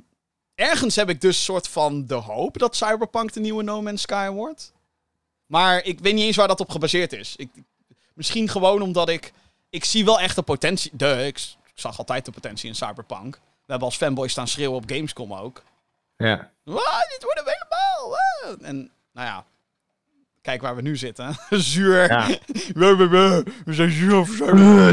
ergens heb ik dus soort van de hoop dat Cyberpunk de nieuwe No Man's Sky wordt. Maar ik weet niet eens waar dat op gebaseerd is. Ik, misschien gewoon omdat ik... Ik zie wel echt de potentie... De, ik, zag altijd de potentie in Cyberpunk. We hebben als fanboy staan schreeuwen op Gamescom ook. Ja. Ah, dit wordt hem helemaal. ah. En nou ja, kijk waar we nu zitten. [LAUGHS] Zuur. Ja. [LAUGHS] We, zijn zuur of.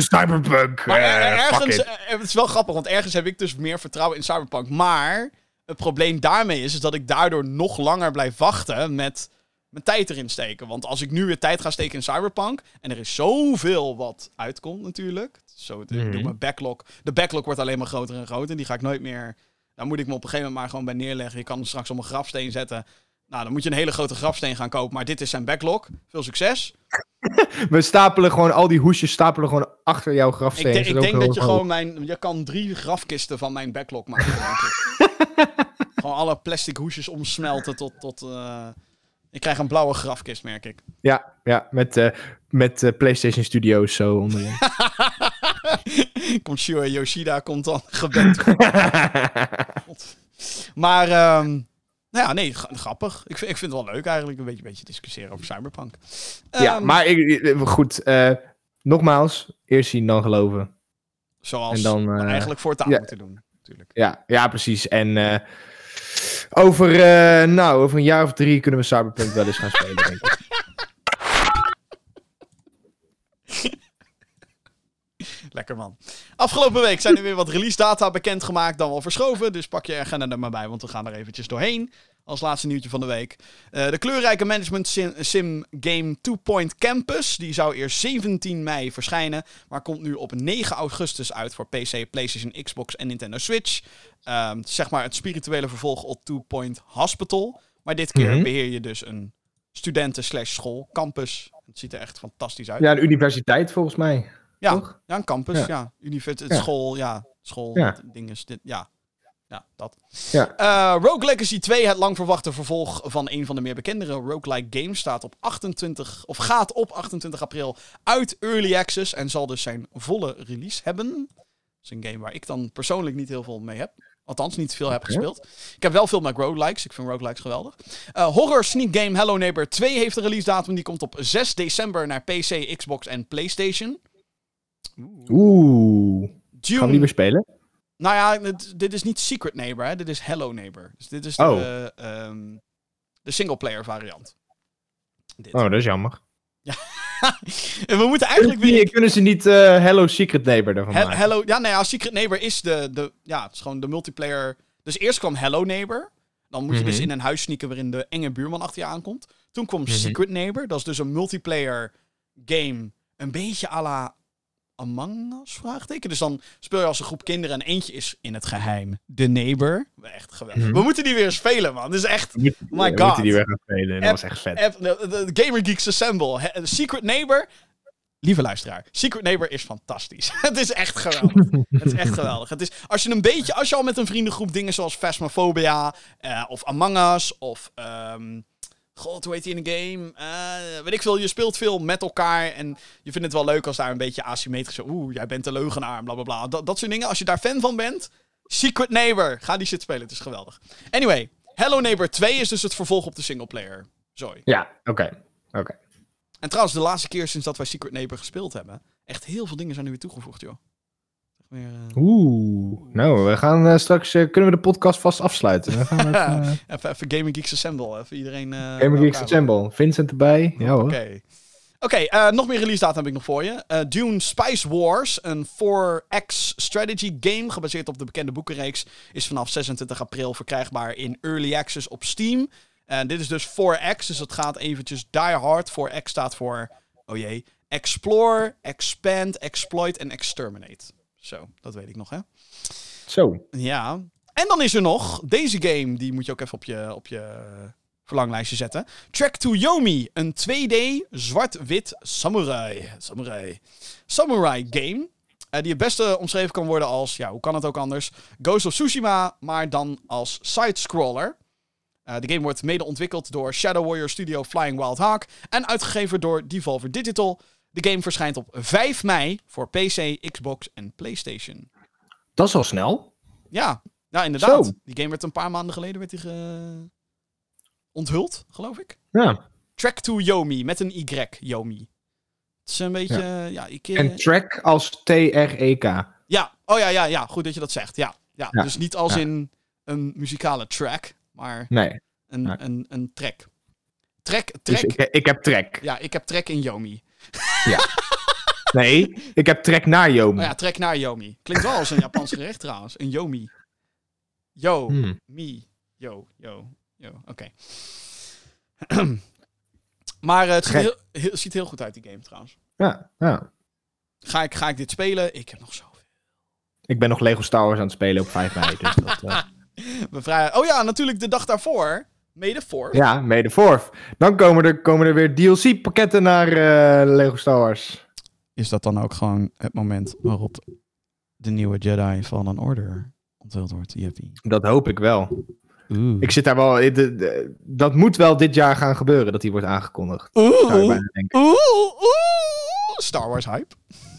Cyberpunk. Maar er- ergens, het is wel grappig, want ergens heb ik dus meer vertrouwen in Cyberpunk. Maar het probleem daarmee is, is dat ik daardoor nog langer blijf wachten met mijn tijd erin steken. Want als ik nu weer tijd ga steken in Cyberpunk, en er is zoveel wat uitkomt natuurlijk. Zo, ik Mhm. doe mijn backlog. De backlog wordt alleen maar groter en groter. Die ga ik nooit meer... Daar moet ik me op een gegeven moment maar gewoon bij neerleggen. Je kan hem straks op een grafsteen zetten. Nou, dan moet je een hele grote grafsteen gaan kopen. Maar dit is zijn backlog. Veel succes. We stapelen gewoon al die hoesjes stapelen gewoon achter jouw Ik, grafsteen. ik zodat denk dat je gewoon mijn... Je kan drie grafkisten van mijn backlog maken. ik. [LAUGHS] gewoon alle plastic hoesjes omsmelten tot... tot eh, ik krijg een blauwe grafkist, merk ik. Ja, ja met, eh, met eh, PlayStation Studios zo onderin. [LAUGHS] komt Shuei Yoshida komt dan gebed. [LAUGHS] God. Maar, ehm, nou ja, nee, gra- grappig. Ik vind, ik vind het wel leuk eigenlijk, een beetje, beetje discussiëren over Cyberpunk. ja, Ehm, maar ik, goed. eh, nogmaals, eerst zien dan geloven. Zoals en dan, eh, eigenlijk voortaan ja. moeten doen, natuurlijk. Ja, ja precies. En eh, over, nou, over een jaar of drie kunnen we Cyberpunk wel eens gaan spelen, denk ik. [LAUGHS] Lekker man. Afgelopen week zijn er weer wat release data bekendgemaakt, dan wel verschoven. Dus pak je agenda er maar bij, want we gaan er eventjes doorheen. Als laatste nieuwtje van de week. Eh, de kleurrijke management sim, sim game Two Point Campus. Die zou eerst 17 mei verschijnen. Maar komt nu op 9 augustus uit voor PC, PlayStation, Xbox en Nintendo Switch. Ehm, zeg maar het spirituele vervolg op Two Point Hospital. Maar dit keer Mhm. beheer je dus een studenten slash school, campus. Het ziet er echt fantastisch uit. Ja, een universiteit volgens mij. Ja, Toch? ja een campus, ja. Ja. Universiteit, Ja. school, ja. School, dingen, dit, ja. Ja, dat. Ja. Eh, Rogue Legacy 2, het lang verwachte vervolg van een van de meer bekendere roguelike games, staat op 28, of gaat op 28 april uit Early Access en zal dus zijn volle release hebben. Dat is een game waar ik dan persoonlijk niet heel veel mee heb. Althans, niet veel heb gespeeld. Ik heb wel veel met roguelikes. Ik vind roguelikes geweldig. Eh, horror sneak game Hello Neighbor 2 heeft een release datum. Die komt op 6 december naar PC, Xbox en PlayStation. Oeh. Gaan we die weer spelen? nou ja, dit is niet Secret Neighbor, hè? dit is Hello Neighbor. Dus dit is Oh. de, ehm de singleplayer variant. Dit. Oh, dat is jammer. En [LAUGHS] we moeten eigenlijk Kunnen, weer... kunnen ze niet eh, Hello Secret Neighbor ervan He- maken? Hello, ja, nou ja, Secret Neighbor is de, de, ja, het is gewoon de multiplayer. Dus eerst kwam Hello Neighbor. Dan moet je dus Mhm. in een huis sneaken waarin de enge buurman achter je aankomt. Toen kwam Mhm. Secret Neighbor. Dat is dus een multiplayer game. Een beetje à la Among Us, vraagteken. Dus dan speel je als een groep kinderen en eentje is in het geheim de neighbor. Echt geweldig. Mhm. We moeten die weer spelen, man. Dit is echt... My we god. moeten die weer gaan spelen. Dat App- was echt vet. App- de, de Gamer Geeks Assemble. He- Secret Neighbor. Lieve luisteraar, Secret Neighbor is fantastisch. [LAUGHS] het is echt geweldig. het is echt geweldig. Het is, als je een beetje, als je al met een vriendengroep dingen zoals Phasmophobia eh, of Among Us of ehm, God, hoe heet die in de game? Eh, weet ik veel, je speelt veel met elkaar en je vindt het wel leuk als daar een beetje asymmetrisch oeh, jij bent de leugenaar, bla bla bla. Dat, dat soort dingen. Als je daar fan van bent, Secret Neighbor, ga die shit spelen, het is geweldig. Anyway, Hello Neighbor 2 is dus het vervolg op de singleplayer. Zooi. Ja, oké. Oké. En trouwens, de laatste keer sinds dat wij Secret Neighbor gespeeld hebben, echt heel veel dingen zijn er weer toegevoegd, joh. Eh, Oeh. Nou, we gaan eh, straks... eh, kunnen we de podcast vast afsluiten? Dan gaan we [LAUGHS] even, [LAUGHS] even, even Gaming Geeks Assemble, even iedereen... bij Geeks Assemble. Vincent erbij. Ja hoor. Oké. Oké, nog meer release data heb ik nog voor je. Dune Spice Wars, een 4X strategy game gebaseerd op de bekende boekenreeks, is vanaf 26 april verkrijgbaar in Early Access op Steam. En dit is dus 4X, dus dat gaat eventjes die hard. 4X staat voor, oh jee, Explore, Expand, Exploit en Exterminate. Zo, dat weet ik nog, hè? Zo. Ja. En dan is er nog deze game, die moet je ook even op je, op je verlanglijstje zetten. Track to Yomi, een 2D zwart-wit samurai. Samurai. Samurai game. eh, die het beste omschreven kan worden als, ja, hoe kan het ook anders? Ghost of Tsushima, maar dan als side-scroller. Eh, de game wordt mede ontwikkeld door Shadow Warrior Studio Flying Wild Hawk en uitgegeven door Devolver Digital. De game verschijnt op 5 mei voor PC, Xbox en PlayStation. Dat is al snel. Ja, ja inderdaad. Zo. Die game werd een paar maanden geleden werd die ge... onthuld, geloof ik. Ja. Track to Yomi, met een Y, Yomi. Het is een beetje, ja, ik... eh, En track als T-R-E-K. ja, oh ja, ja, ja, goed dat je dat zegt. Ja, ja. Ja. dus niet als Ja. in een muzikale track, maar Nee. een, Nee. een, een track. Track, Dus track. ik, ik heb track. Ja, ik heb track in Yomi. Nee, ik heb track naar Yomi. Oh ja, track naar Yomi. Klinkt wel als een Japans [LAUGHS] gerecht trouwens. Een Yomi. Yo, Hmm. me. Yo, yo, yo. Oké. [CLEARS THROAT] maar eh, het ziet, heel, heel- ziet heel goed uit, die game trouwens. Ja, ja. Ga ik, ga ik dit spelen? Ik heb nog zoveel. Ik ben nog Lego Star Wars aan het spelen op 5 mei. Dus dat, eh, [LAUGHS] Bevrij- Oh ja, natuurlijk de dag daarvoor. Mede voor. ja, May the 4th. Dan komen er, komen er weer DLC-pakketten naar eh, Lego Star Wars. Is dat dan ook gewoon het moment waarop de nieuwe Jedi Fallen Order onthuld wordt? Jippie. Dat hoop ik wel. Oeh. Ik zit daar wel... eh, de- de- dat moet wel dit jaar gaan gebeuren, dat die wordt aangekondigd. Oeh. Star Wars hype.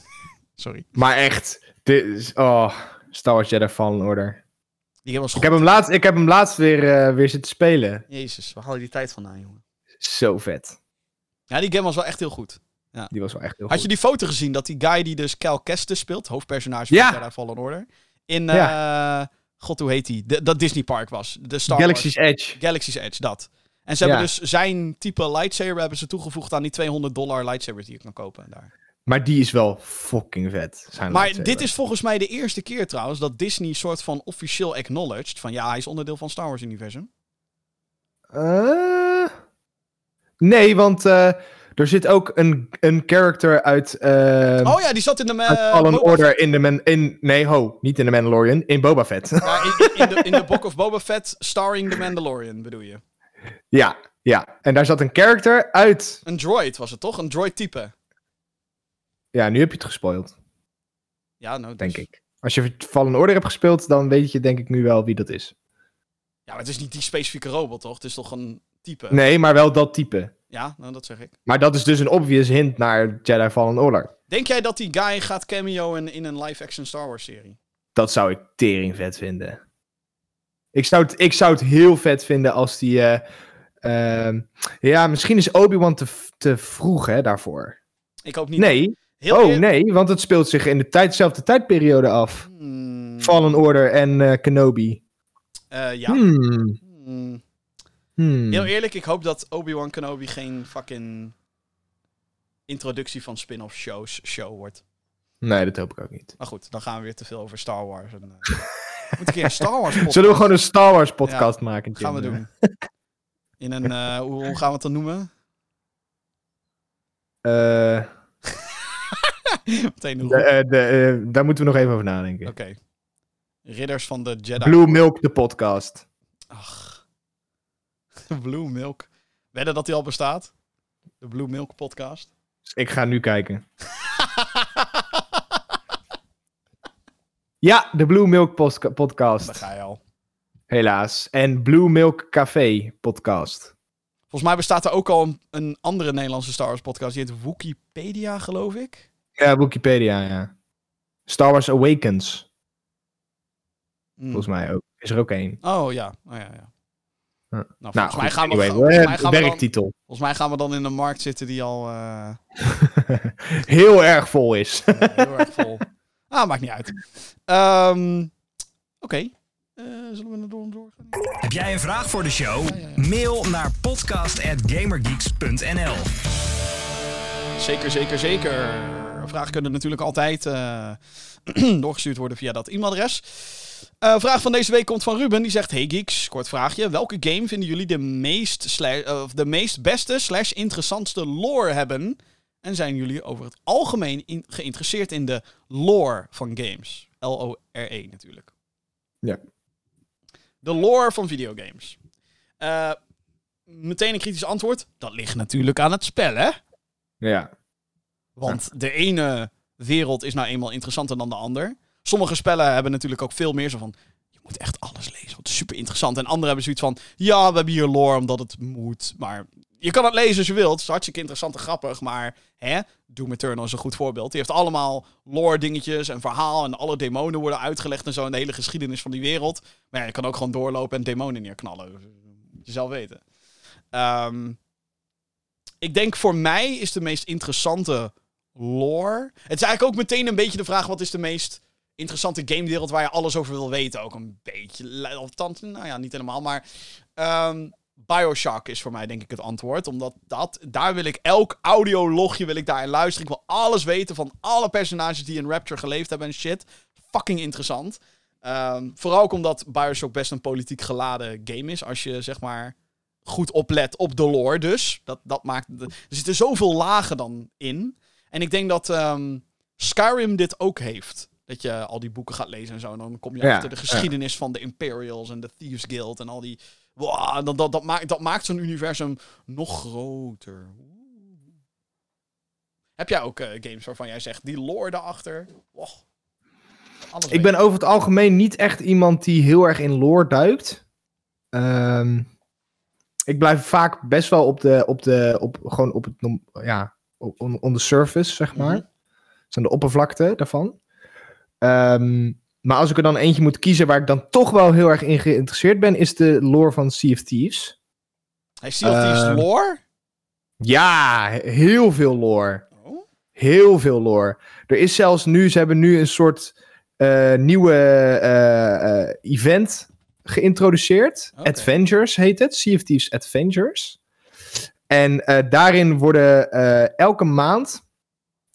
[LAUGHS] Sorry. Maar echt, dit is... Oh, Star Wars Jedi Fallen Order. Die game was Ik heb hem laatst, ik heb hem laatst weer, eh, weer zitten spelen. Jezus, waar haal je die tijd vandaan, jongen? Zo vet. Ja, die game was wel echt heel goed. Die was wel echt heel Had je die foto gezien dat die guy die dus Cal Kestis speelt, hoofdpersonage van Ja. Jedi Fallen Order, in, eh, god hoe heet die, De- dat Disney Park was. De Star Galaxy's Wars. Edge. Galaxy's Edge, dat. En ze hebben Ja. dus zijn type lightsaber hebben ze toegevoegd aan die 200 dollar lightsabers die je kan kopen daar. Maar die is wel fucking vet. Zijn Maar dit is volgens mij de eerste keer trouwens dat Disney soort van officieel acknowledged van ja, hij is onderdeel van Star Wars universum. Eh, nee, want eh, er zit ook een, een character uit, eh oh ja, die zat in de uh, Fallen Order in de Man... In, nee, ho, niet in de Mandalorian. In Boba Fett. Ja, in, in, de, in de Book of Boba Fett starring The Mandalorian bedoel je. ja, ja. En daar zat een character uit... Een droid was het toch? Een droid type. Ja, nu heb je het gespoild, Ja, nou, denk dus- ik. Als je Fallen Order hebt gespeeld, dan weet je denk ik nu wel wie dat is. Ja, maar het is niet die specifieke robot, toch? Het is toch een type? Nee, maar wel dat type. Ja, nou, dat zeg ik. Maar dat is dus een obvious hint naar Jedi Fallen Order. Denk jij dat die guy gaat cameo in, een live-action Star Wars serie? Dat zou ik tering vet vinden. Ik zou het, ik zou het heel vet vinden als die... eh, ehm, ja, misschien is Obi-Wan te, te vroeg hè, daarvoor. Ik hoop niet. Nee, Heel oh eer- nee, want het speelt zich in de tijd, dezelfde tijdperiode af. Hmm, Fallen Order en eh, Kenobi. eh, ja. Hmm, Hmm. Heel eerlijk, ik hoop dat Obi-Wan Kenobi geen fucking introductie van spin-off shows show wordt. Nee, dat hoop ik ook niet. Maar goed, dan gaan we weer te veel over Star Wars. En, eh, [LAUGHS] moet ik een Star Wars podcast [LAUGHS] Zullen we gewoon een Star Wars podcast maken? gaan we doen. In een, eh, hoe, hoe gaan we het dan noemen? [LAUGHS] Eh, [LAUGHS] Meteen de, eh, de, eh, daar moeten we nog even over nadenken. Oké. Ridders van de Jedi. Blue Milk, de podcast. Ach. [LAUGHS] Blue Milk. Wedden dat die al bestaat? De Blue Milk podcast. Dus ik ga nu kijken. [LAUGHS] Ja, de Blue Milk post- Daar podcast. ga je al. Helaas. En Blue Milk Café podcast. Volgens mij bestaat er ook al een, een andere Nederlandse Star Wars podcast. Die heet Wikipedia, geloof ik. Ja, Wikipedia, ja. Star Wars Awakens, Hmm. volgens mij ook. Is er ook één. Oh ja. Oh, ja, ja. Nou, volgens, Nou, mij goed, gaan we, anyway, volgens, eh, mij gaan we dan, werktitel. volgens mij gaan we dan in een markt zitten die al eh, [LAUGHS] Heel erg vol is. [LAUGHS] heel erg vol. Ah, maakt niet uit. Ehm, Oké. Eh, zullen we er door doorgaan? Heb jij een vraag voor de show? Ja, ja, ja. Mail naar podcast.gamergeeks.nl Zeker, zeker, zeker. Vragen kunnen natuurlijk altijd eh, [CLEARS THROAT] doorgestuurd worden via dat e-mailadres. Eh vraag van deze week komt van Ruben. Die zegt: Hey geeks, kort vraagje. Welke game vinden jullie de meest, of de meest beste slash interessantste lore hebben? En zijn jullie over het algemeen in- geïnteresseerd in de lore van games? L-O-R-E natuurlijk. Ja. De lore van videogames. Meteen een kritisch antwoord. Dat ligt natuurlijk aan het spel, hè? ja. Want de ene wereld is nou eenmaal interessanter dan de ander. Sommige spellen hebben natuurlijk ook veel meer zo van... Je moet echt alles lezen, want het is super interessant. En anderen hebben zoiets van... Ja, we hebben hier lore omdat het moet. Maar je kan het lezen als je wilt. Het is hartstikke interessant en grappig. Maar hè, Doom Eternal is een goed voorbeeld. Die heeft allemaal lore dingetjes en verhaal. En alle demonen worden uitgelegd en zo. En de hele geschiedenis van die wereld. Maar ja, je kan ook gewoon doorlopen en demonen neerknallen. Moet je zelf weten. Ehm, ik denk voor mij is de meest interessante lore. Het is eigenlijk ook meteen een beetje de vraag: wat is de meest interessante gamewereld waar je alles over wil weten? Ook een beetje. Althans, nou ja, niet helemaal. Maar. ehm, Bioshock is voor mij denk ik het antwoord. Omdat dat, daar wil ik elk audiologje wil ik daarin luisteren. Ik wil alles weten van alle personages die in Rapture geleefd hebben en shit. Fucking interessant. Ehm, vooral ook omdat Bioshock best een politiek geladen game is. Als je zeg maar goed oplet op de lore dus. Dat, dat maakt, er zitten zoveel lagen dan in. En ik denk dat ehm, Skyrim dit ook heeft. Dat je al die boeken gaat lezen en zo. En dan kom je Ja, achter de geschiedenis van de Imperials en de Thieves Guild en al die... Wow, dat, dat, dat, maakt, dat maakt zo'n universum nog groter. Heb jij ook eh, games waarvan jij zegt, die lore daarachter? Wow. Ik ben over het algemeen niet echt iemand die heel erg in lore duikt. Ehm, ik blijf vaak best wel op de, op de, op, gewoon op het, ja, on, on the surface, zeg maar. Mhm. Dus aan de oppervlakte daarvan. Ehm, maar als ik er dan eentje moet kiezen waar ik dan toch wel heel erg in geïnteresseerd ben, is de lore van Sea of Thieves. Hij Sea of Thieves Eh, lore? Ja, he- heel veel lore. Oh. Heel veel lore. Er is zelfs nu, ze hebben nu een soort eh, nieuwe eh, eh, event geïntroduceerd. Adventures heet het. Sea of Thieves Adventures. En eh, daarin worden eh, elke maand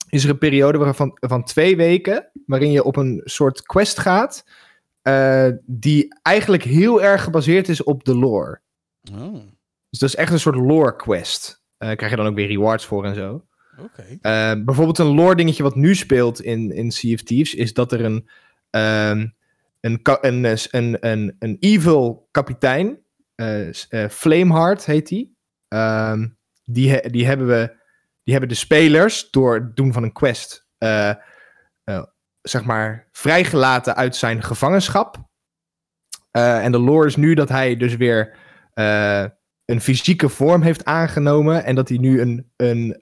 is er een periode waarvan, van twee weken waarin je op een soort quest gaat eh, die eigenlijk heel erg gebaseerd is op de lore. Oh, Dus dat is echt een soort lore quest. Eh krijg je dan ook weer rewards voor en zo. oké. Eh, bijvoorbeeld een lore dingetje wat nu speelt in, in Sea of Thieves is dat er een, ehm, een, een, een, een, een evil kapitein, eh, eh, Flameheart heet die. Ehm, die, die, hebben we, die hebben de spelers door het doen van een quest eh, eh, zeg maar, vrijgelaten uit zijn gevangenschap. Eh, en de lore is nu dat hij dus weer een fysieke vorm heeft aangenomen. En dat hij nu een, een,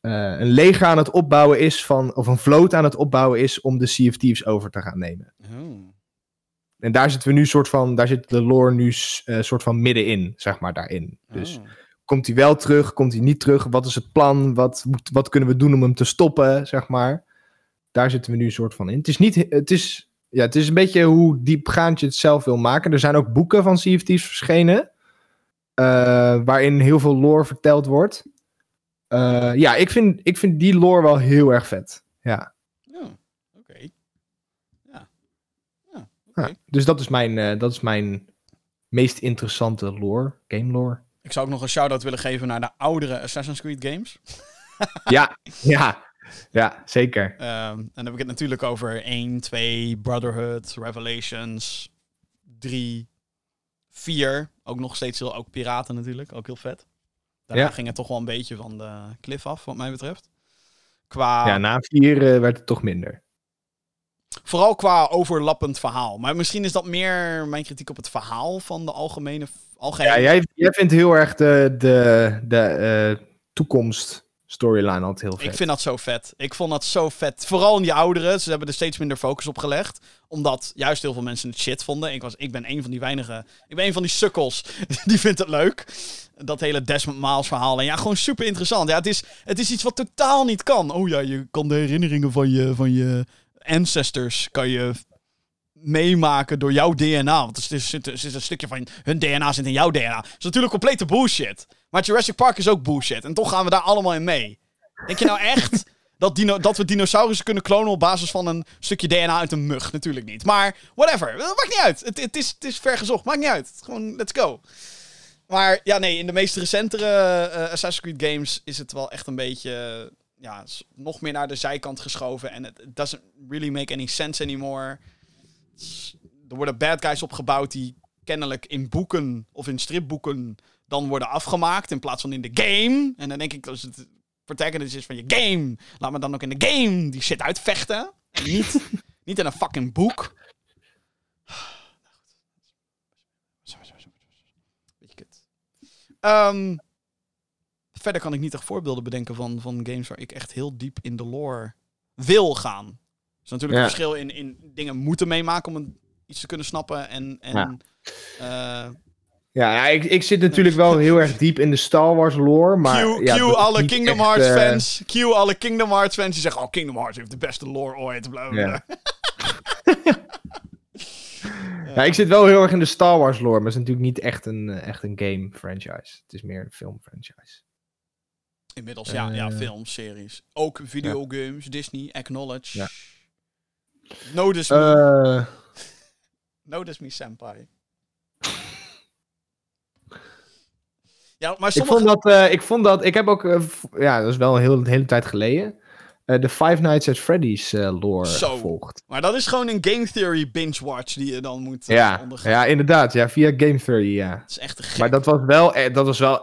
een leger aan het opbouwen is van, of een vloot aan het opbouwen is om de Sea over te gaan nemen. Oh. En daar zitten we nu soort van, daar zit de lore nu eh, soort van middenin, zeg maar, daarin. Dus Oh. komt hij wel terug, komt hij niet terug? Wat is het plan? Wat, wat kunnen we doen om hem te stoppen, zeg maar? Daar zitten we nu een soort van in. Het is niet, het is, ja, het is een beetje hoe diepgaand je het zelf wil maken. Er zijn ook boeken van Thieves verschenen, eh, waarin heel veel lore verteld wordt. Eh, ja, ik vind, ik vind die lore wel heel erg vet. Ja. Oh, Oké. Ja. Ja, dus dat is, mijn, eh, dat is mijn meest interessante lore, game lore. Ik zou ook nog een shout-out willen geven naar de oudere Assassin's Creed games. [LAUGHS] ja, ja, ja, zeker. Ehm, en dan heb ik het natuurlijk over 1, 2, Brotherhood, Revelations, 3, 4. Ook nog steeds heel, ook piraten natuurlijk, ook heel vet. Daarna Ja. ging het toch wel een beetje van de cliff af, wat mij betreft. Qua, Ja, na vier eh, werd het toch minder. Vooral qua overlappend verhaal. Maar misschien is dat meer mijn kritiek op het verhaal van de algemene... algemene Ja, jij, jij vindt heel erg de, de, de eh, toekomst storyline altijd heel vet. Ik vind dat zo vet. Ik vond dat zo vet. Vooral in die ouderen. Ze hebben er steeds minder focus op gelegd. Omdat juist heel veel mensen het shit vonden. Ik, was, ik ben een van die weinige... Ik ben een van die sukkels. [LAUGHS] Die vindt het leuk. Dat hele Desmond Miles verhaal. En ja, gewoon super interessant. Ja, het is, het is iets wat totaal niet kan. Oh ja, je kan de herinneringen van je, van je ancestors... kan je meemaken door jouw DNA. Want er zit, er zit een stukje van hun DNA zit in jouw DNA. Dat is natuurlijk complete bullshit. Maar Jurassic Park is ook bullshit. En toch gaan we daar allemaal in mee. Denk je nou echt [LAUGHS] dat, dino dat we dinosaurussen kunnen klonen op basis van een stukje DNA uit een mug? Natuurlijk niet. Maar whatever. Dat maakt niet uit. Het, het, is, het is ver gezocht. Maakt niet uit. Gewoon, let's go. Maar ja, nee, in de meest recentere eh, Assassin's Creed games is het wel echt een beetje... ja, nog meer naar de zijkant geschoven. En het doesn't really make any sense anymore. Er worden bad guys opgebouwd die kennelijk in boeken of in stripboeken dan worden afgemaakt in plaats van in de game. En dan denk ik, als het protagonist is van je game, laat me dan ook in de game die shit uitvechten. En niet, [LAUGHS] niet in een fucking boek. [SIGHS] Beetje kut. Ehm, verder kan ik niet echt voorbeelden bedenken van, van games waar ik echt heel diep in de lore wil gaan. Er is natuurlijk Ja. een verschil in, in dingen moeten meemaken om een, iets te kunnen snappen. En, en Ja. eh, Ja, ja, ik, ik zit natuurlijk wel heel erg diep in de Star Wars lore, maar... Q, ja, Q alle Kingdom echt, Hearts eh, fans. Q alle Kingdom Hearts fans die zeggen: Oh, Kingdom Hearts heeft de beste lore ooit. Bla, bla, Ja. [LAUGHS] [LAUGHS] Ja, ik zit wel heel erg in de Star Wars lore, maar het is natuurlijk niet echt een, eh, echt een game franchise. Het is meer een film franchise. Inmiddels, ja, ja, Eh. films, series. Ook videogames, Disney, Acknowledge. Ja. Notice me, notice me, senpai. [LAUGHS] ja, maar ik, sommige... vond dat, eh, ik vond dat... Ik heb ook... eh, ja, dat is wel een heel, hele tijd geleden. de Five Nights at Freddy's lore Zo. gevolgd. Maar dat is gewoon een game theory binge-watch die je dan moet Ja, ondergaan. ja, inderdaad. Ja, via Game Theory, ja. Dat is echt een gek. Maar dat was wel, dat was wel,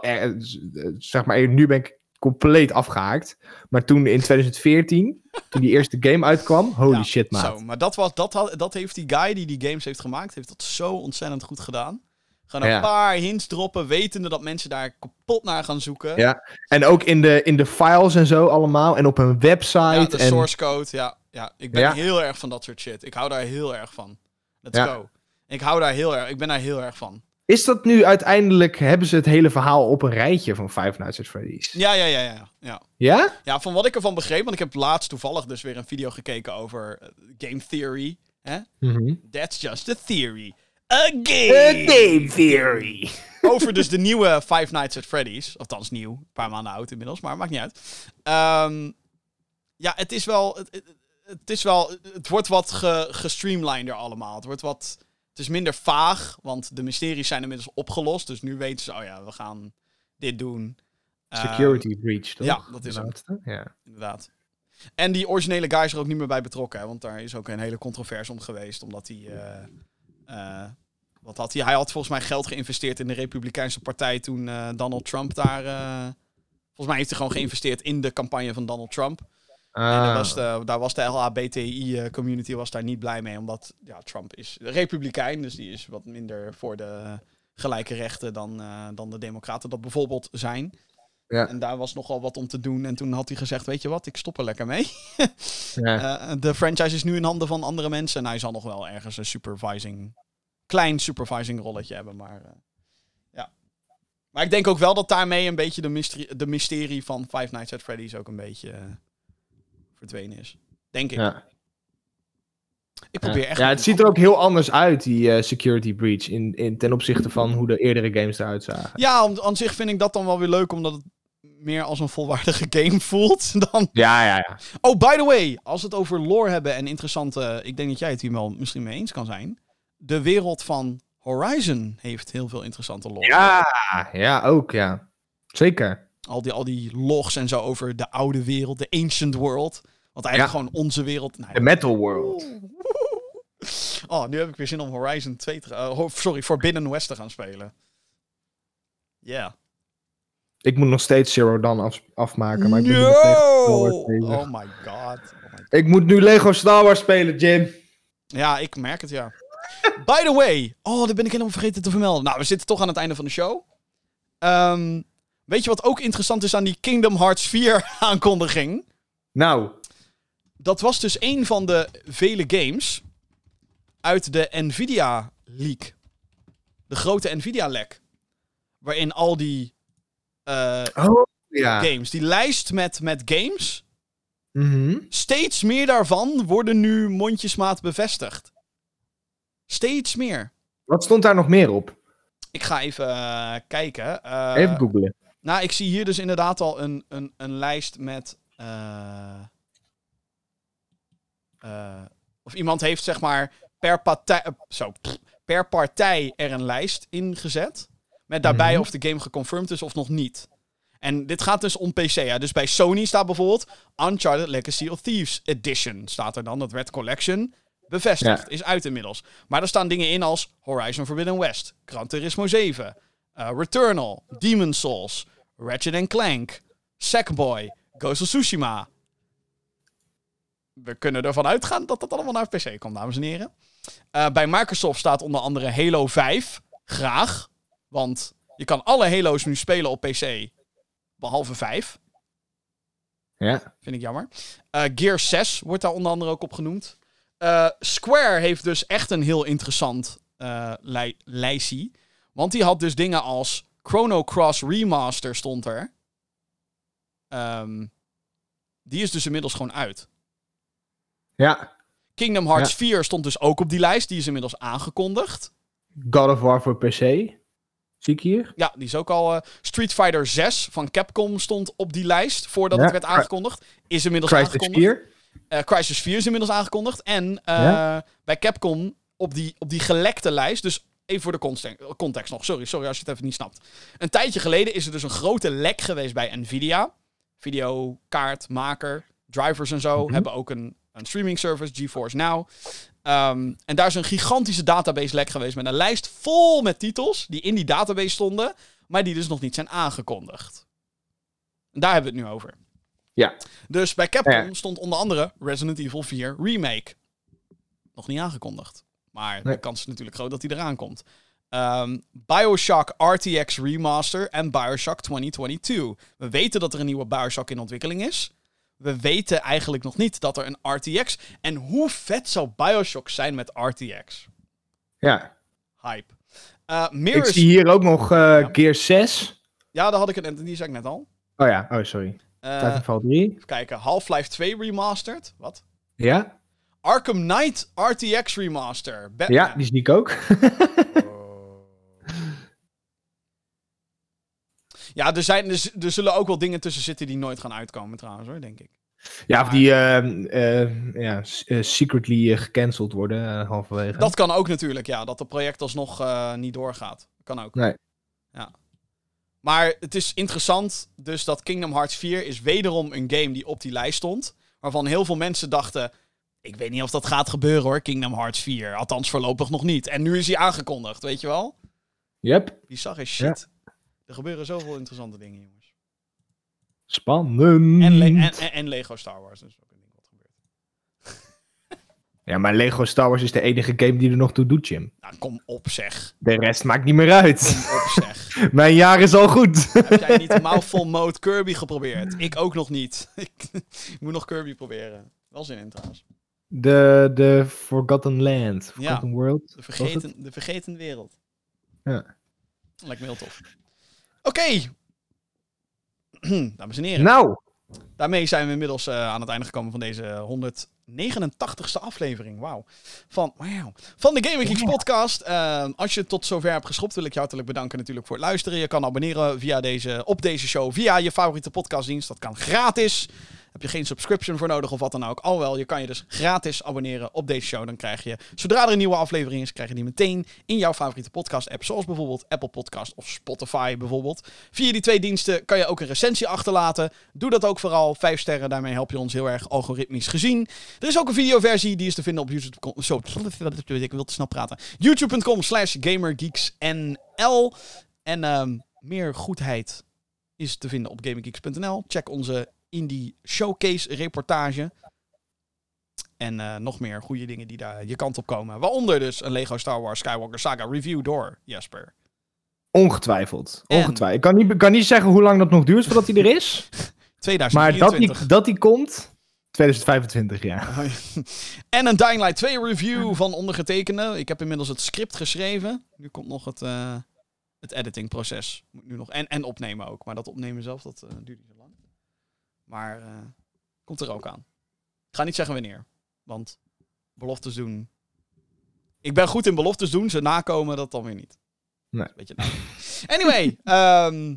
zeg maar, nu ben ik compleet afgehaakt. Maar toen in 2014, toen die eerste game uitkwam, holy Ja, shit, maat. Zo, maar dat, was, dat, had, dat heeft die guy die die games heeft gemaakt, heeft dat zo ontzettend goed gedaan. Gewoon een Ja. paar hints droppen, wetende dat mensen daar kapot naar gaan zoeken. Ja, En ook in de, in de files en zo allemaal, en op een website. Ja, de en, source code, ja. ja. Ik ben Ja. heel erg van dat soort shit. Ik hou daar heel erg van. Let's Ja. go. Ik hou daar heel erg, ik ben daar heel erg van. Is dat nu uiteindelijk, hebben ze het hele verhaal op een rijtje van Five Nights at Freddy's? Ja, ja, ja, ja. ja. Ja? Ja, van wat ik ervan begreep, want ik heb laatst toevallig dus weer een video gekeken over eh, game theory. Hè? Mhm. That's just a theory. A game! theory. Over dus de nieuwe Five Nights at Freddy's. Althans nieuw, een paar maanden oud inmiddels, maar maakt niet uit. Ehm, ja, het is wel... Het, het- het is wel... Het wordt wat ge, gestreamliner allemaal. Het wordt wat... Het is minder vaag, want de mysteries zijn inmiddels opgelost. Dus nu weten ze, oh ja, we gaan dit doen. Ehm, Security breach, toch? ja, dat is laatste? Ja. inderdaad. En die originele guy is er ook niet meer bij betrokken. Hè? Want daar is ook een hele controverse om geweest. Omdat hij. eh, eh, wat had hij? Hij had volgens mij geld geïnvesteerd in de Republikeinse Partij toen eh, Donald Trump daar. eh, volgens mij heeft hij gewoon geïnvesteerd in de campagne van Donald Trump. En Ah. was de, daar was de LHBTI-community was daar niet blij mee, omdat ja, Trump is republikein, dus die is wat minder voor de gelijke rechten dan, eh, dan de democraten dat bijvoorbeeld zijn. Ja. En daar was nogal wat om te doen. En toen had hij gezegd, weet je wat, ik stop er lekker mee. [LAUGHS] ja. Eh, de franchise is nu in handen van andere mensen. En hij zal nog wel ergens een supervising, klein supervising rolletje hebben. Maar eh, ja. Maar ik denk ook wel dat daarmee een beetje de mysterie, de mysterie van Five Nights at Freddy's ook een beetje eh, verdwenen is. Denk ik. Ja. Ik probeer echt... ja, het ziet er ook heel anders uit, die eh, security breach, in, in, ten opzichte van hoe de eerdere games eruit zagen. Ja, aan, aan zich vind ik dat dan wel weer leuk, omdat het meer als een volwaardige [LAUGHS] game voelt dan... Ja, ja, ja. Oh, by the way, als we het over lore hebben en interessante... Ik denk dat jij het hier wel misschien mee eens kan zijn. De wereld van Horizon heeft heel veel interessante lore. Ja, ja, ook, ja. Zeker. Al, die, al die logs en zo over de oude wereld, de ancient world. Wat eigenlijk Ja. gewoon onze wereld... Nou, The Metal World. Oh, nu heb ik weer zin om Horizon 2 te... ho- sorry, Forbidden West te gaan spelen. Ja. Ik moet nog steeds Zero Dawn af, afmaken, maar ik ben no! Oh my god. Oh my Ik moet nu Lego Star Wars spelen, Jim. Ja, ik merk het, ja. By the way. Oh, dat ben ik helemaal vergeten te vermelden. Nou, we zitten toch aan het einde van de show. Ehm, weet je wat ook interessant is aan die Kingdom Hearts 4 [LAUGHS] aankondiging? Nou, Dat was dus een van de vele games uit de Nvidia leak. De grote Nvidia lek. Waarin al die eh, oh, ja. games, die lijst met, met games, Mhm. steeds meer daarvan worden nu mondjesmaat bevestigd. Steeds meer. Wat stond daar nog meer op? Ik ga even eh, kijken. Eh, Even googlen. Nou, ik zie hier dus inderdaad al een, een, een lijst met. Eh, of iemand heeft zeg maar per partij. eh, zo, per partij er een lijst ingezet. Met daarbij Mhm. of de game geconfirmed is of nog niet. En dit gaat dus om PC. Ja. Dus bij Sony staat bijvoorbeeld Uncharted Legacy of Thieves Edition. Staat er dan. Dat werd Collection bevestigd. Ja. Is uit inmiddels. Maar er staan dingen in als Horizon Forbidden West. Gran Turismo 7. eh, Returnal. Demon's Souls. Ratchet Clank. Sackboy. Ghost of Tsushima. We kunnen ervan uitgaan dat dat allemaal naar PC komt, dames en heren. Eh, bij Microsoft staat onder andere Halo 5. Graag. Want je kan alle Halo's nu spelen op PC. Behalve 5. Ja. Vind ik jammer. Eh, Gear 6 wordt daar onder andere ook op genoemd. Eh, Square heeft dus echt een heel interessant lij- lijstje. Want die had dus dingen als Chrono Cross Remaster stond er. Ehm, die is dus inmiddels gewoon uit. Ja. Kingdom Hearts Ja. 4 stond dus ook op die lijst. Die is inmiddels aangekondigd. God of War voor PC. Zie ik hier? Ja, die is ook al. eh, Street Fighter 6 van Capcom stond op die lijst voordat Ja, het werd aangekondigd. Is inmiddels aangekondigd. 4. Eh, Crisis 4 is inmiddels aangekondigd. En eh, Ja? bij Capcom op die, op die gelekte lijst. Dus even voor de context, context nog. Sorry, sorry als je het even niet snapt. Een tijdje geleden is er dus een grote lek geweest bij Nvidia. Videokaartmaker, drivers en zo. Mhm. Hebben ook een, een streaming service, GeForce Now. Ehm, en daar is een gigantische database lek geweest met een lijst vol met titels die in die database stonden, maar die dus nog niet zijn aangekondigd. En daar hebben we het nu over. Ja. Dus bij Capcom Ja. stond onder andere Resident Evil 4 Remake. Nog niet aangekondigd. Maar Nee. de kans is natuurlijk groot dat hij eraan komt. Ehm, Bioshock RTX Remaster en Bioshock 2022. We weten dat er een nieuwe Bioshock in ontwikkeling is. We weten eigenlijk nog niet dat er een RTX... En hoe vet zou Bioshock zijn met RTX? Ja. Hype. Uh, Ik zie hier ook nog eh, Gear 6. Ja, daar had ik het... Die zei ik net al. Oh ja, oh sorry. Eh, Titanfall 3. even kijken. Half-Life 2 Remastered. Wat? Ja? Arkham Knight RTX Remaster. Batman. Ja, die zie ik ook. [LAUGHS] Ja, er, zijn, er, er zullen ook wel dingen tussen zitten die nooit gaan uitkomen trouwens hoor, denk ik. ja, of die ehm, eh, ja, eh, secretly eh, gecanceld worden halverwege. Dat kan ook natuurlijk, ja. Dat het project alsnog niet doorgaat. Kan ook. Nee. Ja. Maar het is interessant dus dat Kingdom Hearts 4 is wederom een game die op die lijst stond. Waarvan heel veel mensen dachten... Ik weet niet of dat gaat gebeuren hoor, Kingdom Hearts 4. Althans voorlopig nog niet. En nu is hij aangekondigd, weet je wel? Yep. Bizar is shit. Er gebeuren zoveel interessante dingen, jongens. Spannend. En, Le- en, en, Lego Star Wars. Dat is ook een ding wat gebeurt. [LAUGHS] Ja, maar Lego Star Wars is de enige game die er nog toe doet, Jim. Nou, kom op zeg. De rest maakt niet meer uit. Kom op zeg. [LAUGHS] Mijn jaar is al goed. Heb jij niet Mouthful Mode Kirby geprobeerd? Ik ook nog niet. [LAUGHS] Ik moet nog Kirby proberen. Wel zin in trouwens. De, de Forgotten Land. Forgotten World. De vergeten, de vergeten wereld. Ja. Lijkt me heel tof. Oké. [CLEARS THROAT] Dames en heren. Nou, Daarmee zijn we inmiddels eh, aan het einde gekomen van deze 189ste aflevering. Wauw. Van, van de Gaming Geeks podcast. Eh, als je tot zover hebt geschopt, wil ik je hartelijk bedanken natuurlijk voor het luisteren. Je kan abonneren via deze, op deze show via je favoriete podcastdienst. Dat kan gratis. Heb je geen subscription voor nodig of wat dan ook. Alhoewel, je kan je dus gratis abonneren op deze show. Dan krijg je, zodra er een nieuwe aflevering is, krijg je die meteen in jouw favoriete podcast app. Zoals bijvoorbeeld Apple Podcast of Spotify bijvoorbeeld. Via die twee diensten kan je ook een recensie achterlaten. Doe dat ook vooral. Vijf sterren, daarmee help je ons heel erg algoritmisch gezien. Er is ook een videoversie, die is te vinden op YouTube. Zo, [LAUGHS] ik wil te snel praten. YouTube.com slash gamergeeksnl. En ehm, meer goedheid is te vinden op gaminggeeks.nl. Check onze indie showcase reportage. En eh, nog meer goede dingen die daar je kant op komen. Waaronder dus een Lego Star Wars Skywalker Saga review door Jasper. ongetwijfeld. En- Ongetwijfeld. Ik kan niet, kan niet zeggen hoe lang dat nog duurt voordat hij er is. [LAUGHS] Maar dat 2024. die, dat die komt, 2025 ja. [LAUGHS] en een Dying Light 2 review van ondergetekende. Ik heb inmiddels het script geschreven. Nu komt nog het, eh het editingproces. Moet nu nog, en, en opnemen ook. Maar dat opnemen zelf, dat eh, duurt niet. Maar eh, komt er ook aan. Ik ga niet zeggen wanneer. Want beloftes doen... Ik ben goed in beloftes doen. Ze nakomen, dat dan weer niet. Nee. Beetje. Anyway, [LAUGHS] ehm,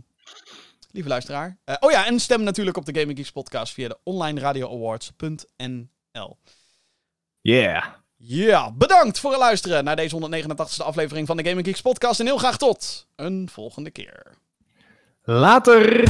lieve luisteraar. Eh, oh ja, en stem natuurlijk op de Gaming Geeks podcast via de online radio awards.nl. Yeah. Ja, bedankt voor het luisteren naar deze 189e aflevering van de Gaming Geeks podcast. En heel graag tot een volgende keer. Later.